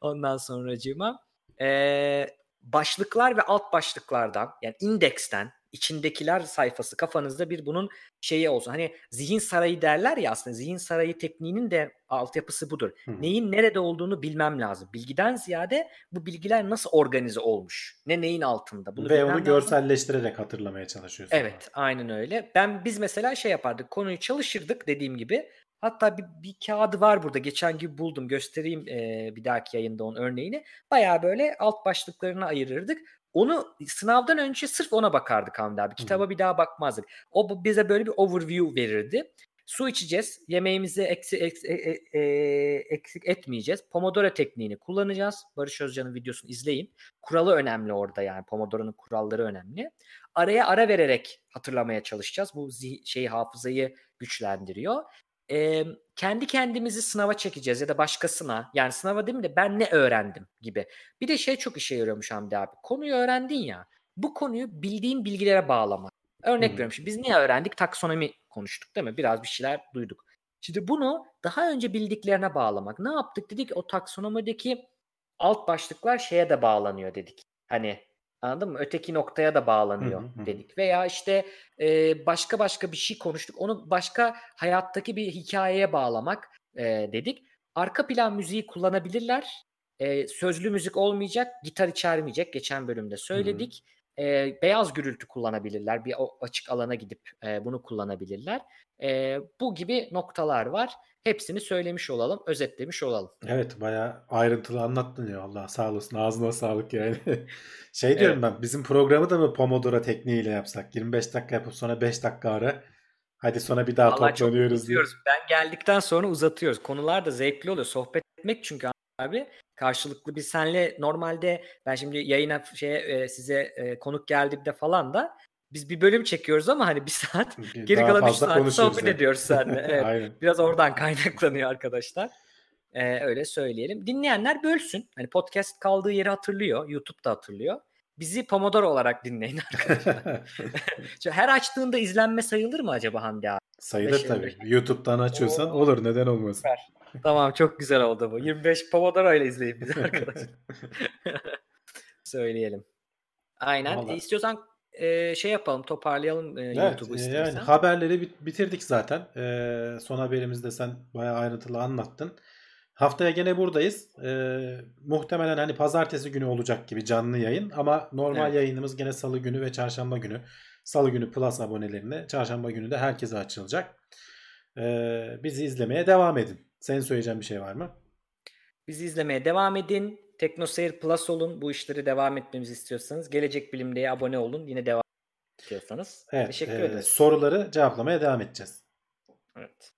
S3: Ondan sonracığıma. Ee, başlıklar ve alt başlıklardan yani indeksten içindekiler sayfası kafanızda bir bunun şeyi olsun. Hani zihin sarayı derler ya aslında zihin sarayı tekniğinin de altyapısı budur.
S2: Hı.
S3: Neyin nerede olduğunu bilmem lazım. Bilgiden ziyade bu bilgiler nasıl organize olmuş? Ne neyin altında? Bunu
S2: Ve onu
S3: lazım.
S2: görselleştirerek hatırlamaya çalışıyorsun.
S3: Evet, aynen öyle. Ben biz mesela şey yapardık. Konuyu çalışırdık dediğim gibi. Hatta bir, bir kağıdı var burada. Geçen gibi buldum. Göstereyim eee, bir dahaki yayında onun örneğini. Bayağı böyle alt başlıklarına ayırırdık. Onu sınavdan önce sırf ona bakardık Hamdi abi. Kitaba bir daha bakmazdık. O bize böyle bir overview verirdi. Su içeceğiz. Yemeğimizi eksi, eksi- e- e- e- eksik etmeyeceğiz. Pomodoro tekniğini kullanacağız. Barış Özcan'ın videosunu izleyin. Kuralı önemli orada yani. Pomodoro'nun kuralları önemli. Araya ara vererek hatırlamaya çalışacağız. Bu zih- şeyi hafızayı güçlendiriyor. Ee, kendi kendimizi sınava çekeceğiz ya da başkasına. Yani sınava değil mi de ben ne öğrendim gibi. Bir de şey çok işe yarıyormuş Hamdi abi. Konuyu öğrendin ya. Bu konuyu bildiğin bilgilere bağlamak. Örnek
S2: hı.
S3: veriyorum şimdi biz niye öğrendik? Taksonomi konuştuk değil mi? Biraz bir şeyler duyduk. Şimdi bunu daha önce bildiklerine bağlamak. Ne yaptık? Dedik o taksonomideki alt başlıklar şeye de bağlanıyor dedik. Hani anladın mı? Öteki noktaya da bağlanıyor
S2: Hı hı, hı.
S3: dedik. Veya işte e, başka başka bir şey konuştuk. Onu başka hayattaki bir hikayeye bağlamak e, dedik. Arka plan müziği kullanabilirler. E, sözlü müzik olmayacak, gitar içermeyecek. Geçen bölümde söyledik. E, beyaz gürültü kullanabilirler. Bir o açık alana gidip e, bunu kullanabilirler. E, bu gibi noktalar var. Hepsini söylemiş olalım, özetlemiş olalım.
S2: Evet bayağı ayrıntılı anlattın ya Allah sağ olasın ağzına sağlık yani. Şey diyorum ben bizim programı da mı Pomodoro tekniğiyle yapsak 25 dakika yapıp sonra 5 dakika ara Hadi sonra bir daha
S3: Vallahi çok
S2: toplanıyoruz diye.
S3: uzatıyoruz. Ben geldikten sonra uzatıyoruz. Konular da zevkli oluyor. Sohbet etmek çünkü abi karşılıklı bir senle normalde ben şimdi yayına şeye e, size e, konuk geldiğimde falan da biz bir bölüm çekiyoruz ama hani bir saat geri
S2: Daha
S3: kalan 3
S2: fazla
S3: saat sohbet
S2: yani.
S3: ediyoruz seninle. Evet.
S2: Aynen.
S3: Biraz oradan kaynaklanıyor arkadaşlar. Ee, öyle söyleyelim. Dinleyenler bölsün. Hani podcast kaldığı yeri hatırlıyor. YouTube da hatırlıyor. Bizi Pomodoro olarak dinleyin arkadaşlar. Her açtığında izlenme sayılır mı acaba Hamdi abi?
S2: Sayılır
S3: Beş
S2: tabii. YouTube'dan açıyorsan olur neden olmasın.
S3: Süper. Tamam çok güzel oldu bu. 25 Pomodoro ile izleyin bizi arkadaşlar. Söyleyelim. Aynen.
S2: Vallahi.
S3: İstiyorsan e, şey yapalım toparlayalım e,
S2: Evet,
S3: YouTube'u
S2: e,
S3: istersen.
S2: yani haberleri bit- bitirdik zaten. E, son haberimizde sen bayağı ayrıntılı anlattın. Haftaya gene buradayız. E, muhtemelen hani pazartesi günü olacak gibi canlı yayın ama normal
S3: Evet.
S2: yayınımız gene salı günü ve çarşamba günü. Salı günü Plus abonelerine, çarşamba günü de herkese açılacak. E, bizi izlemeye devam edin. Senin söyleyeceğin bir şey var mı?
S3: Bizi izlemeye devam edin. TeknoSeyir Plus olun. Bu işleri devam etmemizi istiyorsanız. Gelecek Bilim'de abone olun. Yine devam istiyorsanız.
S2: Evet,
S3: Teşekkür
S2: e,
S3: ederiz.
S2: soruları cevaplamaya devam edeceğiz.
S3: Evet.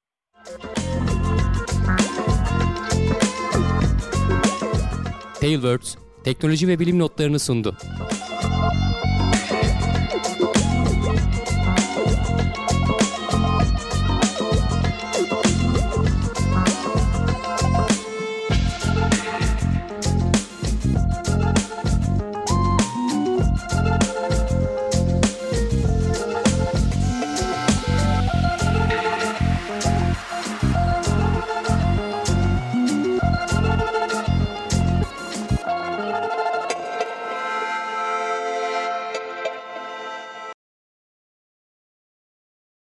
S1: Tailwords teknoloji ve bilim notlarını sundu.